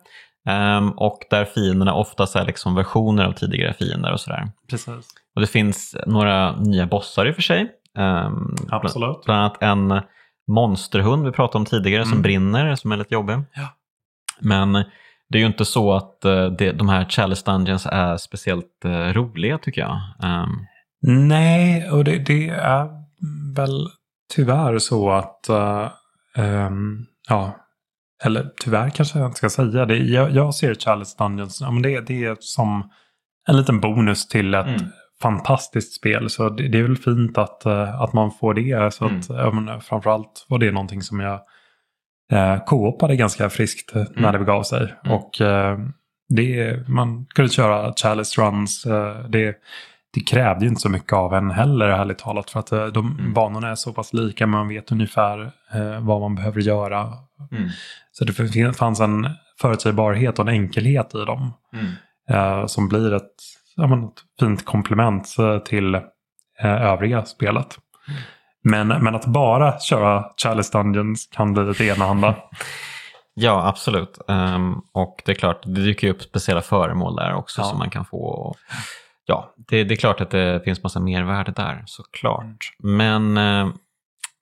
ehm, och där fienderna oftast är liksom versioner av tidigare fiender och sådär. Precis. Och det finns några nya bossar i och för sig. Um, Absolut. Bland annat en monsterhund vi pratade om tidigare som Mm. brinner, som är lite jobbig. Ja. Men det är ju inte så att eh, det, de här Chalice Dungeons är speciellt eh, roliga tycker jag. Ehm, Nej, och det, det är väl tyvärr så att... eh, ehm, ja, eller tyvärr kanske jag inte ska säga det. Jag, jag ser Chalice Dungeons, ja, men det, det är som en liten bonus till ett Mm. fantastiskt spel. Så det, det är väl fint att, eh, att man får det. Så Mm. att, ja, men, framförallt var det någonting som jag eh, co-opade ganska friskt eh, när Mm. det begav sig. Mm. Och eh, det, man kunde köra Chalice Runs. Eh, det, det krävde ju inte så mycket av en heller, ärligt talat. För att eh, de Mm. banorna är så pass lika, man vet ungefär eh, vad man behöver göra. mm, Så det fanns en förutsägbarhet och en enkelhet i dem. mm, Eh, som blir ett, ja, men ett fint komplement eh, till eh, övriga spelet. Mm. Men, men att bara köra Chalice Dungeons kan bli lite enahanda. Ja, absolut. Ehm, och det är klart, det dyker ju upp speciella föremål där också Ja. som man kan få. Och, ja, det, det är klart att det finns massa mervärde där, såklart. Men eh,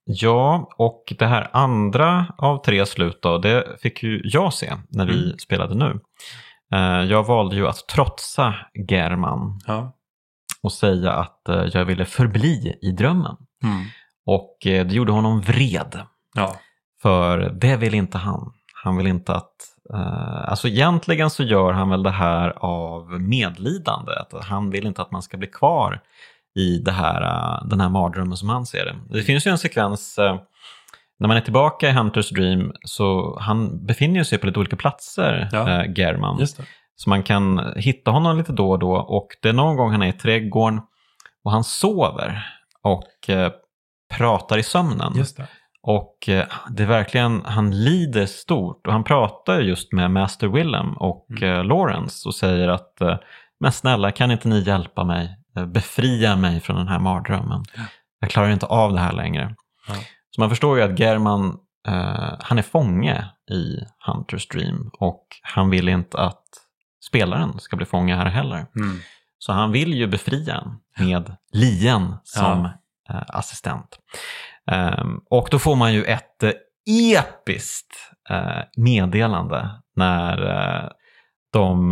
ja, och det här andra av tre slut då, det fick ju jag se när vi Mm. spelade nu. Eh, jag valde ju att trotsa German Ja. och säga att eh, jag ville förbli i drömmen. Mm. Och det gjorde honom vred. Ja. För det vill inte han. Han vill inte att... eh, alltså egentligen så gör han väl det här av medlidande. Att han vill inte att man ska bli kvar i det här, eh, den här mardrömmen som han ser det. Det finns ju en sekvens eh, när man är tillbaka i Hunters Dream så han befinner sig på lite olika platser, Ja. eh, German. Så man kan hitta honom lite då och då och det är någon gång han är i trädgården och han sover. Och eh, pratar i sömnen. Och eh, det är verkligen, han lider stort och han pratar just med Master Willem och Mm. eh, Lawrence och säger att eh, men snälla kan inte ni hjälpa mig, befria mig från den här mardrömmen. Ja. Jag klarar inte av det här längre. Ja. Så man förstår ju att German, eh, han är fånge i Hunters Dream och han vill inte att spelaren ska bli fånge här heller. Mm. Så han vill ju befria med Lien som eh, assistent. Ehm, och då får man ju ett eh, episkt eh, meddelande när, eh, de,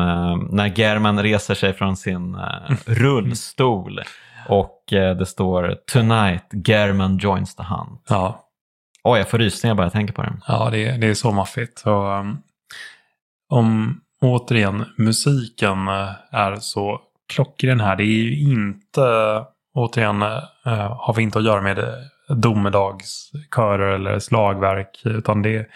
när German reser sig från sin rullstol och det står “Tonight German joins the hunt”. Ja, Oj, jag får rysningar bara jag tänker på det. ja det, är- det är så maffigt. Och, um, om återigen musiken är så klockren här. Det är ju inte, återigen, har vi inte att göra med domedagskörer eller slagverk. Utan det,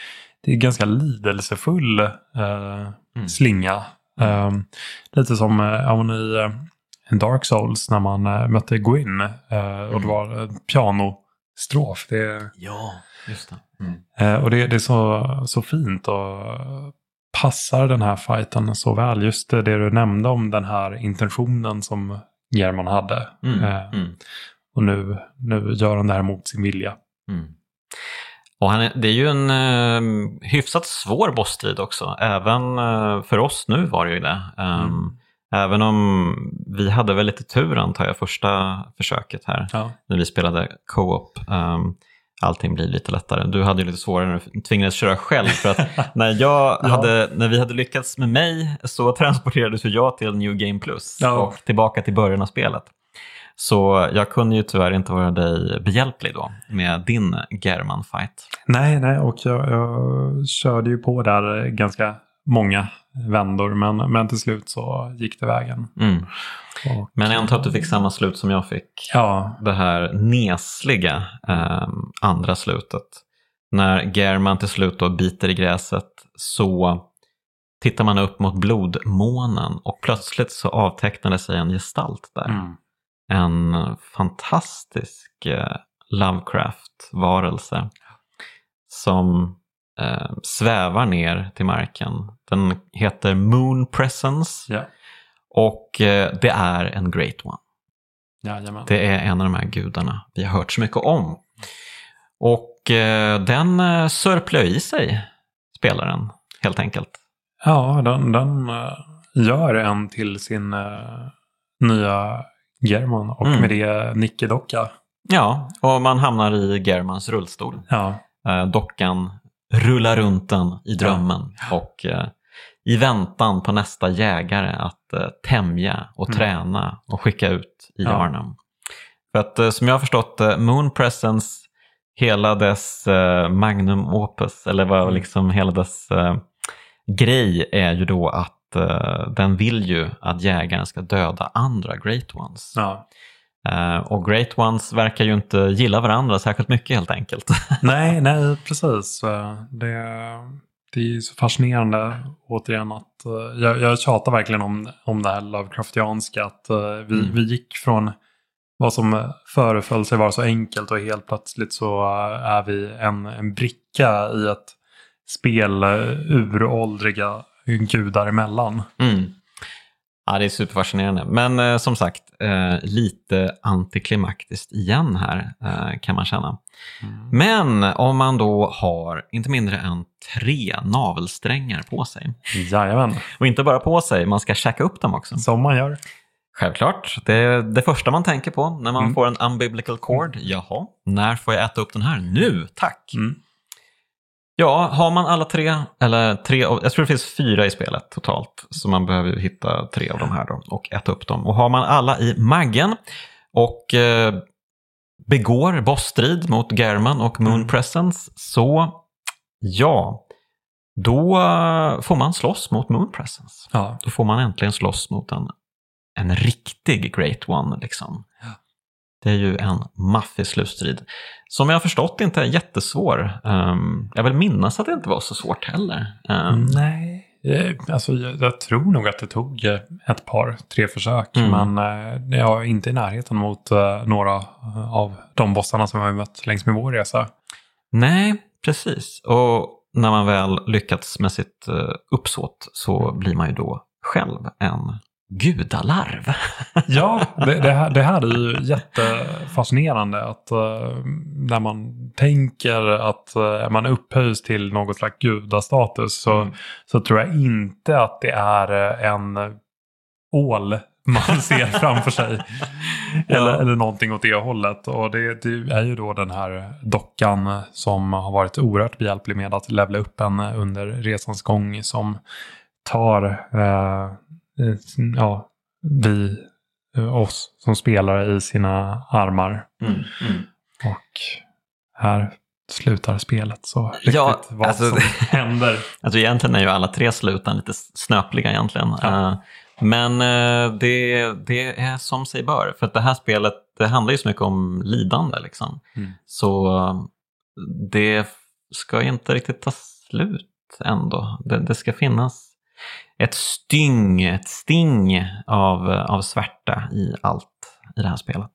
det är ganska lidelsefull eh, Mm. slinga. Eh, lite som eh, i eh, Dark Souls när man eh, mötte Gwyn. Eh, och det var eh, pianostrof. Det, Ja, just det. Mm. Och det, det är så, så fint och passar den här fighten så väl. Just det du nämnde om den här intentionen som German hade. Mm. Eh, Mm. Och nu, nu gör han det här mot sin vilja. Mm. Och han är, det är ju en eh, hyfsat svår bossstrid också. Även eh, för oss nu var det ju det. Ehm, Mm. Även om vi hade väl lite tur antar jag första försöket här Ja, när vi spelade co-op. Um, allting blir lite lättare. Du hade ju lite svårare när du tvingades köra själv. För att när, jag Ja. hade, när vi hade lyckats med mig så transporterades jag till New Game Plus Ja. och tillbaka till början av spelet. Så jag kunde ju tyvärr inte vara dig behjälplig då med din German-fight. nej, nej, och jag, jag körde ju på där ganska många vändor. Men, men till slut så gick det vägen. Mm. Och, Men jag antar att du fick samma slut som jag fick. Ja, det här nesliga ehm, andra slutet. När German till slut då biter i gräset så tittar man upp mot blodmånen och plötsligt så avtecknade sig en gestalt där. mm. En fantastisk eh, Lovecraft-varelse som eh, svävar ner till marken. Den heter Moon Presence ja. och eh, det är en Great One. Jajamän. Det är en av de här gudarna vi har hört så mycket om. Och eh, den eh, sörplar i sig spelaren, helt enkelt. Ja, den, den eh, gör en till sin eh, nya German och Mm. med det Nicke-docka. Ja, och man hamnar i Germans rullstol. Ja, Eh, dockan rullar runt den i drömmen och eh, i väntan på nästa jägare att eh, tämja och Mm. träna och skicka ut i Ja. Arnhem. För att som jag har förstått Moon Presence, hela dess magnum opus, eller vad Mm. liksom hela dess grej är ju då att eh, den vill ju att jägaren ska döda andra Great Ones. ja. Eh, och Great Ones verkar ju inte gilla varandra särskilt mycket helt enkelt. Nej, nej, precis. Eh, Det, det är ju så fascinerande återigen att eh, jag, jag tjatar verkligen om, om det här Lovecraftianska. Att vi, Mm. vi gick från vad som föreföll sig vara så enkelt och helt plötsligt så är vi en, en bricka i ett spel uråldriga gudar emellan. Mm. Ja, det är superfascinerande. Men eh, som sagt, eh, lite antiklimaktiskt igen här eh, kan man känna. Men om man då har inte mindre än tre navelsträngar på sig. Jajamän, Och inte bara på sig, man ska käka upp dem också. som man gör. Självklart, det är det första man tänker på när man Mm. får en umbilical cord. Jaha, när får jag äta upp den här? Nu, tack! Mm. Ja, har man alla tre, eller tre, av- jag tror det finns fyra i spelet totalt, så man behöver ju hitta tre av de här då och äta upp dem. Och har man alla i maggen och eh, begår bossstrid mot German och Moon Mm. Presence, så ja, då eh, får man slåss mot Moon Presence. Ja, Då får man äntligen slåss mot en, en riktig Great One. Liksom. Ja. Det är ju en maffig slutstrid. Som jag har förstått inte är jättesvår. Um, jag vill minnas att det inte var så svårt heller. Um, Mm. nej. Eh, Alltså, jag, tror nog att det tog eh, ett par, tre försök. Mm. Men eh, jag är inte i närheten mot några av de bossarna som jag har mött längs med vår resa. Nej, precis. Och när man väl lyckats med sitt uppsåt så blir man ju då själv en gudalarv. Ja, det, det, här, det här är ju jättefascinerande. Att eh, när man tänker att uh, man upphöjs till något slags gudastatus så, Mm. så tror jag inte att det är eh, en ål man ser framför sig. Eller, Ja. eller någonting åt det hållet. Och det, det är ju då den här dockan som har varit oerhört behjälplig med att levla upp en under resans gång som tar eh, ja, vi, eh, oss som spelare i sina armar. Mm, mm. Och här slutar spelet så riktigt Ja, vad alltså- som händer. Alltså egentligen är ju alla tre sluten lite snöpliga egentligen. Ja. Eh, Men eh, det, det är som sig bör. För att det här spelet det handlar ju så mycket om lidande. Liksom. Mm. Så eh, det ska inte riktigt ta slut ändå. Det, det ska finnas ett styng, ett sting av, av svärta i allt i det här spelet.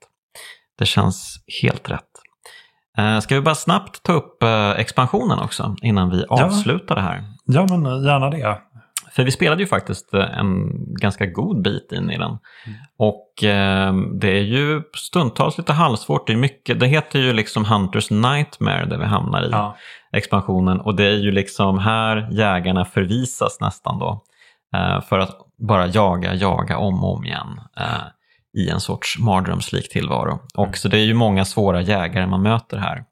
Det känns helt rätt. Eh, Ska vi bara snabbt ta upp eh, expansionen också innan vi avslutar det här? Ja, men eh, gärna det. För vi spelade ju faktiskt en ganska god bit in i den. Mm. Och eh, det är ju stundtals lite halvsvårt. Det, är mycket, det heter ju liksom Hunters Nightmare där vi hamnar i Ja. expansionen. Och det är ju liksom här jägarna förvisas nästan då. Eh, för att bara jaga, jaga om och om igen. Eh, I en sorts mardrömslik tillvaro. Och Mm. så det är ju många svåra jägare man möter här.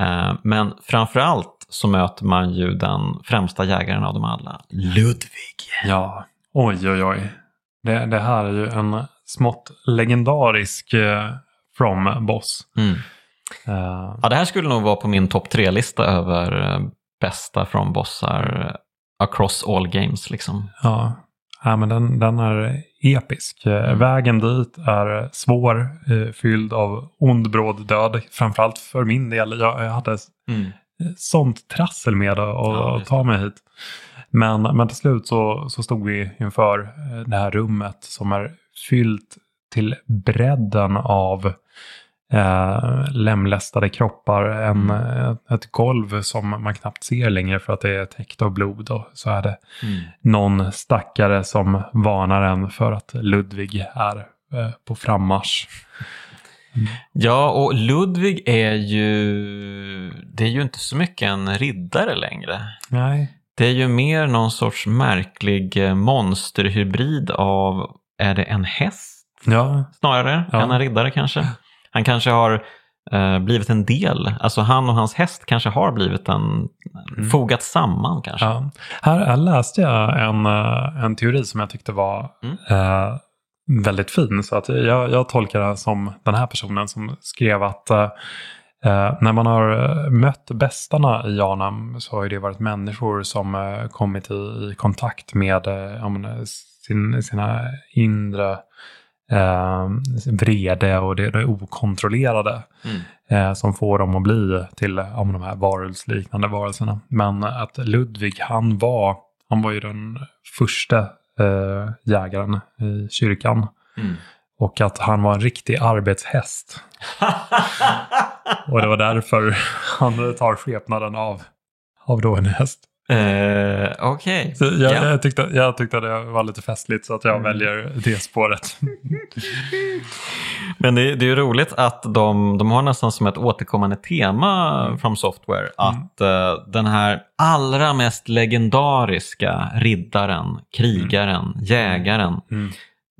Eh, men framförallt så möter man ju den främsta jägaren av dem alla, Ludvig. Ja, oj oj oj. Det, det här är ju en smått legendarisk eh, From-boss. Mm. Eh, Ja, det här skulle nog vara på min topp tre-lista över bästa från bossar eh, across all games. Liksom. ja. ja, men den, den är episk. Eh, Mm. Vägen dit är svår, eh, fylld av ond bråd död. Framförallt för min del. Jag, jag hade sånt trassel med att, Ja, ta mig hit. Men, men till slut så, så stod vi inför eh, det här rummet som är fyllt till bredden av eh, lemlästade kroppar. En, eh, ett golv som man knappt ser längre för att det är täckt av blod. Och så är det Mm. någon stackare som varnar en för att Ludvig är eh, på frammarsch. Ja, och Ludvig är ju... Det är ju inte så mycket en riddare längre. Nej. Det är ju mer någon sorts märklig eh, monsterhybrid av... Är det en häst Ja, snarare Ja. än en riddare kanske? Han kanske har eh, blivit en del. Alltså han och hans häst kanske har blivit en... Mm. Fogat samman kanske. Ja. Här, läste jag en, eh, en teori som jag tyckte var Mm. eh, väldigt fin. Så att jag, jag tolkar det som den här personen som skrev att eh, eh, när man har eh, mött bästarna i Janam så har det varit människor som eh, kommit i, i kontakt med eh, menar, sin, sina inre eh, vrede och det, det okontrollerade Mm. eh, som får dem att bli till ja, de här varulvsliknande varelserna. Men att Ludvig, han var, han var ju den första eh, jägaren i kyrkan. Mm. Och att han var en riktig arbetshäst. Och det var därför han tar skepnaden av, av då en häst. Eh, Okej. Så jag, Ja. jag, tyckte, jag tyckte det var lite festligt så att jag Mm. väljer det spåret. Men det, det är ju roligt att de, de har nästan som ett återkommande tema Mm. från Software. Att eh, den här allra mest legendariska riddaren, krigaren, jägaren, Mm.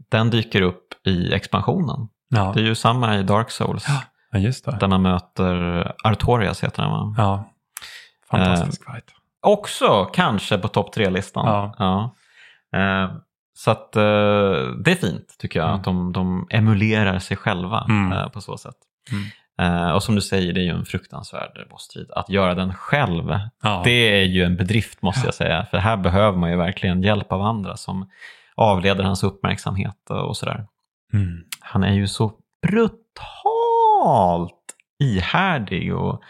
den dyker upp i expansionen. Ja. Det är ju samma i Dark Souls. ja, just det. Där man möter Artorias heter den va? Ja. Fantastisk fight. Också kanske på topp tre-listan. Ja. Eh, så att eh, det är fint tycker jag, Mm. att de, de emulerar sig själva Mm. eh, på så sätt. Mm. Eh, och som du säger, det är ju en fruktansvärd bossstrid. Att göra den själv, Ja. det är ju en bedrift måste jag säga. För här behöver man ju verkligen hjälp av andra som avleder hans uppmärksamhet och sådär. Mm. Han är ju så brutalt ihärdig och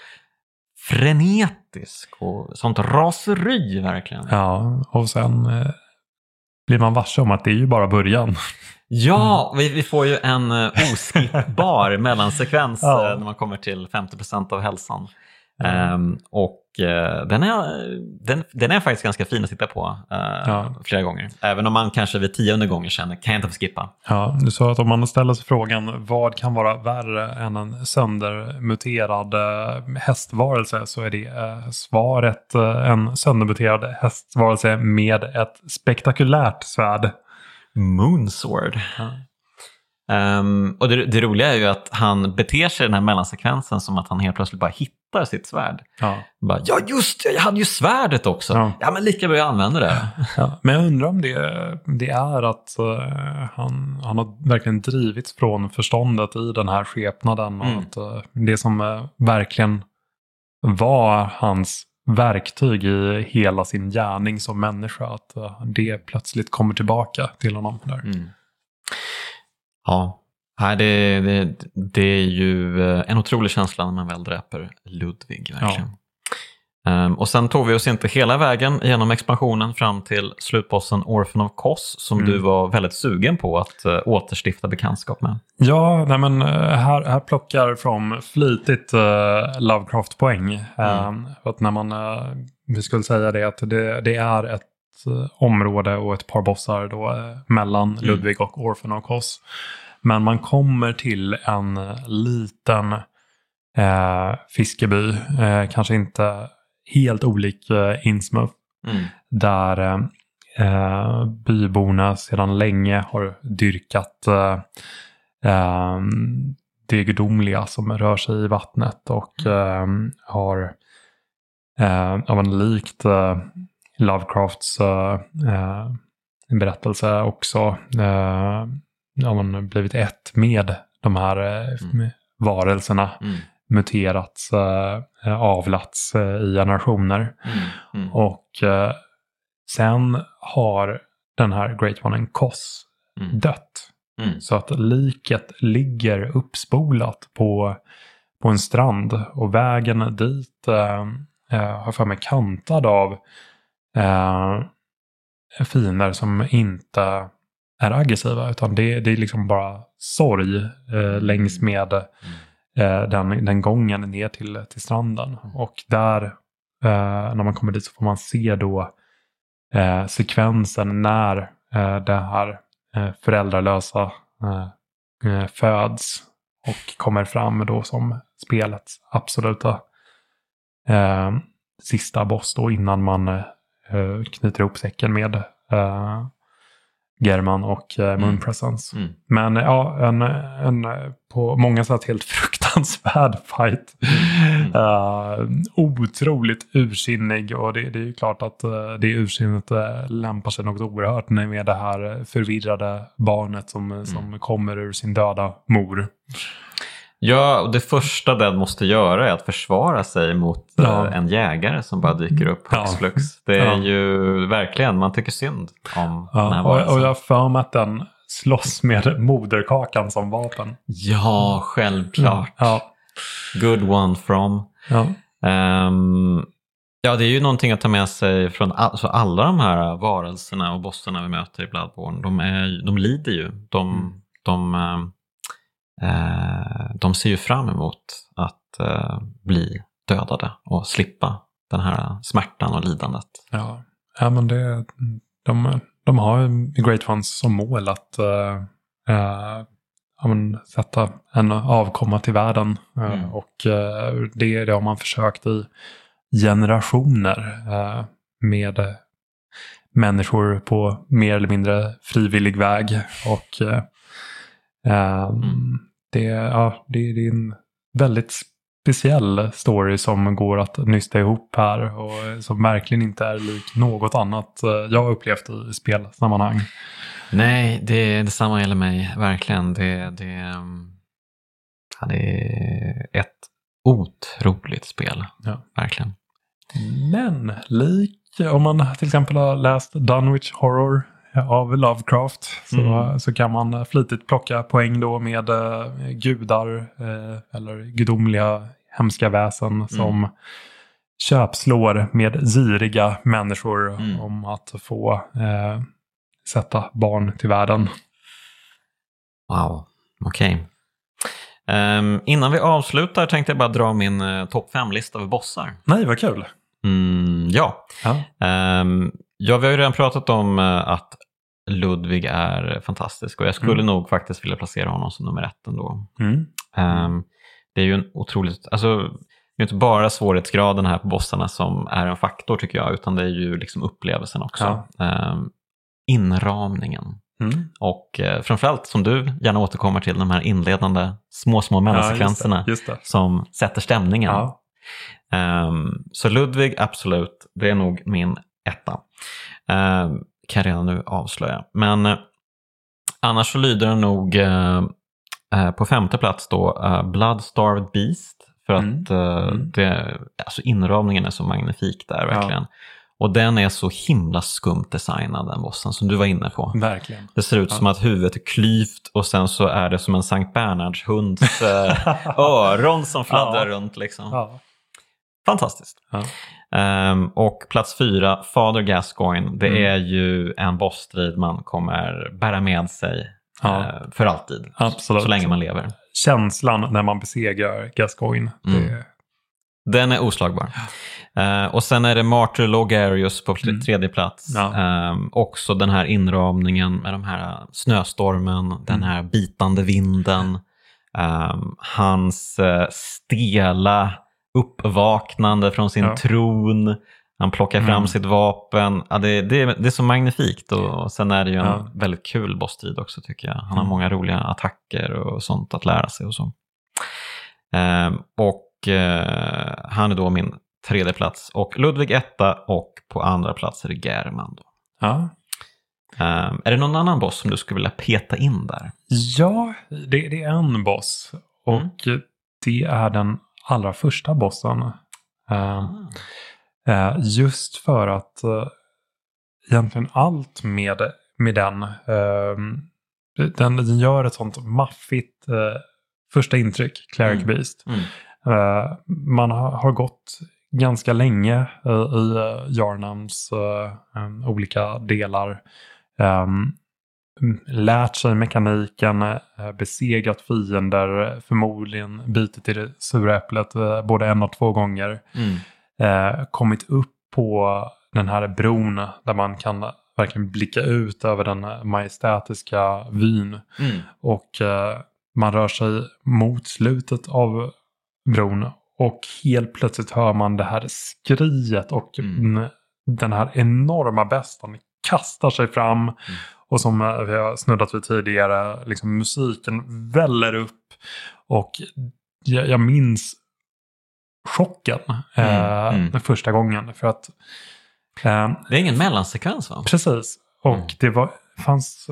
frenetisk dramatisk och sånt raseri verkligen. Ja, och sen eh, blir man varse om att det är ju bara början. Ja, vi, vi får ju en uh, oskippbar mellansekvens Ja. eh, när man kommer till 50% av hälsan. Ja. Ehm, och eh, den, är, den, den är faktiskt ganska fin att titta på eh, Ja. flera gånger. Även om man kanske vid tionde gången känner, kan jag inte få skippa? Ja, du sa att om man ställer sig frågan vad kan vara värre än en söndermuterad eh, hästvarelse så är det eh, svaret eh, en söndermuterad hästvarelse med ett spektakulärt svärd. Moonsword. Ja. Ehm, och det, det roliga är ju att han beter sig i den här mellansekvensen som att han helt plötsligt bara hittar sitt svärd. Ja. Bara, ja just det, jag hade ju svärdet också. Ja. Ja, men lika bra jag använder det. Ja, men jag undrar om det, det är att eh, han, han har verkligen drivits från förståndet i den här skepnaden. Och Mm. att eh, det som eh, verkligen var hans verktyg i hela sin gärning som människa. Att det plötsligt kommer tillbaka till honom. Där. Mm. Ja, Nej, det, det, det är ju eh, en otrolig känsla när man väl dräper Ludvig. Verkligen. Ehm, och sen tog vi oss inte hela vägen genom expansionen fram till slutbossen Orphan of Kos som Mm. du var väldigt sugen på att uh, återstifta bekantskap med. Ja, nej men eh, här, här plockar From flitigt uh, Lovecraft-poäng. Eh, för att när man, eh, vi skulle säga det, att det, det är ett område och ett par bossar då, eh, mellan Ludvig och Orphan och Kos. Men man kommer till en eh, liten eh, fiskeby, eh, kanske inte helt olik eh, Innsmouth, Mm. där eh, eh, byborna sedan länge har dyrkat eh, eh, det gudomliga som rör sig i vattnet och eh, har eh, ja, men likt eh, Lovecrafts eh, eh, berättelse också eh, men blivit ett med de här eh, Mm. varelserna Mm. muterats, eh, avlats eh, i generationer. Mm. Mm. Och sen har den här Great One Koss Mm. dött. Mm. Så att liket ligger uppspolat på, på en strand. Och vägen dit eh, har för mig kantad av eh, fiender som inte är aggressiva. Utan det, det är liksom bara sorg eh, längs med eh, den, den gången ner till, till stranden. Och där, eh, när man kommer dit så får man se då eh, sekvensen när eh, det här eh, föräldralösa föds och kommer fram då som spelets absoluta eh, sista boss då innan man knyter ihop säcken med eh, German och eh, Moon Mm. Presence. Mm. Men ja, en, en eh, på många sätt helt fruktansvärd fight. Mm. Eh, otroligt ursinnig och det, det är ju klart att uh, det ursinnet uh, lämpar sig något oerhört med det här förvirrade barnet som, som kommer ur sin döda mor. Ja, och det första den måste göra är att försvara sig mot Ja. eh, en jägare som bara dyker upp Ja. hux flux. Det är Ja. ju verkligen, man tycker synd om den här Ja, och, varelsen. och jag har för mig att den slåss med moderkakan som vapen. Ja, självklart. Ja, Good one from. ja. Ehm, ja, det är ju någonting att ta med sig från all, så alla de här varelserna och bossarna vi möter i Bloodborne. De, är, de lider ju. De, Mm. de, ehm, eh, de ser ju fram emot att eh, bli dödade och slippa den här smärtan och lidandet. Ja, ja men det, de, de har Great Ones som mål att eh, eh, ja, men, sätta en avkomma till världen. Eh, Mm. Och eh, det, det har man försökt i generationer eh, med eh, människor på mer eller mindre frivillig väg. Och Mm. det, ja, det, det är en väldigt speciell story som går att nysta ihop här och som verkligen inte är lik något annat eh, jag har upplevt i spelsammanhang. Nej, det, detsamma gäller mig, verkligen. Det, det, ehm, ja, det är ett otroligt spel, Ja. verkligen. Men lik om man till exempel har läst Dunwich Horror av Lovecraft så, Mm. så kan man flitigt plocka poäng då med eh, gudar eh, eller gudomliga hemska väsen som köpslår med giriga människor Mm. om att få eh, sätta barn till världen. Wow, okej. Ehm, innan vi avslutar tänkte jag bara dra min uh, topp 5-lista över bossar. Nej, vad kul! Mm, ja, Ja. Ehm, ja, vi har ju redan pratat om eh, att Ludvig är fantastisk och jag skulle Mm. nog faktiskt vilja placera honom som nummer ett ändå. Mm. Ehm, det är ju en otroligt, alltså det är inte bara svårighetsgraden här på bossarna som är en faktor tycker jag, utan det är ju liksom upplevelsen också. Ehm, inramningen. Mm. Och eh, framförallt, som du gärna återkommer till, de här inledande små, små mellansekvenserna Ja, just det. Just det. som sätter stämningen. Ja. Ehm, så Ludvig, absolut, det är nog min etta. Um, kan jag redan nu avslöja. Men eh, annars så lyder den nog eh, eh, på femte plats då uh, Bloodstarved Beast. För att Mm. eh, Mm. det, alltså inramningen är så magnifik där verkligen. Och den är så himla skumt designad den bossen som du var inne på. Verkligen. Det ser ut Ja. som att huvudet är klyvt och sen så är det som en Sankt Bernhards hunds eh, öron som fladdrar Ja. runt. Liksom. Ja. Fantastiskt. Ehm, och plats fyra, Father Gascoigne. Det Mm. är ju en bossstrid man kommer bära med sig Ja. eh, för alltid. Absolut. Så länge man lever. Känslan när man besegrar Gascoigne. Mm. Det, Den är oslagbar. Eh, och sen är det Martyr Logarius på Mm. tredje plats. Ja. Ehm, också den här inramningen med de här snöstormen, den Mm. här bitande vinden. ehm, hans eh, stela uppvaknande från sin Ja. tron. Han plockar fram Mm. sitt vapen. Ja, det, det, det är så magnifikt och sen är det ju en Ja. väldigt kul bossstrid också tycker jag. Han har Mm. många roliga attacker och sånt att lära sig och så. Ehm, och eh, han är då min tredje plats och Ludvig etta och på andra plats är det German. Då. ja. Ehm, är det någon annan boss som du skulle vilja peta in där? ja, det, det är en boss. Och Mm. det är den allra första bossen. Eh, Eh, just för att eh, egentligen allt med, med den, eh, den, den gör ett sånt maffigt eh, första intryck, Cleric Mm. Beast. Mm. Eh, man har, har gått ganska länge eh, i uh, Jarnams olika delar. Um, lärt sig mekaniken, eh, besegrat fiender, förmodligen bitit i det sura äpplet eh, både en och två gånger Mm. eh, kommit upp på den här bron där man kan verkligen blicka ut över den majestätiska vyn. Mm. Och man rör sig mot slutet av bron och helt plötsligt hör man det här skriet och Mm. mm, den här enorma bestan kastar sig fram. Och som vi har snuddat vid tidigare, liksom musiken väller upp. Och jag, jag minns chocken eh, Mm, mm. den första gången. För att eh, Det är ingen mellansekvens va? Precis. Och Mm. det var, fanns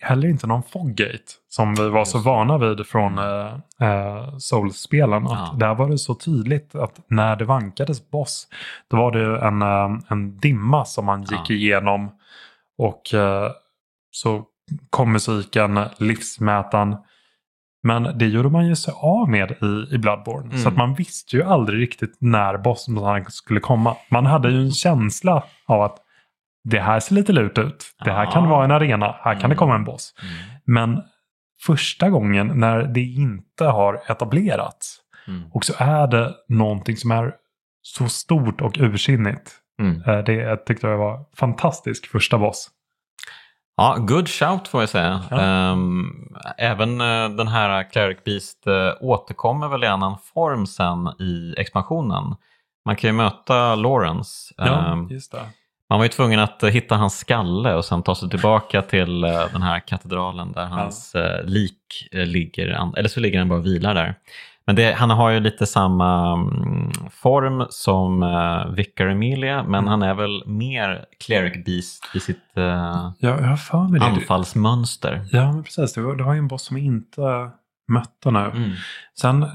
heller inte någon foggate som vi var så vana vid från eh, eh, Souls-spelen. Ja. Där var det så tydligt att när det vankades boss, då var det en, eh, en dimma som man gick Ja. igenom. Och eh, så kom musiken, livsmätaren. Men det gjorde man ju sig av med i, i Bloodborne. Mm. Så att man visste ju aldrig riktigt när bossen skulle komma. Man hade ju en känsla av att det här ser lite lut ut. Det här kan Ja. vara en arena. Här kan det Mm. komma en boss. Mm. Men första gången när det inte har etablerats Mm. och så är det någonting som är så stort och ursinnigt. Mm. Eh, Det jag tyckte jag var fantastisk första boss. Ja, good shout får jag säga. Ja. Ehm, även eh, den här Cleric Beast eh, återkommer väl i annan form sen i expansionen. Man kan ju möta Lawrence. Ehm, just det. man var ju tvungen att eh, hitta hans skalle och sen ta sig tillbaka till den här katedralen där hans eh, lik ligger. Eller så ligger den bara och vilar där. Men det, han har ju lite samma mm, form som uh, Vicar Emilia, men Mm. han är väl mer Cleric Beast i sitt eh, Ja, jag har för mig det. anfallsmönster. Ja, men precis. Var, det var ju en boss som inte mötte nu. Mm. Sen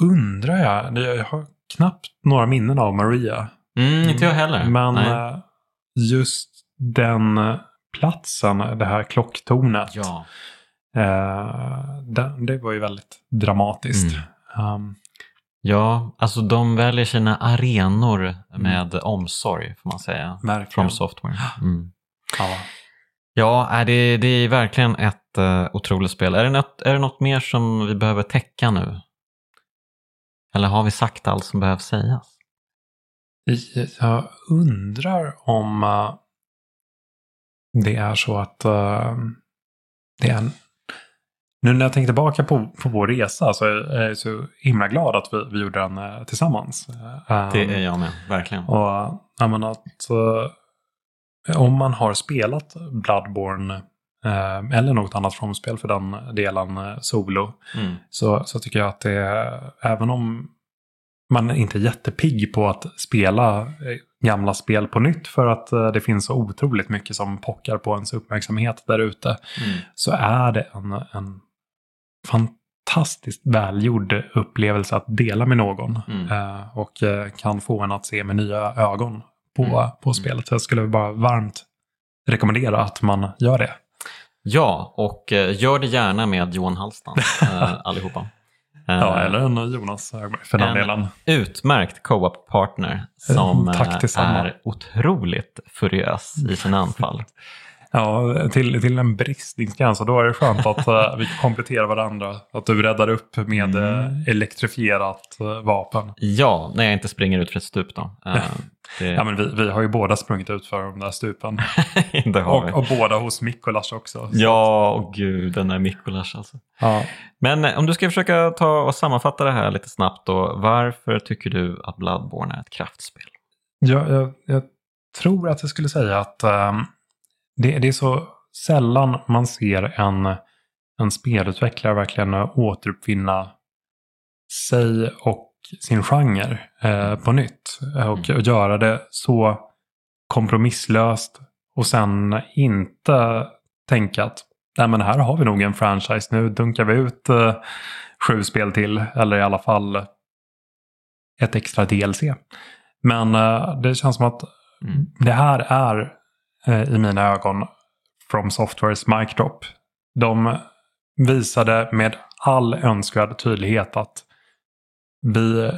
undrar jag, jag har knappt några minnen av Maria. Mm, inte jag heller. Men Nej. eh, just den eh, platsen, det här klocktornet. Ja. Eh, det, det var ju väldigt dramatiskt. Mm. Um, Ja, alltså de väljer sina arenor med omsorg får man säga. Verkligen. From Software. Mm. Ja. Ja, är det, det är verkligen ett uh, otroligt spel. Är det, något, är det något mer som vi behöver täcka nu? Eller har vi sagt allt som behövs sägas? Jag undrar om uh, det är så att uh, det är en... Nu när jag tänker tillbaka på, på vår resa så är jag så himla glad att vi, vi gjorde den uh, tillsammans. det är jag med, verkligen. Och jag menar att om man har spelat Bloodborne eller något annat frånspel för den delen solo. Mm. Så, så tycker jag att det är, även om man är inte jättepigg på att spela eh, gamla spel på nytt för att eh, det finns så otroligt mycket som pockar på ens uppmärksamhet där ute. Mm. Så är det en, en fantastiskt välgjord upplevelse att dela med någon. Mm. Eh, och kan få en att se med nya ögon på, mm. på mm. spelet. Så jag skulle bara varmt rekommendera att man gör det. Ja, och gör det gärna med Johan Hallstam allihopa. Ja, eller en Jonas för den en delen. Utmärkt co-op-partner som är otroligt furiös i sina anfall. Ja, till, till en bristningsgräns. Och då är det skönt att uh, vi kompletterar varandra. Att du räddar upp med mm. uh, elektrifierat uh, vapen. Ja, när jag inte springer ut för ett stup då. Det... Ja, men vi, vi har ju båda sprungit ut för de där stupen. och, och båda hos Mikolas också. Ja, och gud, den där Mikolas alltså. Ja. Men om du ska försöka ta och sammanfatta det här lite snabbt då. Varför tycker du att Bloodborne är ett kraftspel? Ja, jag, jag tror att jag skulle säga att um, det, det, är så sällan man ser en, en spelutvecklare verkligen återuppfinna sig och sin genre eh, på nytt. Och, mm. och göra det så kompromisslöst och sen inte tänka att Nej, men här har vi nog en franchise. Nu dunkar vi ut eh, sju spel till. Eller i alla fall ett extra DLC. Men eh, det känns som att mm. det här är i mina ögon From Softwares mic drop. De visade med all önskvärd tydlighet att vi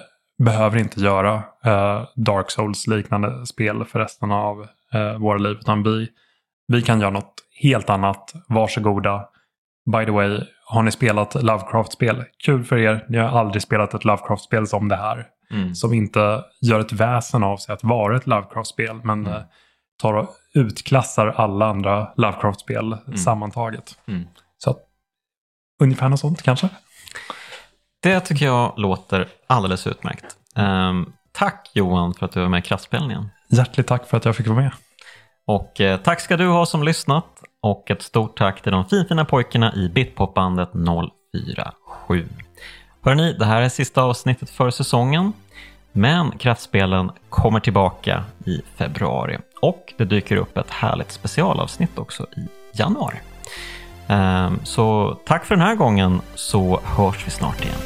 behöver inte göra eh, Dark Souls-liknande spel för resten av eh, våra liv. Utan vi, vi kan göra något helt annat. Varsågoda. By the way, har ni spelat Lovecraft-spel? Kul för er. Ni har aldrig spelat ett Lovecraft-spel som det här. Mm. Som inte gör ett väsen av sig att vara ett Lovecraft-spel. Men mm. Tar och utklassar alla andra Lovecraft-spel mm. sammantaget. Mm. Så att, ungefär något sånt kanske. Det tycker jag låter alldeles utmärkt. Um, tack Johan för att du var med i Kraftspelningen. Hjärtligt tack för att jag fick vara med. Och eh, tack ska du ha som lyssnat och ett stort tack till de finfina pojkarna i Bitpopbandet 047. Hörrni, det här är sista avsnittet för säsongen. Men Kraftspelen kommer tillbaka i februari och det dyker upp ett härligt specialavsnitt också i januari. Ehm, så tack för den här gången så hörs vi snart igen.